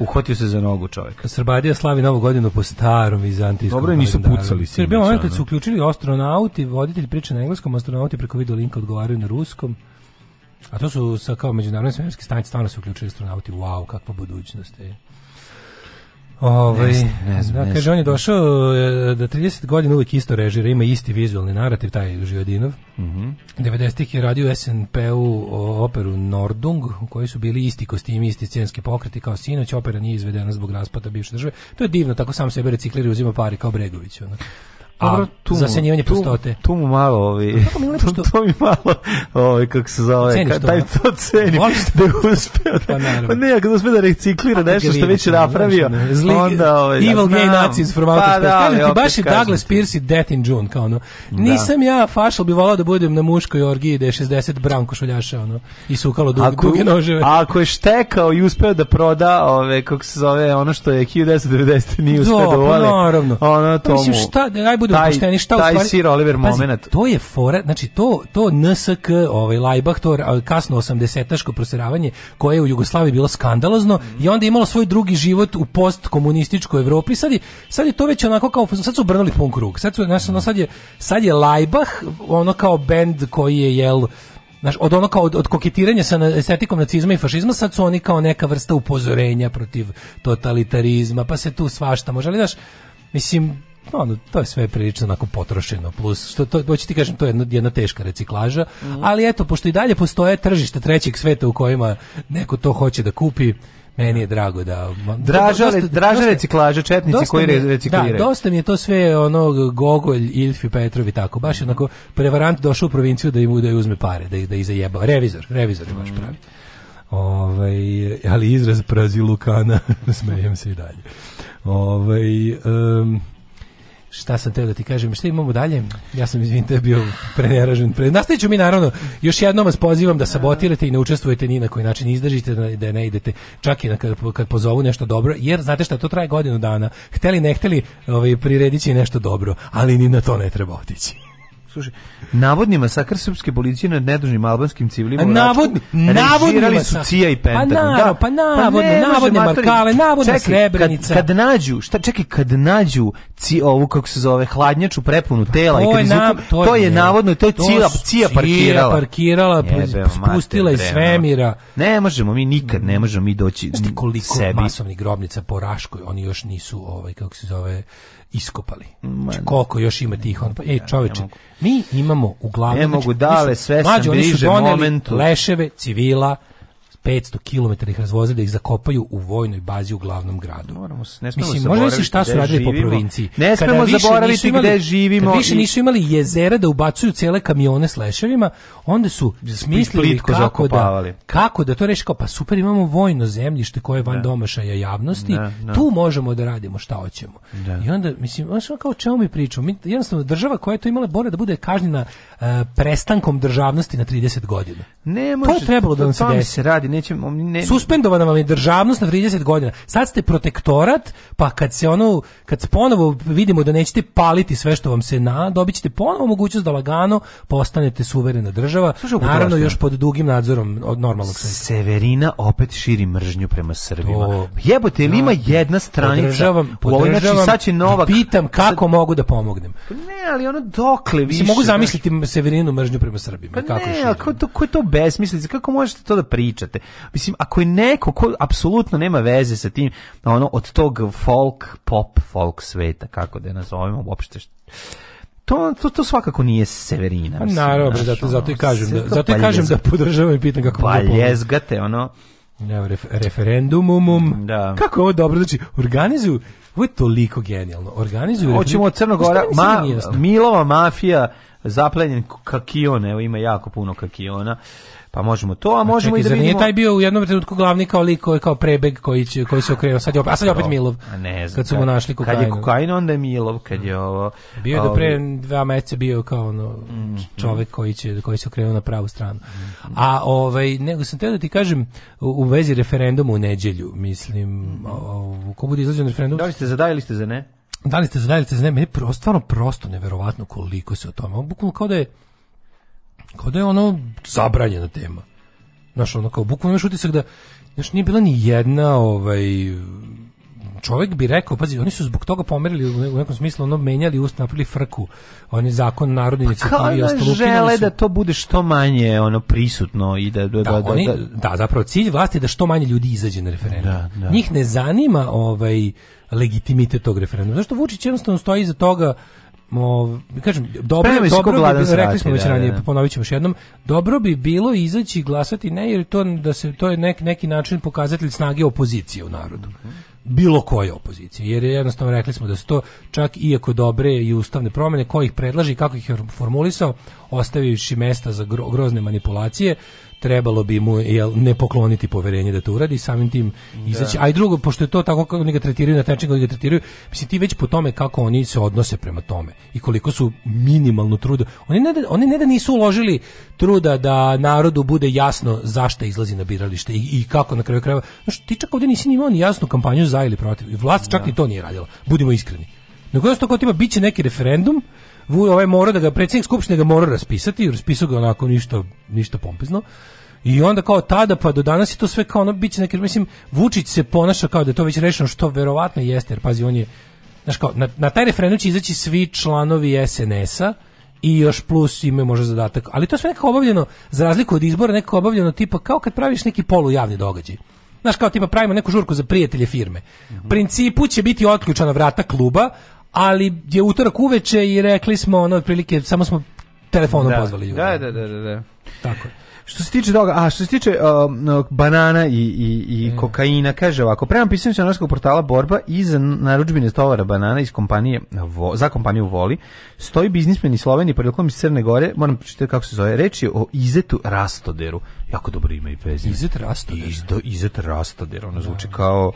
Uhvatio se za nogu čovjek. Srbadija slavi novu godinu po starom vizantijskom Dobro, nisu pucali se. Bio moment kad su uključili astronauti, voditelj priče na engleskom, astronauti preko video linka odgovaraju na ruskom. A to su sa kao međunarodne svemirske stanice stvarno su uključili astronauti. Wow, kakva budućnost je. Ovaj, ne znam, da, kaže, on je došao e, da 30 godina uvijek isto režira, ima isti vizualni narativ, taj Živodinov. Mm -hmm. 90-ih je radio SNP-u operu Nordung, u kojoj su bili isti kostimi, isti scenski pokreti kao sinoć, opera nije izvedena zbog raspada bivše države. To je divno, tako sam sebe reciklira i uzima pari kao Bregović. Ono. Dobro, tu, za senjivanje pustote. Tu, tu mu malo ovi... mi lepo To, mi malo, ovi, kako se zove, ceniš ka, taj to ceni, da je uspeo. Da, pa, pa ne, ako uspeo da reciklira da nešto što već napravio, zli, onda... Ovi, evil gay nazi iz formata. Pa, da, ali, ti, baš je Douglas Pierce Death in June, kao ono. Da. Nisam ja fašal, bi volao da budem na muškoj orgiji, da je 60 branko šuljaša, ono, i sukalo duge, ako, duge noževe. Ako je štekao i uspeo da proda, ove, kako se zove, ono što je 1990 nije da, uspeo da pa uvali. Ono, pa to mu... Mislim, šta, budemo taj, pošteni, šta u stvari... Sir Oliver pazi, moment. To je fora, znači to, to NSK, ovaj, Lajbah, to kasno 80-taško proseravanje koje je u Jugoslaviji bilo skandalozno mm. i onda je imalo svoj drugi život u postkomunističkoj Evropi. Sad je, sad je to već onako kao, sad su obrnuli pun krug. Sad, su, znači, ono, sad, je, sad je Laibach ono kao bend koji je, jel, Znaš, od ono kao od, od koketiranja sa estetikom nacizma i fašizma, sad su oni kao neka vrsta upozorenja protiv totalitarizma, pa se tu svašta može, ali znaš, mislim, to, pa ono, to je sve prilično onako potrošeno, plus, što to, hoću ti kažem, to je jedna, jedna teška reciklaža, mm -hmm. ali eto, pošto i dalje postoje tržište trećeg sveta u kojima neko to hoće da kupi, meni je drago da, da- draža dosta, reciklaže četnici koji mi, recikliraju. Da, dosta mi je to sve ono Gogolj, Ilfi Petrov i tako. Baš mm. onako prevarant došao u provinciju da im da uzme pare, da da ih zajeba. Revizor, revizor je baš mhm. pravi. Ovaj ali izraz prazilukana smejem se i dalje. Ovaj um, Šta sam teo da ti kažem? Šta imamo dalje? Ja sam, izvinite, bio preneražen. Pre... Nastavit ću mi, naravno. Još jednom vas pozivam da sabotirate i ne učestvujete ni na koji način. Izdržite da, da ne idete čak i na kad, kad pozovu nešto dobro. Jer, znate šta, to traje godinu dana. Hteli, ne hteli, ovaj, priredit će nešto dobro. Ali ni na to ne treba otići. Slušaj, navodni masakr srpske policije nad nedužnim albanskim civilima navodni, navodni su Cija i Pentagon. Pa, da. naro, pa navodno, pa navodne markale, navodna srebrenica. Kad, kad nađu, šta, čekaj, kad nađu ci, ovu, kako se zove, hladnjaču prepunu pa tela, to, i kad je, izvuku, na, to, to je ne, navodno, to je to Cija, cija parkirala. parkirala, pa Jebe, spustila iz svemira. Ne možemo, mi nikad ne možemo mi doći Znaš koliko sebi. masovnih grobnica po Raškoj, oni još nisu, ovaj, kako se zove, iskopali. Znači, koliko još ima tih on pa ej čoveče, mi imamo uglavnom ne znači, mogu dale sve sam bliže momentu leševe civila 500 km ih razvoze da ih zakopaju u vojnoj bazi u glavnom gradu. Moramo, se, ne Mislim, možda se šta su radili po provinciji. Ne smemo zaboraviti imali, gde živimo. Kada više nisu imali jezera da ubacuju cele kamione s leševima, onda su smislili kako da, kako da to reši kao, pa super, imamo vojno zemljište koje je van ne. Da. domašaja javnosti, ne, da, ne. Da. tu možemo da radimo šta hoćemo. Ne. I onda, mislim, ono kao čemu mi pričamo? Mi, jednostavno, država koja je to imala bore da bude kažnjena uh, prestankom državnosti na 30 godina. Ne može, to je trebalo da nam se desi. se radi, nećemo ne Suspendovana vam je državnost na 30 godina. Sad ste protektorat, pa kad se ono kad se ponovo vidimo da nećete paliti sve što vam se na, dobićete ponovo mogućnost da lagano postanete suverena država, Slušaj, naravno još pod dugim nadzorom od normalnog sveta. Severina opet širi mržnju prema Srbima. Jebote, ili ima jedna stranica? Podržavam, znači, podržavam. Znači, sad će Novak... Pitam kako sad... mogu da pomognem. Pa ne, ali ono dokle više. Se mogu zamisliti Severinu mržnju prema Srbima. Pa kako ne, je to, ko je to besmislica? Kako možete to da pričate? Mislim, ako je neko ko apsolutno nema veze sa tim, ono, od tog folk, pop, folk sveta, kako da je nazovemo, uopšte što to, to, to svakako nije Severina. Pa mislim, Naravno, znaš, zato, ono, zato i da- pa kažem, da, zato i kažem da podržavam i pitam kako pa ljezgate, ono. Ja, ref, referendumum, um. da. kako je ovo dobro, znači, organizuju, ovo je toliko genijalno, organizuju... Hoćemo Crnogora, ma, Milova mafija, zaplenjen kakion, evo ima jako puno kakiona, Pa možemo to, a možemo čekaj, i da vidimo. Nije taj bio u jednom trenutku glavni kao lik koji ovaj kao prebeg koji će koji se okreo. Sad je opet, a sad je opet Milov. A ne znam. Kad smo našli kokain. Kad je kokain onda je Milov, kad je ovo. Bio je do pre ovaj- dva meseca bio kao ono mhm. čovjek koji će koji se okrenuo na pravu stranu. A ovaj nego sam teo da ti kažem u, vezi referenduma u nedjelju, mislim, mhm. ko bude izlazi na referendum. Da li ste zadajili ste za ne? Da li ste zadajili ste za ne? Meni prosto stvarno prosto neverovatno koliko se o tome. Bukvalno kao da je kao da je ono zabranjena tema. Znaš, ono kao, bukvalno imaš utisak da, znaš, nije bila ni jedna, ovaj, čovjek bi rekao, pazi, oni su zbog toga pomerili u nekom smislu, ono, menjali ust, napravili frku, oni zakon narodne pa inicijativi i da ostalo. žele su... da to bude što manje, ono, prisutno i da... Da, da, da, da oni, da. da zapravo, cilj vlasti je da što manje ljudi izađe na referendum. Njih ne zanima, ovaj, legitimitet tog referenduma. Zašto Vučić jednostavno stoji iza toga Mo, kažem, dobro, dobro, dobro bi, srati, rekli smo već da, ranije, da, ponovit ćemo još jednom, dobro bi bilo izaći i glasati ne, jer to, da se, to je nek, neki način pokazatelj snage opozicije u narodu. Bilo koje opozicije, jer jednostavno rekli smo da su to čak iako dobre i ustavne promjene, kojih ih predlaži i kako ih je formulisao, ostavivši mesta za grozne manipulacije, trebalo bi mu jel, ne pokloniti poverenje da to uradi samim tim izaći. Da. A i drugo, pošto je to tako kako oni ga tretiraju, na način kako ga tretiraju, mislim ti već po tome kako oni se odnose prema tome i koliko su minimalno truda. Oni ne da, oni ne da nisu uložili truda da narodu bude jasno zašto izlazi na biralište i, i kako na kraju krajeva. Znaš, ti čak ovdje nisi imao ni jasnu kampanju za ili protiv. Vlast čak da. ni to nije radila, budimo iskreni. Nego jednostavno kao tipa, bit će neki referendum, Vu ovaj mora da ga predsjednik skupštine ga mora raspisati, raspisao ga onako ništa ništa pompezno. I onda kao tada pa do danas je to sve kao ono biće neki mislim Vučić se ponaša kao da je to već rešeno što verovatno jeste jer pazi on je znaš kao na, na taj referendum će izaći svi članovi SNS-a i još plus ime može zadatak. Ali to je sve nekako obavljeno, za razliku od izbora, nekako obavljeno tipa kao kad praviš neki polujavni događaj. Znaš, kao tipa pravimo neku žurku za prijatelje firme. U principu će biti otključana vrata kluba, ali je utorak uveče i rekli smo ono otprilike samo smo telefonom da, pozvali ljude. Da, da, da, da, da. Tako je. Što se tiče toga, a što se tiče um, banana i, i, i mm. kokaina, kaže ovako, prema pisanju članarskog portala Borba iz naručbine stovara banana iz kompanije, vo, za kompaniju Voli, stoji biznismen iz Slovenije, prilikom iz Crne Gore, moram pročitati kako se zove, reč je o Izetu Rastoderu. Jako dobro ime i prezime. Izet Rastoder. Izdo, Izet Rastoder, ono da. zvuči kao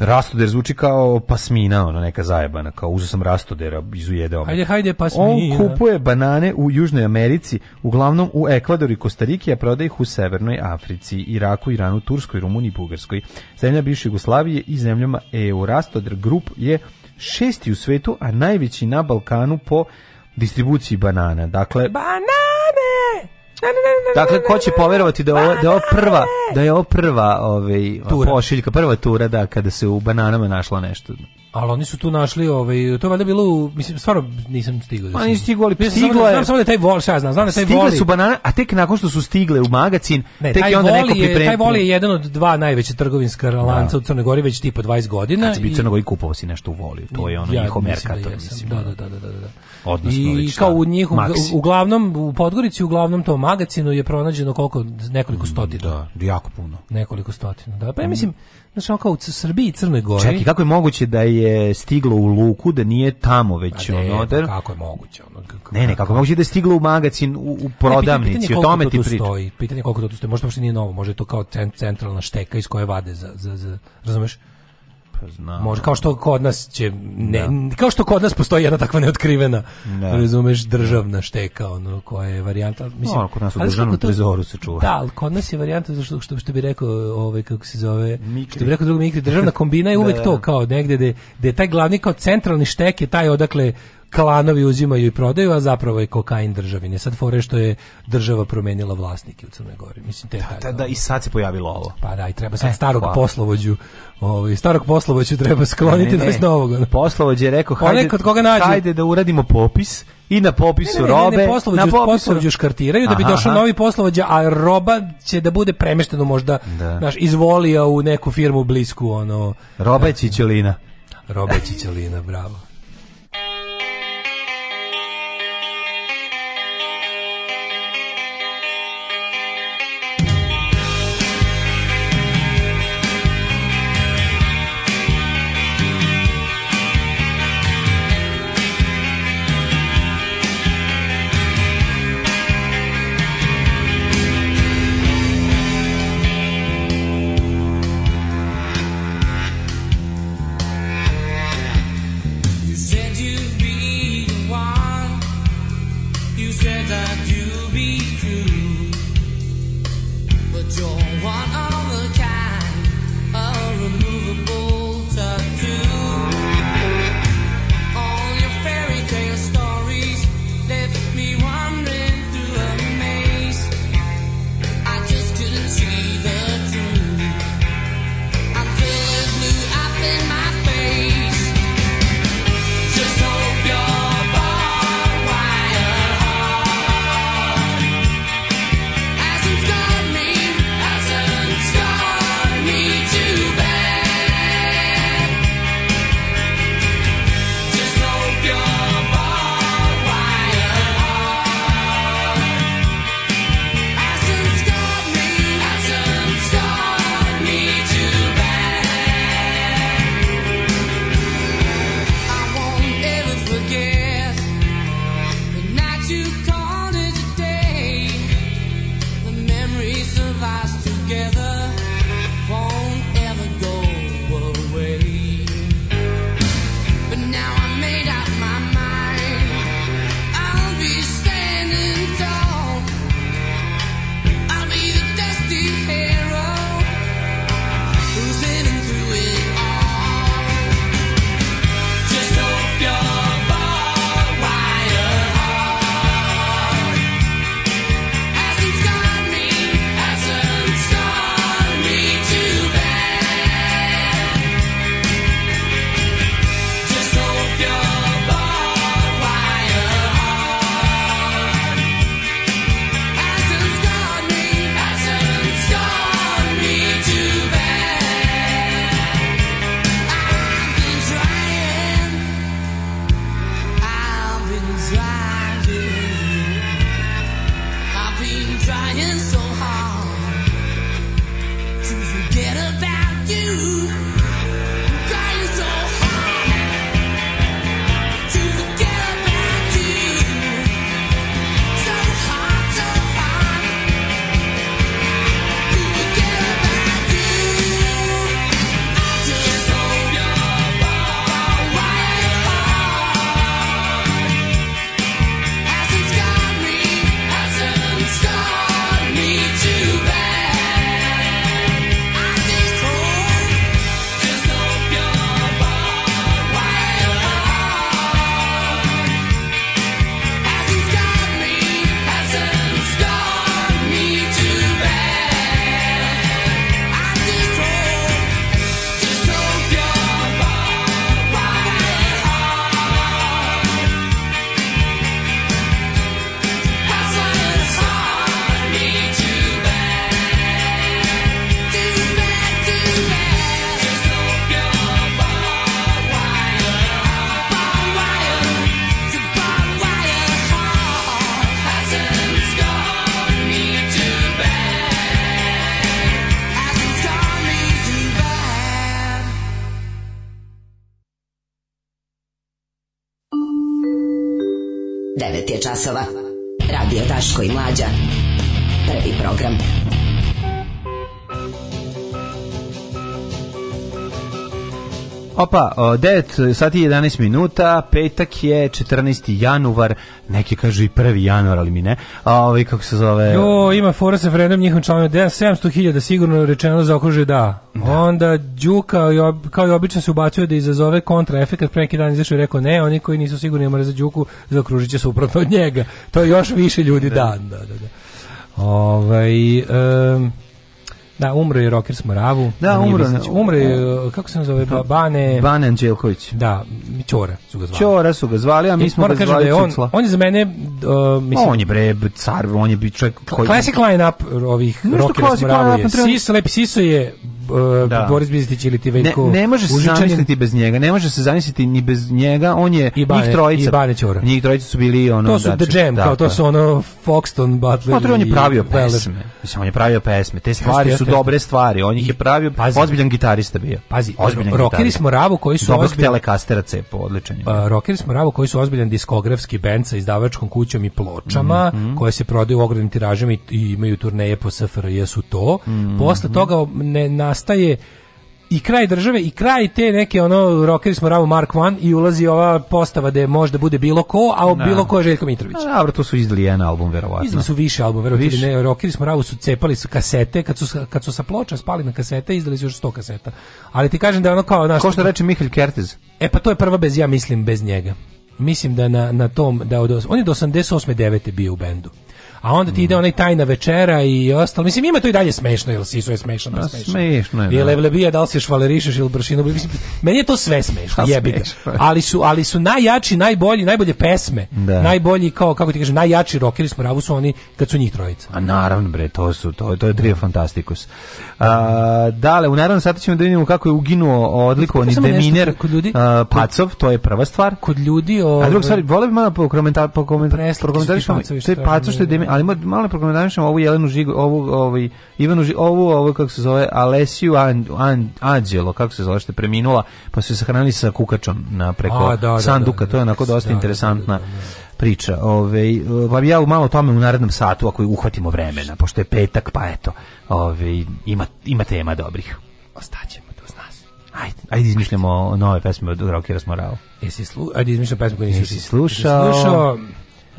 Rastoder zvuči kao pasmina, ona neka zajebana, kao uzeo sam rastodera, iz izujede Hajde, hajde, pasmina. On kupuje banane u Južnoj Americi, uglavnom u Ekvadoru i Kostariki, a prodaje ih u Severnoj Africi, Iraku, Iranu, Turskoj, Rumuniji, Bugarskoj, zemlja bivše Jugoslavije i zemljama EU. Rastoder Group je šesti u svetu, a najveći na Balkanu po distribuciji banana. Dakle, banane! Dakle, ko će poverovati da, ovo, da je ovo da prva, da je ovo prva ovaj, pošiljka, prva tura, da, kada se u bananama našla nešto. Ali oni su tu našli, ovaj, to valjda bilo, mislim, stvarno nisam stigao. Da Ma nisi stigao, ali stigla je. Znam samo da, da taj vol, šta znam, znam da taj stigle su banane, a tek nakon što su stigle u magacin, ne, tek je onda neko pripremio. Taj voli je jedan od dva najveća trgovinska da. lanca da. u Crnoj Gori već tipa 20 godina. Kad bi i... Crnoj Gori kupovao si nešto u voli, to je ono ja, njihov merkator, mislim. Da, da, da, da, da. Odnosno, I kao u njih, u, uglavnom, u Podgorici, u glavnom tom magacinu je pronađeno koliko, nekoliko mm, stotina. Da, da, jako puno. Nekoliko stotina, da. Pa ja mm. mislim, znaš, ono kao u Srbiji i Crnoj Gori. Čekaj, kako je moguće da je stiglo u Luku, da nije tamo već pa ne, ono, pa da... kako je moguće? Ono, kako, ne, ne, kako je moguće da je stiglo u magacin, u, u prodavnici, o tome to ti pričam. Stoji, pitanje koliko to tu stoji, možda uopšte nije novo, možda je to kao centralna šteka iz koje vade za, za, za razumeš? Pa znam. Može kao što kod nas će ne, da. kao što kod nas postoji jedna takva neotkrivena da. razumeš da. državna šteka ono koja je varijanta mislim no, kod nas u državnom to, trezoru se čuva. Da, ali kod nas je varijanta za što, što bi rekao ovaj kako se zove mikri. što bi rekao drugi mikri državna kombina je da, uvek da, to da. kao negde gde je taj glavni kao centralni štek je taj odakle klanovi uzimaju i prodaju, a zapravo je kokain državine. Sad fore što je država promenila vlasnike u Crnoj Gori. Mislim, te da, da, da, i sad se pojavilo ovo. Pa da, i treba sad e, starog hvala. poslovođu ovaj, starog poslovođu treba skloniti ne, ne, ne. Da novog. Poslovođe je rekao, hajde, kod koga nađe. hajde da uradimo popis i na popisu ne, ne, robe. Ne, ne, poslovođu, na popisu... poslovođu škartiraju aha, da bi došao aha. novi poslovođa, a roba će da bude premeštena možda da. naš, izvolija u neku firmu blisku. Ono, roba je Čičelina. Roba je Čičelina, bravo. Stopa 9 sati 11 minuta, petak je 14. januar, neki kažu i 1. januar, ali mi ne. A ovaj kako se zove? Jo, ima fora sa frendom njihovim članovima, 700.000 da, sigurno rečeno za okruže da. da. Onda Đuka kao i obično se ubacuje da izazove kontraefekat, pre neki dan izašao i rekao ne, oni koji nisu sigurni mora za Đuku, se upravo od njega. To je još više ljudi da, da, da. da. Ovaj um, Da, umro je Roker Smoravu. Da, umro, umro je, kako se zove, Bane... Bane Anđelković. Da, Ćora su ga zvali. Ćora su ga zvali, a mi smo ga da zvali da je on, on je za mene... Uh, mislim, on je bre, car, on je bi čovjek koji... Classic line-up ovih Rockera Smoravu je. Sis, Lepi Siso je da. E, Boris Bizetić ili ti Veljko ne, ne može se zamisliti bez njega ne može se zamisliti ni bez njega on je I bane, njih trojica i Bane Ćora njih trojica su bili ono to su dači, The Jam da, kao to da. su ono Foxton Butler Potre, on je pravio pesme mislim on je pravio pesme te stvari su dobre stvari on ih je pravio pazi, ozbiljan gitarista bio pazi ozbiljan rokeri smo ravu koji su dobrog telekastera cepo odličan pa, rokeri smo ravu koji su ozbiljan diskografski bend sa izdavačkom kućom i pločama mhm. koje se prodaju u ogromnim tiražima i imaju turneje po SFRJ su to mhm. posle toga ne nas nastaje i kraj države i kraj te neke ono rokeri smo ramo Mark 1 i ulazi ova postava da je možda bude bilo ko, a no. Da. bilo ko je Željko Mitrović. A pa dobro, to su izdali jedan album verovatno. Izdali su više album, verovatno. Ne, rokeri smo ramo su cepali su kasete, kad su kad su sa ploča spali na kasete, izdali su još 100 kaseta. Ali ti kažem da je ono kao naš Ko što reče Mihail Kertez. E pa to je prva bez ja mislim bez njega. Mislim da na, na tom da od, on je do 88. 9. bio u bendu a onda ti ide mm. onaj tajna večera i ostalo. Mislim, ima to i dalje smešno, jel si su je smešno, da pa smešno. Smešno je. Da. Jel levlebija, da li se švalerišeš ili bršinu, mislim, meni je to sve smešno, pa jebi ga. Ali su, ali su najjači, najbolji, najbolje pesme, da. najbolji, kao, kako ti kažem, najjači rockeri smo ravu su oni kad su njih trojica. A naravno, bre, to su, to, to je trio fantastikus. A, dale, u naravnom sati ćemo da vidimo kako je uginuo odlikovani deminer kod ljudi, a, Pacov, to je prva stvar. Kod ljudi... O, a druga ovaj- stvar, bi malo po komentar, po komentar, po komentar, što je Pacov što je deminer, ali malo da prokomentarišemo ovu Jelenu Žigo, ovu, ovaj, Ivanu Žigu, ovu, ovu, kako se zove, Alessiju An, An, Anđelo, kako se zove, što je preminula, pa su se sahranili sa kukačom na preko A, da, da, da sanduka, to je onako dosta interesantna priča. Ove, ovaj, pa ja malo o tome u narednom satu, ako uhvatimo vremena, pošto je petak, pa eto, ove, ovaj, ima, ima tema dobrih. Ostaćemo to uz nas. Ajde, ajde izmišljamo nove pesme od Rokira Smorao. Jesi slu, ajde izmišljamo pesmu koju nisi slušao. Jesi slušao?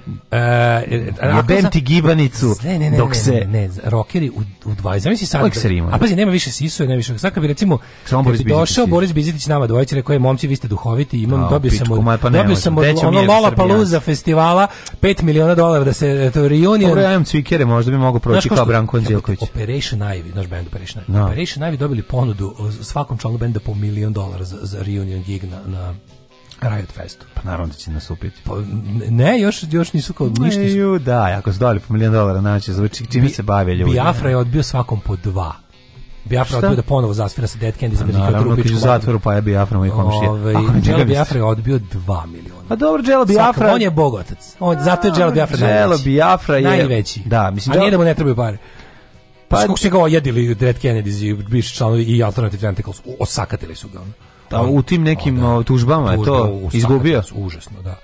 Uh, Jebem ti gibanicu ne, ne, ne, dok se... Ne, ne, ne, rokeri u, u 20, zamisli sad... Uvijek se A da. pazi, nema više sisu, nema više... Sad kad bi recimo, Samo Boris došao Boris Bizetić nama dvojice, rekao je, momci, vi ste duhoviti, imam, A, dobio sam od, pa dobio sam od ono Lola Paluza festivala 5 miliona dolara da se to reunion... Dobro, ja imam cvikere, možda bi mogu proći kao Branko Anđelković. Operation Ivy, naš band Operation Ivy. No. Da. Operation Ivy dobili ponudu svakom članu benda po milion dolara za, za reunion gig na, na Riot Festu. Pa naravno da će nas upiti. Pa, ne, još, još nisu kao ništa. Ju, da, ako su dali po milijon dolara naći, zvuči čime Bi, se bave ljudi. Biafra je odbio svakom po dva. Biafra odbio da ponovo zasvira sa Dead Candy za pa Benito Grubić. u zatvoru, pa je Biafra moj komšija. Ove, ovaj, Jelo Biafra je odbio 2 miliona. Pa dobro, Jelo Biafra... Svaka, on je bogotac. On, zato je Jelo Biafra najveći. Jelo Biafra je... Najveći. Da, mislim, A nije da mu ne trebaju pare. Pa, pa- Skog se ga ojedili Dead Kennedys i bivši članovi i Alternative Tentacles. Osakatili su ga. Ono a pa u tim nekim da. tužbama je to u izgubio. Užasno, da.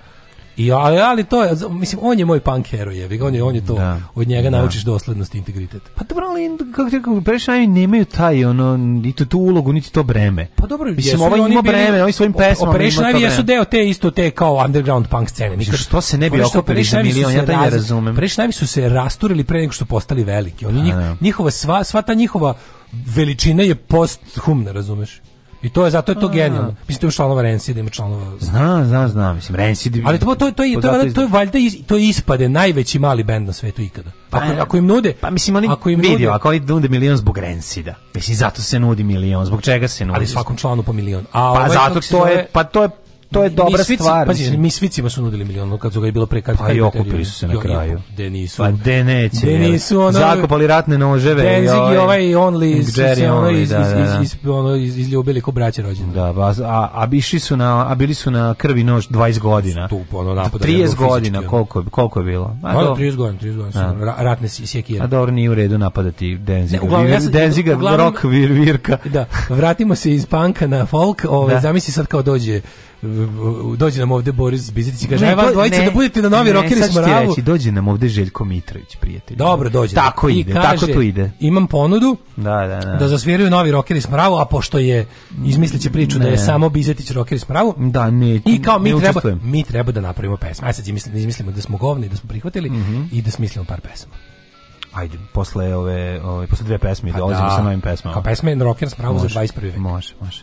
I, ali, ali to je, mislim, on je moj punk heroj, jebi on je, on je to, da, od njega da. naučiš doslednost i integritet. Pa dobro, ali kako ti kako prešaj nemaju taj, ono, niti tu ulogu, niti to breme. Pa dobro, mislim, jesu, ovaj ima breme, oni svojim pesmama ima to breme. jesu deo te, isto te kao underground punk scene. Nikad, što se ne bi okopili za milion, ja taj ne razumem. Prešnavi su se rasturili pre nego što postali veliki. Oni, da, njih, da. njihova, sva, sva ta njihova veličina je posthumna, razumeš? I to je zato je to genijalno. Mislim da ima članova Rancid, ima članova Zna, zna, zna, mislim Rancid. Ali to to to je to, to, to je valjda iz, to ispade najveći mali bend na svetu ikada. Pa ako, pa, ako im nude, pa mislim oni ako im vidio, nude, ako oni nude milion zbog Rancida. Mislim zato se nudi milion, zbog čega se nudi? Ali svakom članu po milion. A pa ovaj zato to je, pa to je to je dobra misvici, stvar. Pazi, mi svicima su nudili milion, kad su ga je bilo pre kad. Pa i okupili su se na kraju. De nisu. Pa de neće. De nisu ono, Zakopali ratne noževe. i ovaj Only su se ono, iz, da, da. iz, da. iz, ono, iz, izljubili ko braće rođene. Da, pa, a, a, biši su na, a bili su na krvi nož 20 godina. Stup, ono, napada. 30 godina, koliko, koliko je bilo? A, do, 30 godina, 30 godina. Da. Ra, ratne sjekire. A dobro, nije u redu napadati Denziga. Ne, uglavnom, ja Denziga, rock, vir, virka. Da, vratimo se iz panka na folk. Ove, ovaj, da. Zamisli sad kao dođe dođe nam ovde Boris Bizetić kaže, ne, aj e, vas dvojica da budete na novi rokeri smo ravu. Reći, dođe nam ovde Željko Mitrović, prijatelj. Dobro, dođe. Tako ide, kaže, tako to ide. Imam ponudu da, da, da. da zasviraju novi rokeri smo ravu, a pošto je, izmisliće priču ne. da je samo Bizetić rokeri smo ravu, da, ne, i kao mi, treba, mi treba da napravimo pesmu. Aj sad da izmislimo da smo govni, da smo prihvatili mm -hmm. i da smislimo par pesama ajde, posle ove, ove posle dve pesme pa dolazimo da. sa novim pesmama. Kao pesme Rockers pravo može, za 21. vek. Može, može.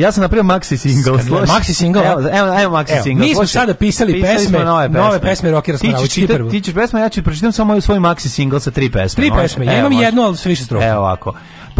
ja sam napravio maxi single. Skadle, maxi single. Evo, evo, evo maxi evo, single. Mi smo sada pisali, pisali pesme, nove pesme, nove pesme Rocky Rasmanović. Ti, ti, ti ćeš pesme, ja ću pročitam samo svoj maxi single sa tri pesme. Tri pesme. Ja imam jednu, ali sve više strofa. Evo ovako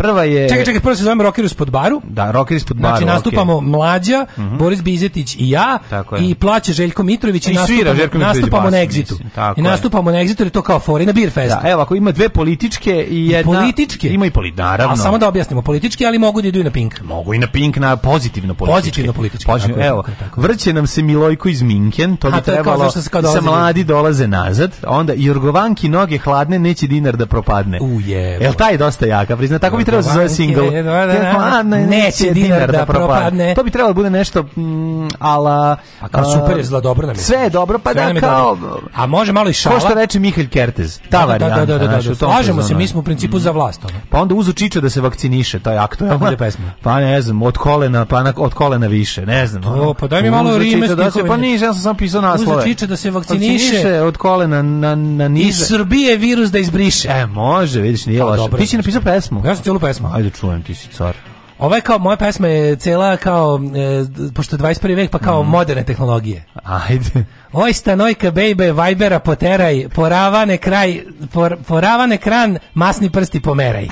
prva je... Čekaj, čekaj, prvo se zovemo Rocker ispod baru. Da, Rocker ispod znači, baru, Znači, nastupamo okay. Mlađa, mm -hmm. Boris Bizetić i ja, i plaće Željko Mitrović i, I nastupamo, svira, Željko nastupamo na Exitu. I nastupamo je. na Exitu, to kao fori na Beer Festu. Da, evo, ako ima dve političke i jedna... I političke. Ima i političke, naravno. A samo da objasnimo, političke, ali mogu da idu i na Pink. Mogu i na Pink, na pozitivno političke. Pozitivno političke. Pozitivno, tako, evo, tako. vrće nam se Milojko iz Minken, to bi trebalo... Sa mladi dolaze nazad, onda Jorgovanki noge hladne, neće dinar da propadne. Ujebo. Jel taj dosta jaka, prizna, tako bi trebao se zove single. Da, da, da. Neće dinar da propadne. To bi trebalo da bude nešto mm, ala... A kao super je zla, dobro nam je. Sve je dobro, pa da kao... A može malo i šala. Ko što reče Mihael Kertez. Ta varijanta. Da, da, da, da. Slažemo se, mi smo u principu za vlast. Pa onda uzu Čiča da se vakciniše, taj akt. je pa- pesma? Pa ne znam, od kolena, pa od kolena više, ne znam. To, pa daj mi malo rime. Da pa niže, ja sam sam pisao naslove. Uzu Čiča da se vakciniše. Vakciniše od kolena na, na niže. Iz Srbije virus da izbriše. E, može, vidiš, nije pa loše. Ti si napisao pesmu. Ja sam cijelu pesma? Ajde čujem, ti si car. Ova kao, moja pesma je cela kao, e, pošto je 21. vek, pa kao mm. moderne tehnologije. Ajde. Oj stanojka, bejbe, vajbera poteraj, poravane kraj, por, poravane kran, masni prsti pomeraj.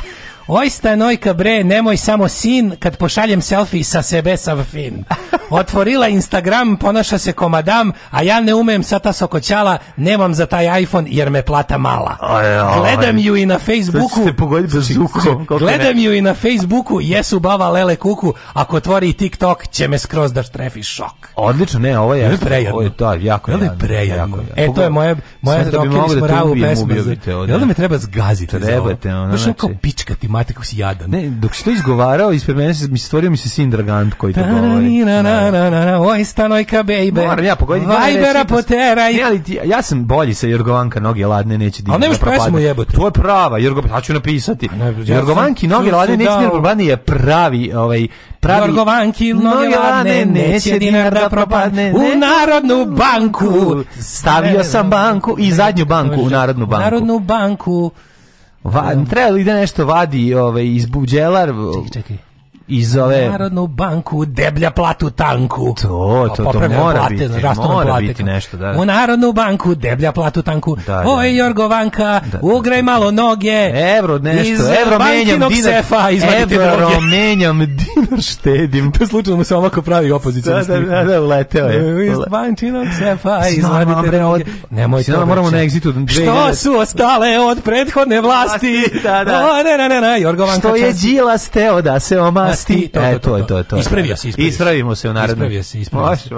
Oj stanojka bre, nemoj samo sin, kad pošaljem selfie sa sebe sa fin. Otvorila Instagram, ponaša se komadam, a ja ne umem sa ta sokoćala, nemam za taj iPhone jer me plata mala. Gledam ju i na Facebooku. Znači, znači, gledam ju i na Facebooku, jesu bava lele kuku, ako otvori TikTok će me skroz da trefi šok. Odlično, ne, ovo je, je prejadno. Ovo je to, jako je prejadno. E, to je moja, moja rockeri smo ravu pesma. Jel da me treba zgaziti? Trebate, ono, znači. Pička ti, mati kako si jadan. Ne, dok si to izgovarao, ispred mene se, mi stvorio mi se sin Dragant koji to govori. Na, da. na, na, na, na, oj, stanojka, bejbe. Moram ja pogoditi. Vajbera pa- poteraj. Ne, ali ti, ja sam bolji sa Jorgovanka, noge ladne, neće da Ali nemaš da pesmu jebote. To je prava, Jorgo, ja pa ću napisati. Ne, Jorgovanki, noge ladne, neće da propadne je pravi, ovaj, pravi. Jorgovanki, noge ladne, neće dinar da, da propadne. U Narodnu banku. Stavio sam banku i zadnju banku u Narodnu banku. Narodnu banku. Va, treba li da nešto vadi ovaj, iz buđelar? Čekaj, čekaj iz ove Narodnu banku deblja platu tanku. To, to, to, to pa mora plate, biti, mora plate. biti nešto, da. U Narodnu banku deblja platu tanku. Da, da. Oj Jorgovanka, da, da, ugraj da. malo noge. Evro nešto, iz evro menjam dinar. Sefa, evro menjam dinar štedim. to slučajno mu da se ovako pravi opozicija. Da, da, da, da, uleteo je. Iz bančinog sefa, izvadite noge. Nemojte, moramo na exitu. Što su ostale od prethodne vlasti? Da, da. Što je Đilas teo da se omasi? vlasti. To, e, to, to, to, to. Ispravio se, ispravio Ispravimo se u narodnom. Ispravio se, ispravio se.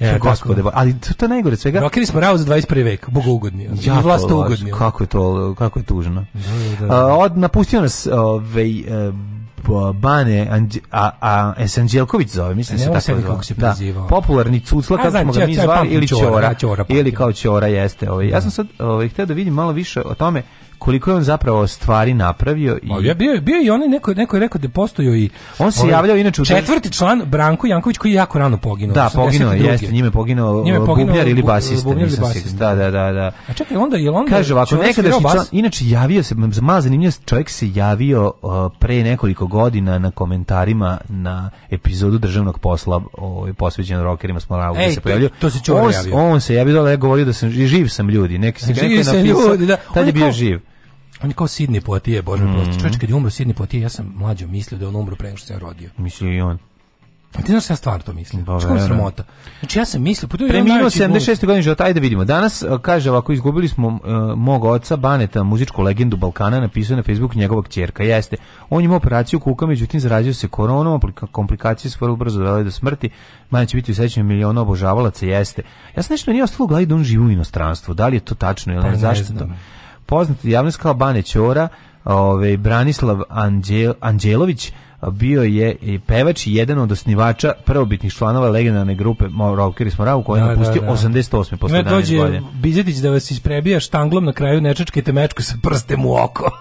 Ja, gospode, ali to je najgore svega. Rokeri smo rao za 21. vek, bogougodni. Ja, vlast ugodni. Kako je to, kako je tužno. Da, da, da. da. A, od, napustio nas ovaj e, Bane Anđe, a, a, e, S. zove, mislim da se tako zove. Kako se da. Popularni cucla, kako smo ga mi zvali, ili Ćora, ili kao Ćora jeste. Ovaj. Ja sam sad ovaj, htio da vidim malo više o tome koliko je on zapravo stvari napravio i ja bio bio i onaj neko neko je rekao da postojao i on se ovaj, javljao inače četvrti član Branko Janković koji je jako rano poginuo. Da, poginuo jeste, njime poginuo uh, bubnjar ili basista, Da, da, da, da. A čekaj, onda je on kaže ovako nekadašnji član, inače javio se ma zanimljiv čovjek se javio uh, pre nekoliko godina na komentarima na epizodu državnog posla ovaj posvećen rokerima Smolavu gdje se pojavio. To se on, on se javio da je govorio da sam živ sam ljudi, neki se neko napisao da tad je bio živ on je kao Sidney Poitier, bože mm -hmm. Čovječ, kad je umro Sidney Poitier, ja sam mlađo mislio da je on umro pre nego što se rodio. Mislio i on. A ti znaš ja stvarno to mislim. Dobre, pa Što sramota? Znači ja sam mislio... Pa Preminuo 76. godine života, ajde da vidimo. Danas, e, kaže ovako, izgubili smo uh, mog oca Baneta, muzičku legendu Balkana, napisao na Facebooku njegovog čerka. Jeste, on ima operaciju kuka, međutim zarazio se koronom, komplikacije su vrlo brzo dovele do smrti. Manje će biti usećen miliona obožavalaca, jeste. Ja sam nešto nije ostalo gledaj da on živi u inostranstvu. Da li je to tačno ili pa, ne, zašto ne znam. to? poznat javnost kao Bane Ćora, ovaj Branislav Anđel, Anđelović bio je i pevač i jedan od osnivača prvobitnih članova legendarne grupe Rockeri smo Ravu koji je da, da napustio da, da. 88. posle 11 dođe godina. Bizetić da vas isprebija štanglom na kraju nečačkajte mečku sa prstem u oko.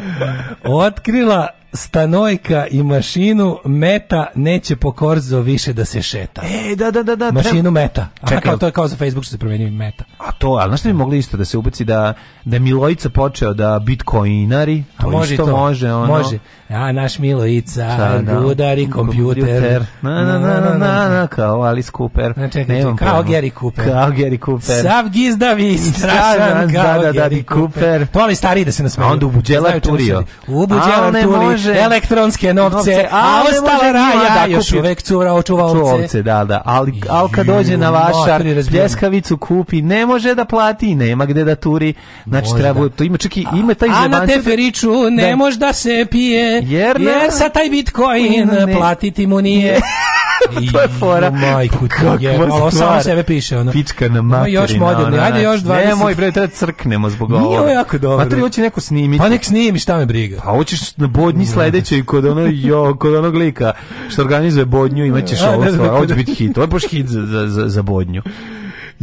Otkrila stanojka i mašinu meta neće po korzo više da se šeta. E, da, da, da. da mašinu meta. A Čekaj, kao, to je kao za Facebook što se promenio meta. A to, ali znaš što bi mogli isto da se ubaci da, da Milojica počeo da bitcoinari, to može isto to. može. Ono... Može. A, naš Milojica, Šta, da. kompjuter. Na, na, na, na, na, na, kao Alice Cooper. Na, čekaj, čekaj, kao Gary Cooper. Kao Gary Cooper. Sav gizdavi, strašan, da, da, kao da, da, da, Gary Cooper. Cooper. To ali stari da se nasmeju. A onda u Buđela Turio. U Buđela Turio drže elektronske novce, a ostala raja da još uvek cura očuva ovce. da, da, ali, ali kad dođe na vašar, pljeskavicu kupi, ne može da plati, nema gde da turi, znači treba, da. to ima čak i ima taj zebanca. A na teferiću da- ne da. može da se pije, jer, jer sa taj bitcoin platiti mu nije. to je fora. Majku, to je, malo samo sebe piše. Ono. Pička na materina. Znači, još moderni, ajde još 20. Ne, moj bre, treba crknemo zbog ovoga. Nije ovo jako dobro. Materi, pa hoće neko snimiti. Pa nek snimi, šta me briga. Pa hoćeš na bodnji sledećoj kod ono jo, kod onog lika što organizuje bodnju imaćeš da, ovo da, da, stvar. Ovo će biti hit. Ovo je baš hit za, za, za bodnju.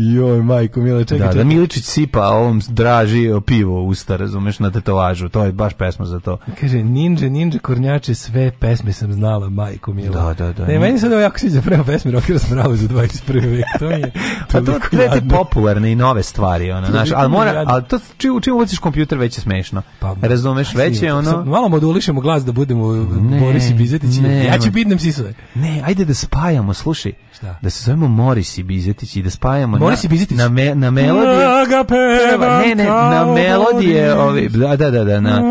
Joj, majko, mila, čekaj, da, da čekaj. Da, Miličić sipa ovom draži pivo u usta, razumeš, na tetovažu. To je baš pesma za to. Kaže, ninja, ninja, kornjače, sve pesme sam znala, majko, mila. Da, da, da. Ne, meni sad ovo jako sviđa prema pesmi Rockera Smrava za 21. vek. To je A to krete popularne i nove stvari, ona, znaš, ali mora, ali to čim, čim uvaciš kompjuter već je smešno. Pa, razumeš, već je ono... Sad, malo modulišemo glas da budemo uh, ne, Boris i Bizetić. Ne, ja ću bitnem sisove. Ne, ajde da spajamo, slušaj. Šta? Da se zovemo Moris i Bizetić i da spajamo Oni se biziti na me, na melodije. Ne, ne, na melodije, ovaj da da da da na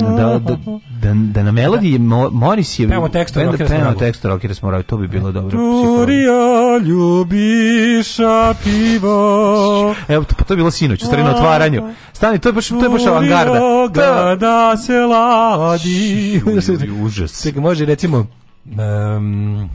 da, da, da, da na melodije da. Mo, Moris je Pemo tekst Pemo tekst Rockera smo to bi bilo dobro. Turija ljubiša pivo. Evo pa to je bilo sinoć, stari na otvaranju. Stani, to je baš to je baš avangarda. Da, da se ladi. Užas. Sve može recimo um,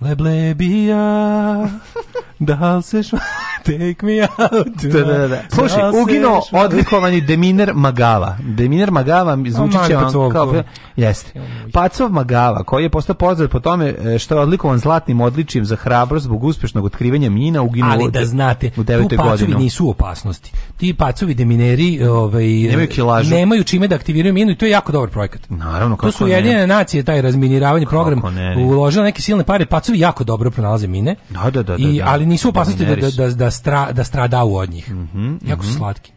Leblebija, da se šma... Take me out. Da, da, da. da. Slušaj, da odlikovani Deminer Magava. Deminer Magava zvuči će vam kao... Jeste. Pacov Magava, koji je postao poznat po tome e, što je odlikovan zlatnim odličijem za hrabrost zbog uspešnog otkrivanja mina uginuo Ali da znate, u tu pacovi nisu u opasnosti. Ti pacovi demineri ovaj, nemaju, kilažu. nemaju čime da aktiviraju minu i to je jako dobar projekat. Naravno, kako To su jedine nacije, taj razminiravanje program, uložila neke silne pare, pacovi Švarcovi jako dobro pronalaze mine. Da, da, da, i, ali nisu opasnosti da, da, da, stra, da, stradaju od njih. Mm -hmm, jako mm -hmm. slatki.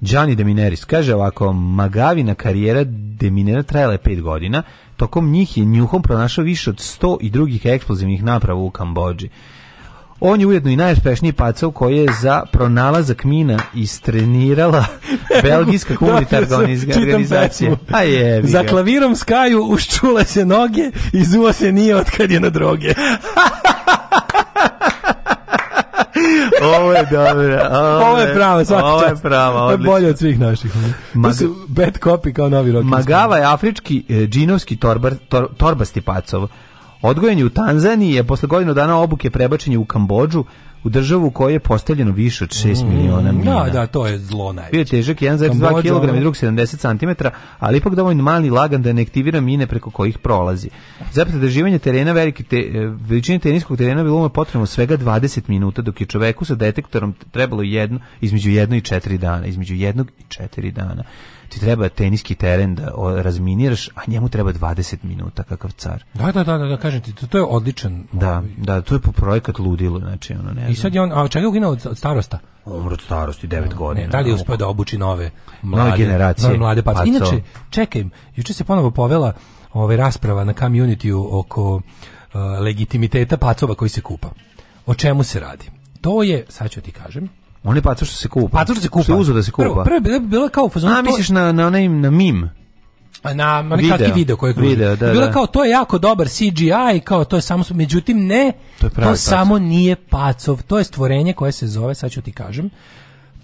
Gianni de Mineris kaže ovako, Magavina karijera de Minera trajala je 5 godina, tokom njih je njuhom pronašao više od 100 i drugih eksplozivnih naprava u Kambođi. On je ujedno i najuspešniji pacov koji je za pronalazak mina istrenirala belgijska da, humanitarna organizacija. A pa je, za klavirom skaju uščula se noge i zuo se nije otkad je na droge. ovo je dobro. Ovo, ovo je pravo, svaka Ovo je pravo, odlično. bolje od svih naših. Mag... su bad copy kao novi rock. Magava je afrički, e, džinovski torbar, tor, torbasti pacov Odgojen je u Tanzaniji, a posle godinu dana obuke prebačen je u Kambodžu, u državu u kojoj je postavljeno više od 6 mm, miliona da, mina. Da, da, to je zlo najveće. Bio je težak 1,2 kg i drug 70 cm, ali ipak dovoljno mali lagan da ne aktivira mine preko kojih prolazi. Za pretraživanje da terena velike te, e, veličine teniskog terena bilo mu je potrebno svega 20 minuta, dok je čoveku sa detektorom trebalo jedno, između jedno i četiri dana. Između jednog i četiri dana ti treba teniski teren da razminiraš, a njemu treba 20 minuta kakav car. Da, da, da, da, da, kažem ti, to, to je odličan. Da, ovaj. da, to je po projekat ludilo, znači ono ne. Znam. I sad je on, a čega je od, od starosta? Umro od starosti 9 no, godina. Ne, da li je uspeo da obuči nove mlade, nove generacije? Nove mlade pace. Pa Inače, čekaj, juče se ponovo povela ovaj rasprava na communityu oko uh, legitimiteta pacova koji se kupa. O čemu se radi? To je, sad ću ti kažem, One pacu što se kupa. Pacu što se kupa. Što uzu da se kupa. Prvo, prvo je bilo kao fazon. A misliš na na onaj na mim? na onaj kratki video koji je video, da, Bilo da. kao to je jako dobar CGI kao to je samo međutim ne to, je pravi to samo nije pacov to je stvorenje koje se zove sad ću ti kažem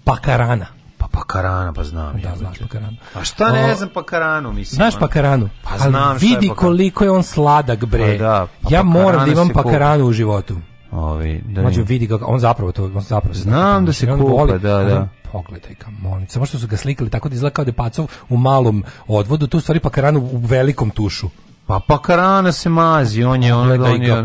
pakarana pa pakarana pa znam da, ja znaš pakaranu a šta ne o, znam pakaranu mislim znaš pakaranu pa znam vidi je pakarana. koliko je on sladak bre pa da, pa ja moram da imam pakaranu u životu Ovaj da. Mađo vidi kako on zapravo to on zapravo Znam da se kupa, voli, da, da. Pogledaj ga, molim. Samo što su ga slikali tako da izgleda kao da je pacov u malom odvodu, tu stvari pa karanu u velikom tušu. Pa pa karana se mazi, on je on, on da, da, je, da,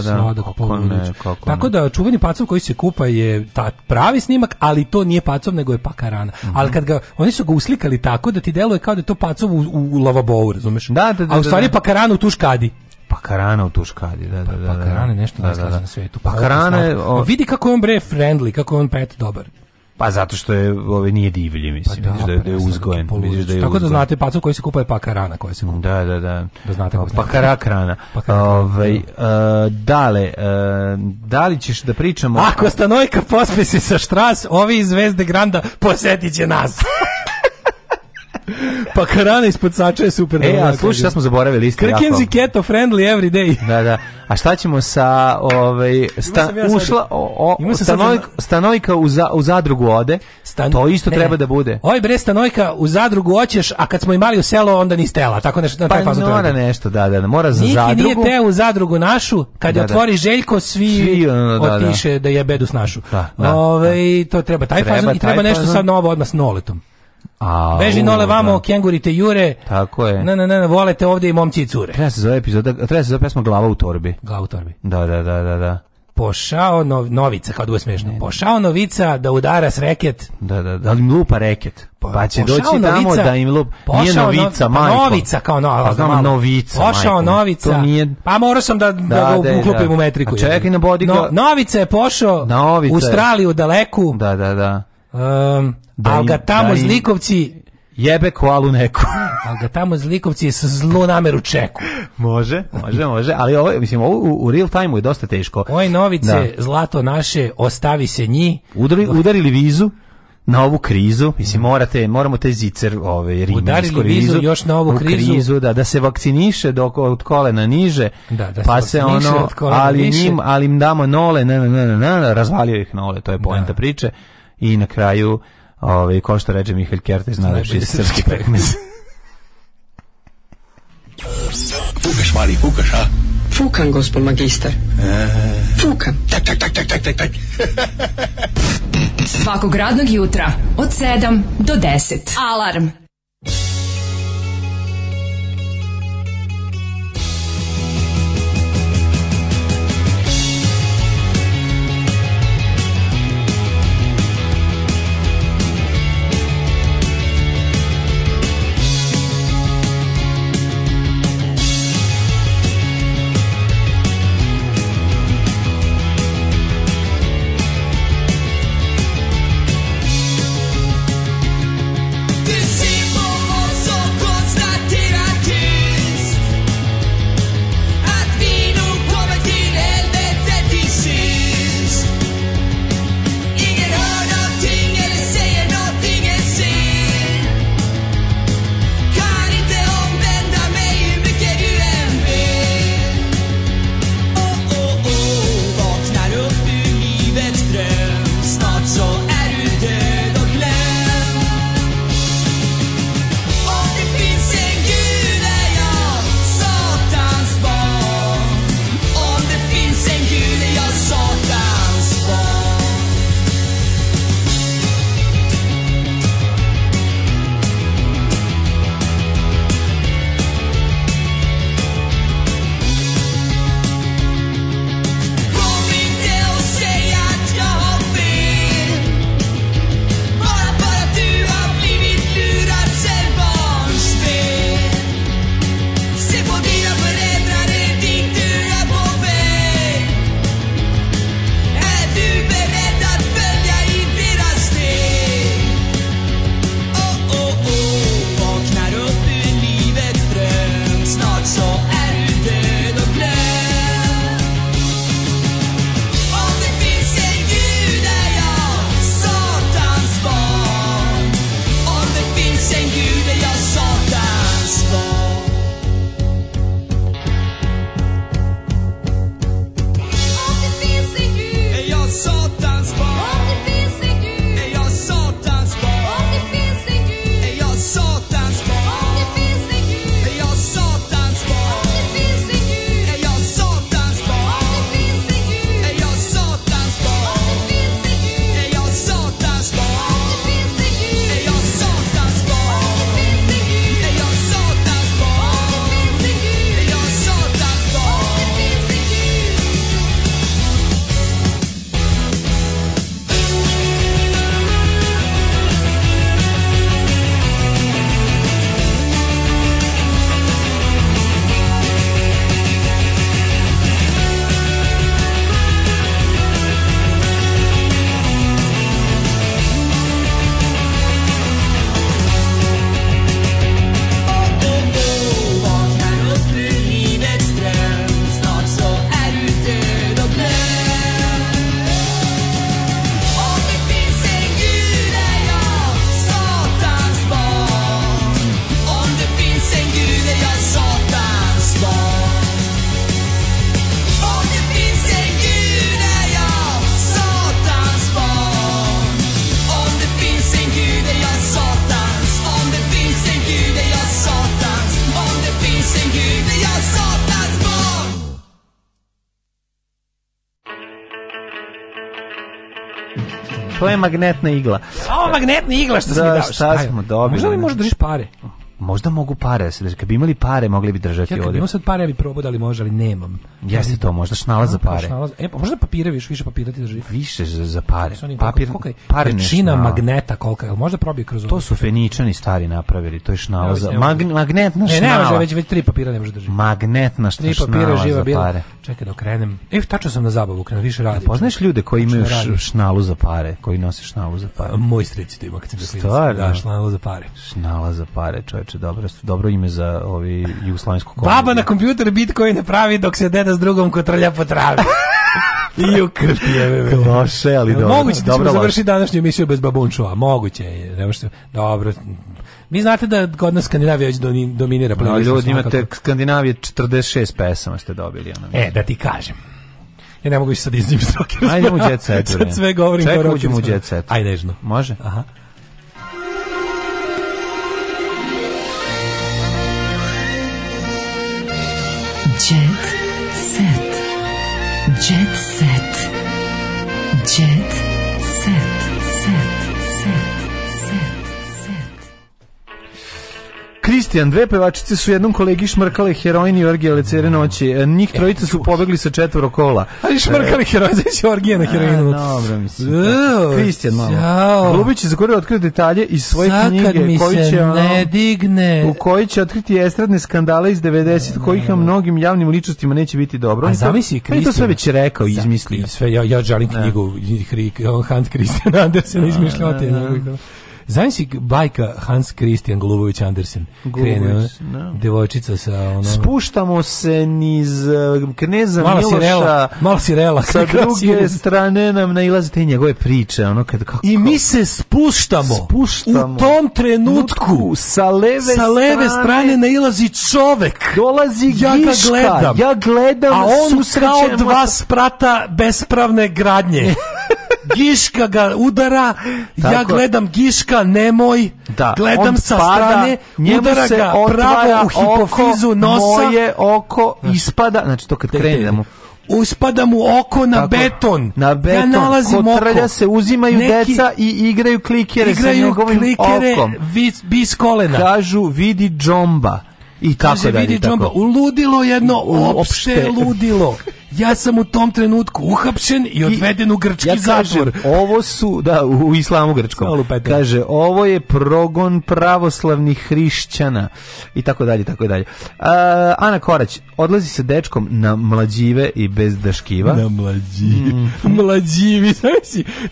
da, da. Tako da čuveni pacov koji se kupa je ta pravi snimak, ali to nije pacov nego je pakarana. Mm -hmm. Ali kad ga oni su ga uslikali tako da ti deluje kao da je to pacov u, u lavabou, razumeš? Da, da, da, A u da, stvari da, da. pakarana u tuš kadi. Pakarana u Tuškadi, da, pa, da, pa da, da. Pakarana je nešto da, da, da. na svetu. Pakarana pa je... O... Vidi kako on bre friendly, kako je on pet dobar. Pa zato što je ove nije divlji, mislim, pa da, da, je, da je uzgojen. Vidiš da je Tako da znate pacu koji se kupa je pakarana koja se kupa. Da, da, da. Da znate kako Pakarak rana. Ovaj uh, dale, uh, da li ćeš da pričamo... Ako stanojka pospisi sa štras, ovi iz Zvezde Granda posetit će nas. pa karana ispod sača je super. E, da a slušaj, šta smo zaboravili isto jako. Krkenzi keto friendly every day. Da, da. A šta ćemo sa ovaj sta, ja ušla o, o stanovik, stanovika u, za, u zadrugu ode? Stan... To isto ne. treba da bude. Oj bre stanovika u zadrugu hoćeš, a kad smo imali u selo onda ni stela, tako nešto na taj pa, no, ne, nešto, da, da, da, mora za Niki zadrugu. Niki nije te u zadrugu našu, kad da, je da. otvori Željko svi, svi ono, da, da. otiše da, da. da je bedu s našu. Da, da, Ove, ovaj, to treba taj treba, fazon i treba nešto sad novo odmah s noletom. A, Beži nole vamo, da. kengurite jure. Tako je. Ne, ne, ne, volete ovde i momci i cure. Treba se zove epizoda, treba se zove pesma Glava u torbi. Glava u torbi. Da, da, da, da, da. Pošao nov, novica, kao da bude smiješno. Pošao novica da udara s reket. Da, da, da, da im lupa reket. Pa, pa će doći novica, tamo da im lup... Nije novica, no, pa majko. Novica kao no, pa, znam, novica, Pošao majko. novica. To nije... Pa morao sam da, da, da da uklopim da. u metriku. A čekaj na bodyguard. No, novica je pošao u Australiju daleku. Da, da, da. Um, da ali ga tamo da zlikovci... Jebe koalu neku. ali ga tamo zlikovci sa zlu nameru čeku. može, može, može. Ali ovo, mislim, ovo u, u real time u je dosta teško. Oj novice, da. zlato naše, ostavi se nji. Udari, udarili vizu na ovu krizu, mislim morate, moramo te zicer ove rimansku vizu još na ovu krizu. krizu, da da se vakciniše dok od kolena niže. Da, da pa se ono ali niže. njim ali im damo nole, ne ne ne ne, razvalio ih nole, to je poenta da. priče i na kraju, ovaj, ko što reče Mihail Kertes, najlepši srpski pekmez. Fukaš, mali, fukaš, a? Fukan, gospod magistar. Eh. Fukan. Tak, tak, tak, tak, tak, tak, Svakog radnog jutra od 7 do 10. Alarm. magnetna igla. Ova magnetna igla što da, mi dao. Šta, šta smo dobili? Možda li možda držiš pare? možda mogu pare, znači kad bi imali pare mogli bi držati ovde. ja, kad ovdje. sad pare, ali bi probao da li može, ali nemam. Jeste to, možda šnala za pare. Šnala, e, pa možda papire više, više papira ti drži. Više za, za pare. Papir, koliko je, pare Količina magneta kolika je, možda probije kroz ovo. To su feničani stari napravili, to je šnala za... Mag, magnetna ne, šnala. Ne, ne može, već, već tri papira ne može držati. Magnetna šnala, tri papira šnala živa za bila. pare. Čekaj da okrenem. E, tačno sam na zabavu, krenem, više radim. Pa poznaš ljude koji imaju šnalu za pare, koji nose šnalu za pare? Moj strici to ima kad sam da, šnalu za pare. Šnala za pare, čoveče dobro, dobro ime za ovi jugoslavensku komediju. Baba na kompjuter Bitcoin pravi dok se deda s drugom kotrlja po travi. I u krpi je. Loše, ali dobro. Moguće da ćemo završiti današnju emisiju bez babunčova. Moguće je. Ne možete, dobro. Vi znate da kod nas Skandinavija dominira playlistu. No, ljudi imate Skandinavije 46 pesama ste dobili. Ono. E, da ti kažem. Ja ne mogu više sad iz njim Ajde u jet set. Sad sve govorim. Čekaj, uđemo mu jet set. Ajde, nežno. Može? Aha. Kristijan, dve pevačice su jednom kolegi šmrkale heroin i orgije lecere mm. noći. E, njih e, trojica su pobegli sa četvoro kola. Ali šmrkali e. heroin, znači orgije na heroinu. Dobro, mislim. Kristijan, malo. Glubić je zakorio otkrio detalje iz svoje knjige koji će, ne digne. u kojoj će otkriti estradne skandale iz 90 kojih mnogim javnim ličnostima neće biti dobro. A zamisli Kristijan. Pa to sve već rekao i izmislio. Sve, ja, ja želim knjigu Hans Christian Andersen izmišljao te Zanim si bajka Hans Christian Glubović Andersen. Krene, no. Da. devojčica sa ono... Spuštamo se niz eh, kneza malo Miloša. Si rela, malo Sa druge strane nam nailaze te njegove priče. Ono kad, kako, I mi se spuštamo. Spuštamo. U tom trenutku. Nutku, sa leve, sa leve strane, strane nailazi čovek. Dolazi ja ga gledam. Ja gledam. A on kao dva sprata bespravne gradnje. Giška ga udara, Tako. ja gledam Giška, nemoj, da. gledam on sa pada, strane, udara ga pravo u hipofizu oko, nosa. Moje oko ispada, znači to kad krenemo. da mu uspada mu oko na Tako, beton. Na beton. Ja nalazim Kotrlja oko. se uzimaju Neki deca i igraju klikere igraju sa njegovim klikere okom. Vis, bis kolena. Kažu vidi džomba. I tako kaže, da vidi džomba. Uludilo jedno opšte, opšte. ludilo. ja sam u tom trenutku uhapšen i odveden u grčki ja zatvor. Ovo su, da, u islamu grčkom. Kaže, ovo je progon pravoslavnih hrišćana i tako dalje, tako dalje. Ana Korać, odlazi sa dečkom na mlađive i bez daškiva. Na mlađivi. Mm. Mlađivi, znaš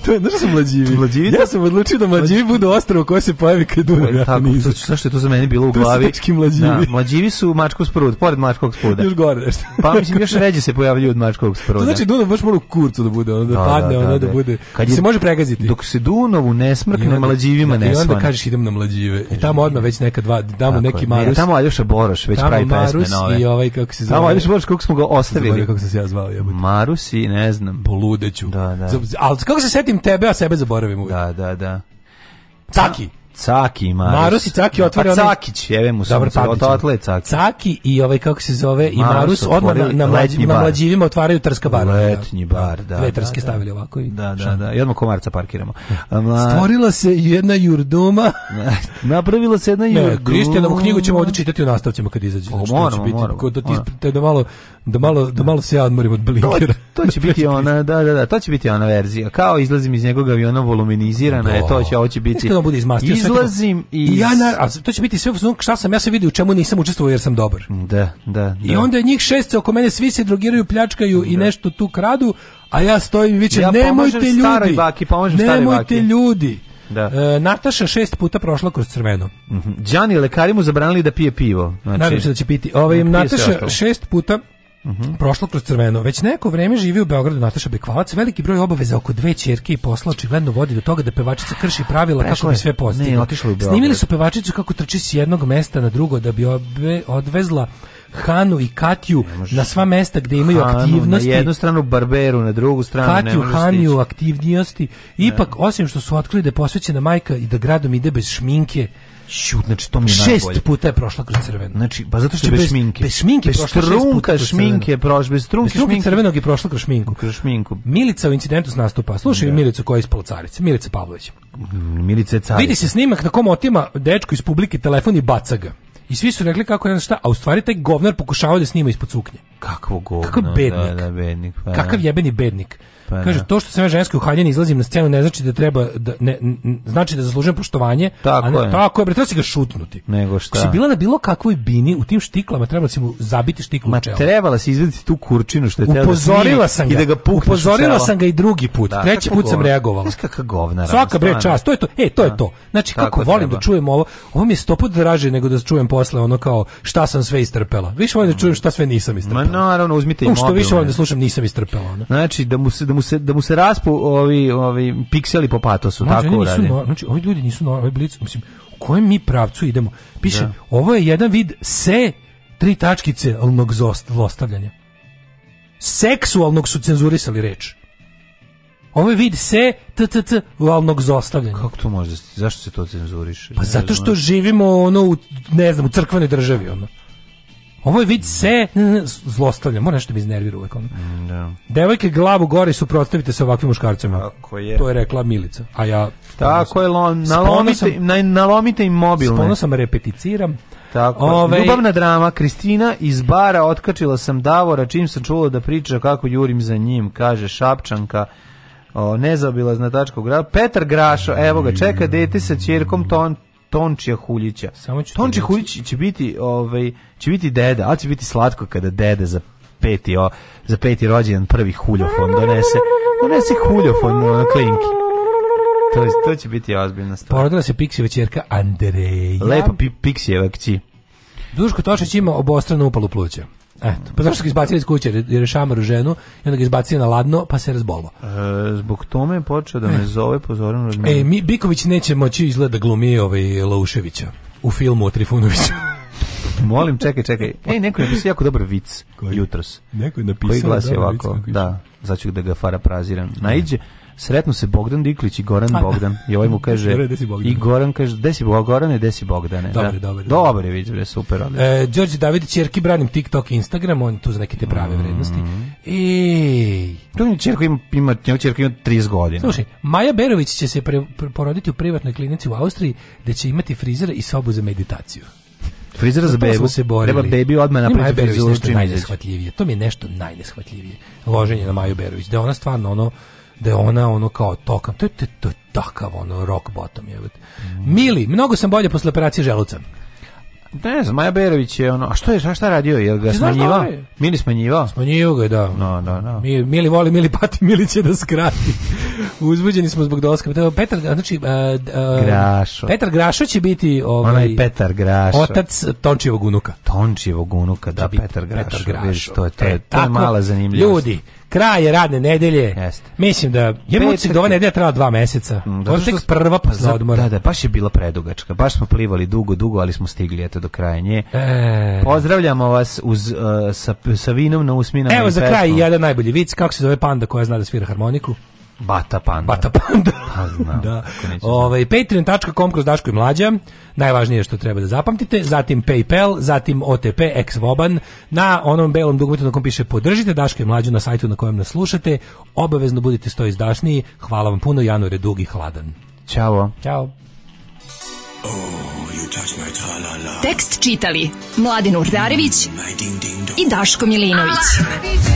to je, znaš sam mlađivi? mlađivi? Ja sam odlučio da mlađivi mlađivi. bude ostravo koje se pojavi kad Dunav ja tako, nizak. Znaš što je to za mene bilo u glavi? To su mlađivi. Da, mlađivi su mačku sprud, pored mačkog spuda. Još gore nešto. Pa mislim, još ređe se pojavljuju bolji od mačkovog sproda. To znači Dunav da baš mora u kurcu da bude, ono da, da, da padne, da, ono da, bude. Kad je, se može pregaziti. Dok se Dunavu ne smrkne, na mlađivima ne I onda kažeš idem na mlađive. I e, tamo odmah već neka dva, damo neki Marus. Ne, tamo Aljoša Boroš već pravi pesme nove. i ovaj kako se zove. Tamo Aljoša Boroš kako smo ga ostavili. Kako sam se ja zvao, jebote. Marus i ne znam. Poludeću. Da, da. Al kako se setim tebe, a sebe zaboravim uvijek. Da, da, da. Taki. Caki i Maros. Maros i Caki da, pa otvore... Pa Cakić, jeve mu Dobar, odatle Caki. Caki i ovaj, kako se zove, i Marus, odmah na, na, mlađi, na mlađivima otvaraju trska bar. Letnji da. bar, da. Dve trske da, da, stavili ovako. I da, da, da. I odmah komarca parkiramo. Mla... Stvorila se jedna jurduma. Napravila se jedna jurduma. Ne, Kristijanovu knjigu ćemo ovdje čitati u nastavcima kad izađe. Znači, moramo, biti, moramo. Da, ti, te da, malo, da, malo, da malo se ja odmorim od blinkera. To, to će biti ona, da, da, da, to će biti ona verzija. Kao izlazim iz njegovog aviona voluminizirana, je, to će, ovo će biti... Kada on bude iz izmastio izlazim i ja na, to će biti sve šta sam ja se vidio u čemu nisam učestvovao jer sam dobar. Da, da, da. I onda njih šest oko mene svi se drogiraju, pljačkaju da. i nešto tu kradu, a ja stojim i vičem ja nemojte ljudi. Staroj baki, nemojte staroj baki. ljudi. Da. E, Nataša šest puta prošla kroz crveno. Mhm. Mm Đani lekari mu zabranili da pije pivo. Znači, Nadam se da će piti. Ovaj da, Nataša šest puta -huh. prošlo kroz crveno. Već neko vreme živi u Beogradu Nataša Bekvalac, veliki broj obaveza oko dve ćerke i posla očigledno vodi do toga da pevačica krši pravila Prešle. kako bi sve postigla. Snimili su pevačicu kako trči s jednog mesta na drugo da bi obe odvezla Hanu i Katju na sva mesta gde imaju Hanu, aktivnosti. Na jednu stranu Barberu, na drugu stranu Katju, Haniju, aktivnosti. Ipak, ne. osim što su otkrili da je posvećena majka i da gradom ide bez šminke, Šut, znači to mi je najbolje. Šest puta je prošla kroz crveno. Znači, pa zato što je bez, bez šminke. Bez šminke bez prošla šest puta kroz šminke je prošla, bez trunke šminke. Bez crvenog je prošla kroz šminku. Kroz šminku. Milica u incidentu s nastupa. Slušaj da. Milicu koja je ispala carica. Milica Pavlović. Milica je carica. Vidi se snimak na kom otima dečko iz publike telefon i baca ga. I svi su rekli kako je šta, a u stvari taj govnar pokušavao da snima ispod cuknje. Kakvo govno. Kakav bednik. Da, da, bednik pa, Kakav da. jebeni bednik. Pa, da. Kaže, to što sam ja ženski uhaljen izlazim na scenu ne znači da treba, da, ne, n, znači da zaslužujem poštovanje, tako a ne, je. tako je, bre, treba si ga šutnuti. Nego šta? Ko si bila na bilo kakvoj bini, u tim štiklama trebala si mu zabiti štiklu Ma, čelo. trebala si izvediti tu kurčinu što je tela. Da upozorila sam ga, i da ga Upozorila sam ga i drugi put, da, treći put govna. sam reagovala. Kaka govna. Svaka bre čast, to je to, e, to da. je to. Znači, tako kako volim da treba. da čujem ovo, ovo mi je sto puta draže nego da čujem posle ono kao šta sam sve istrpela. Više volim da čujem šta sve nisam istrpela. Ma naravno, uzmite i mobil. Što više volim da slušam nisam istrpela. Znači, da mu se mu se da mu se raspu ovi ovi pikseli po patosu Mađu, tako uradi. No, znači ovi ljudi nisu normalni, blic, mislim, u kojem mi pravcu idemo? Piše, da. ovo je jedan vid se tri tačkice alnog zlostavljanja. Seksualnog su cenzurisali reč. Ovo je vid se t t t valnog zostavljanja. Kako to može? Da zašto se to cenzuriše? Pa zato što živimo ono u ne znam, u crkvenoj državi ono. Ovo je vid se zlostavlja, mora nešto bi da iznervira uvek. Ono. Mm, da. Devojke glavu gore suprotstavite se ovakvim muškarcima. Tako je. To je rekla Milica. A ja Tako je, lom, nalomite, sam, nalomite im mobilne. Spolno sam repeticiram. Tako, Ove... Ovaj- ljubavna drama, Kristina iz bara otkačila sam Davora, čim sam čula da priča kako jurim za njim, kaže Šapčanka, o, nezaobilazna tačka u gradu. Petar Grašo, evo ga, čeka dete sa ćerkom ton, Tončija Huljića. Samo ću Tončija Huljić će biti, ovaj, će biti deda, ali će biti slatko kada dede za peti, o, za peti rođendan prvi huljofon donese, donese huljofon mu na klinki. To, je, to će biti ozbiljna stvar. Porodila se Piksijeva čerka Andreja. Lepa pi, Piksijeva kći. Duško Tošić ima obostranu upalu pluća. Eto, pa zašto ga izbacili iz kuće jer je šamaru ženu i onda ga izbacili na ladno pa se razbolo. E, zbog tome je počeo da me e. zove pozorno razmišljanje. E, mi, Biković neće moći izgleda glumi ovaj Lauševića u filmu o Trifunoviću. Molim, čekaj, čekaj. Ej, neko je napisao jako dobar vic Koji? jutros. Neko je napisao Koji glasi ovako, vic, da, zaću da ga fara praziram. Naiđe, Sretnu se Bogdan Diklić i Goran da. Bogdan. I ovaj mu kaže i Goran kaže desi Bogorane, desi Bogdane. Dobre, da. dobro. Dobre, vidi, super. Ali. E, Đorđe David ćerki branim TikTok i Instagram, on tu za neke te prave mm. vrednosti. Mm -hmm. Ej. To mi ćerka ima ima njegov ćerka ima 30 godina. Slušaj, Maja Berović će se pre, poroditi u privatnoj klinici u Austriji gde će imati frizera i sobu za meditaciju. Frizer za bebu. Se borili. Treba bebi odmah napraviti frizu. To mi je nešto najneshvatljivije. To mi je nešto najneshvatljivije. Loženje na Maju Berović. Da ona stvarno ono da je ona ono kao tokam. To je, to, takav ono rock bottom. Je. Mm. Mili, mnogo sam bolje posle operacije želuca. Ne znam, Maja Berović je ono, a što je, šta, šta radio, jel ga smanjivao? Mili smanjivao? Smanjivao ga da. No, no, no. Mili, mili voli, Mili pati, Mili će da skrati. Uzbuđeni smo zbog dolaska. Petar, znači... Uh, uh, Grašo. Petar Grašo će biti... Ovaj, Onaj Petar Grašo. Otac Tončijevog unuka. Tončijevog unuka, da, Petar Grašo. Petar Grašo. Viš, to, je, to, je, to je e, mala zanimljivost. Ljudi, kraj je radne nedelje. Jeste. Mislim da je muci do ove nedelje trajala dva meseca. Mm, da, tek prva pa za odmor. Da, da, baš je bila predugačka. Baš smo plivali dugo, dugo, ali smo stigli eto do kraja nje. E... Pozdravljamo vas uz uh, sa, sa vinom na usminama. Evo za kraj jedan najbolji vic kako se zove panda koja zna da svira harmoniku. Bata Panda. Bata Panda. Pa, znam. da. Ovaj, Patreon.com kroz Daško i Mlađa, najvažnije što treba da zapamtite, zatim Paypal, zatim OTP, Exvoban, na onom belom dugmetu na kom piše podržite Daško i Mlađu na sajtu na kojem nas slušate, obavezno budite sto izdašniji, hvala vam puno, januar je dug i hladan. Ćao. Ćao. Oh, Tekst čitali Mladin Urdarević i Daško Milinović. Ah